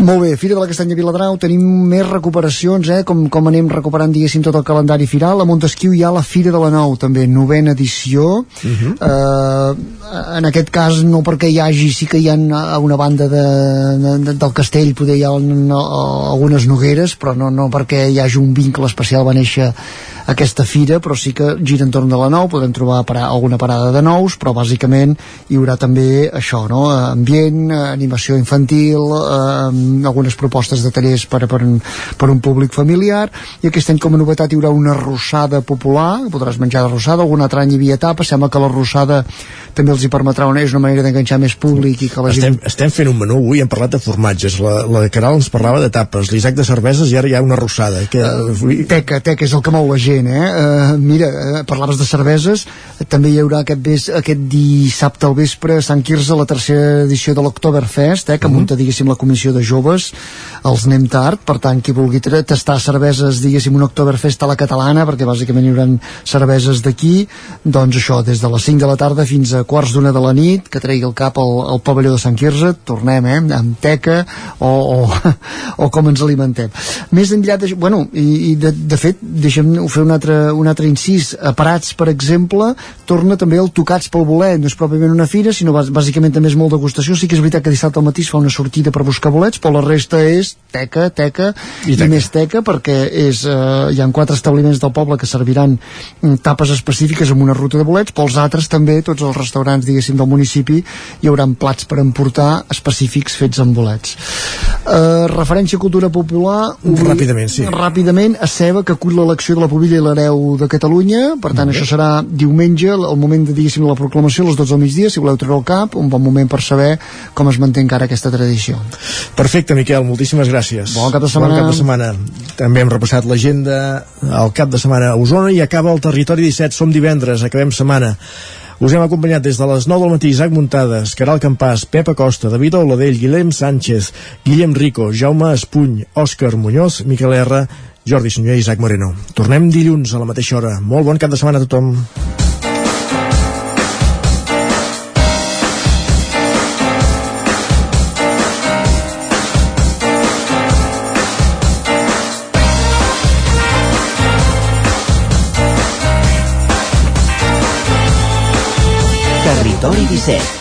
Molt bé, Fira de la Castanya Viladrau, tenim més recuperacions, eh? com, com anem recuperant, diguéssim, tot el calendari firal. A Montesquieu hi ha la Fira de la Nou, també, novena edició. Uh -huh. eh, en aquest cas, no perquè hi hagi, sí que hi ha a una banda de, de, del castell, poder hi ha un, algunes nogueres, però no, no perquè hi hagi un vincle especial, va néixer aquesta fira, però sí que gira entorn de la nou, podem trobar para, alguna parada de nous, però bàsicament hi haurà també això, no? ambient, animació infantil, eh, algunes propostes de tallers per, per, un, per un públic familiar, i aquest any com a novetat hi haurà una rossada popular, podràs menjar de rossada, algun altre any hi havia etapa, sembla que la rossada també els hi permetrà una, és una manera d'enganxar més públic i que la estem, gent... estem fent un menú avui, hem parlat de formatges la, la Caral ens parlava de tapes l'Isaac de cerveses i ara hi ha una rossada que, Uh, teca, teca és el que mou la gent eh? Uh, mira, uh, parlaves de cerveses també hi haurà aquest, ves, aquest dissabte al vespre a Sant Quirze la tercera edició de l'Octoberfest eh, que Mhm. munta diguéssim la comissió de joves els anem tard, per tant qui vulgui tastar cerveses diguéssim un Oktoberfest a la catalana perquè bàsicament hi haurà cerveses d'aquí doncs això, des de les 5 de la tarda fins a quarts d'una de la nit que tregui el cap al, al pavelló de Sant Quirze. Tornem, eh, amb teca o, o, o com ens alimentem. Més enllà de, bueno, i, i de, de fet deixem fer un altre, un altre incís. A Parats, per exemple torna també el Tocats pel Bolet, no és pròpiament una fira sinó bàs- bàsicament també és molt degustació. Sí que és veritat que dissabte al matí es fa una sortida per buscar bolets però la resta és teca, teca i, i més teca perquè és, eh, hi ha quatre establiments del poble que serviran mm, tapes específiques amb una ruta de bolets. Però els altres també, tots els restaurants diguéssim del municipi hi haurà plats per emportar específics fets amb bolets. Eh, referència a cultura popular Ràpidament, sí. ràpidament a Ceba que acull l'elecció de la Pobilla i l'Hereu de Catalunya per tant això serà diumenge el moment de, diguéssim, la proclamació a les 12 del migdia si voleu treure el cap, un bon moment per saber com es manté encara aquesta tradició Perfecte, Miquel, moltíssimes gràcies. Bon cap de setmana. Bon cap de setmana. També hem repassat l'agenda al cap de setmana a Osona i acaba el territori 17. Som divendres, acabem setmana. Us hem acompanyat des de les 9 del matí Isaac Muntades, Caral Campàs, Pep Acosta, David Oladell, Guillem Sánchez, Guillem Rico, Jaume Espuny, Òscar Muñoz, Miquel R, Jordi Sunyer i Isaac Moreno. Tornem dilluns a la mateixa hora. Molt bon cap de setmana a tothom. Territori 17,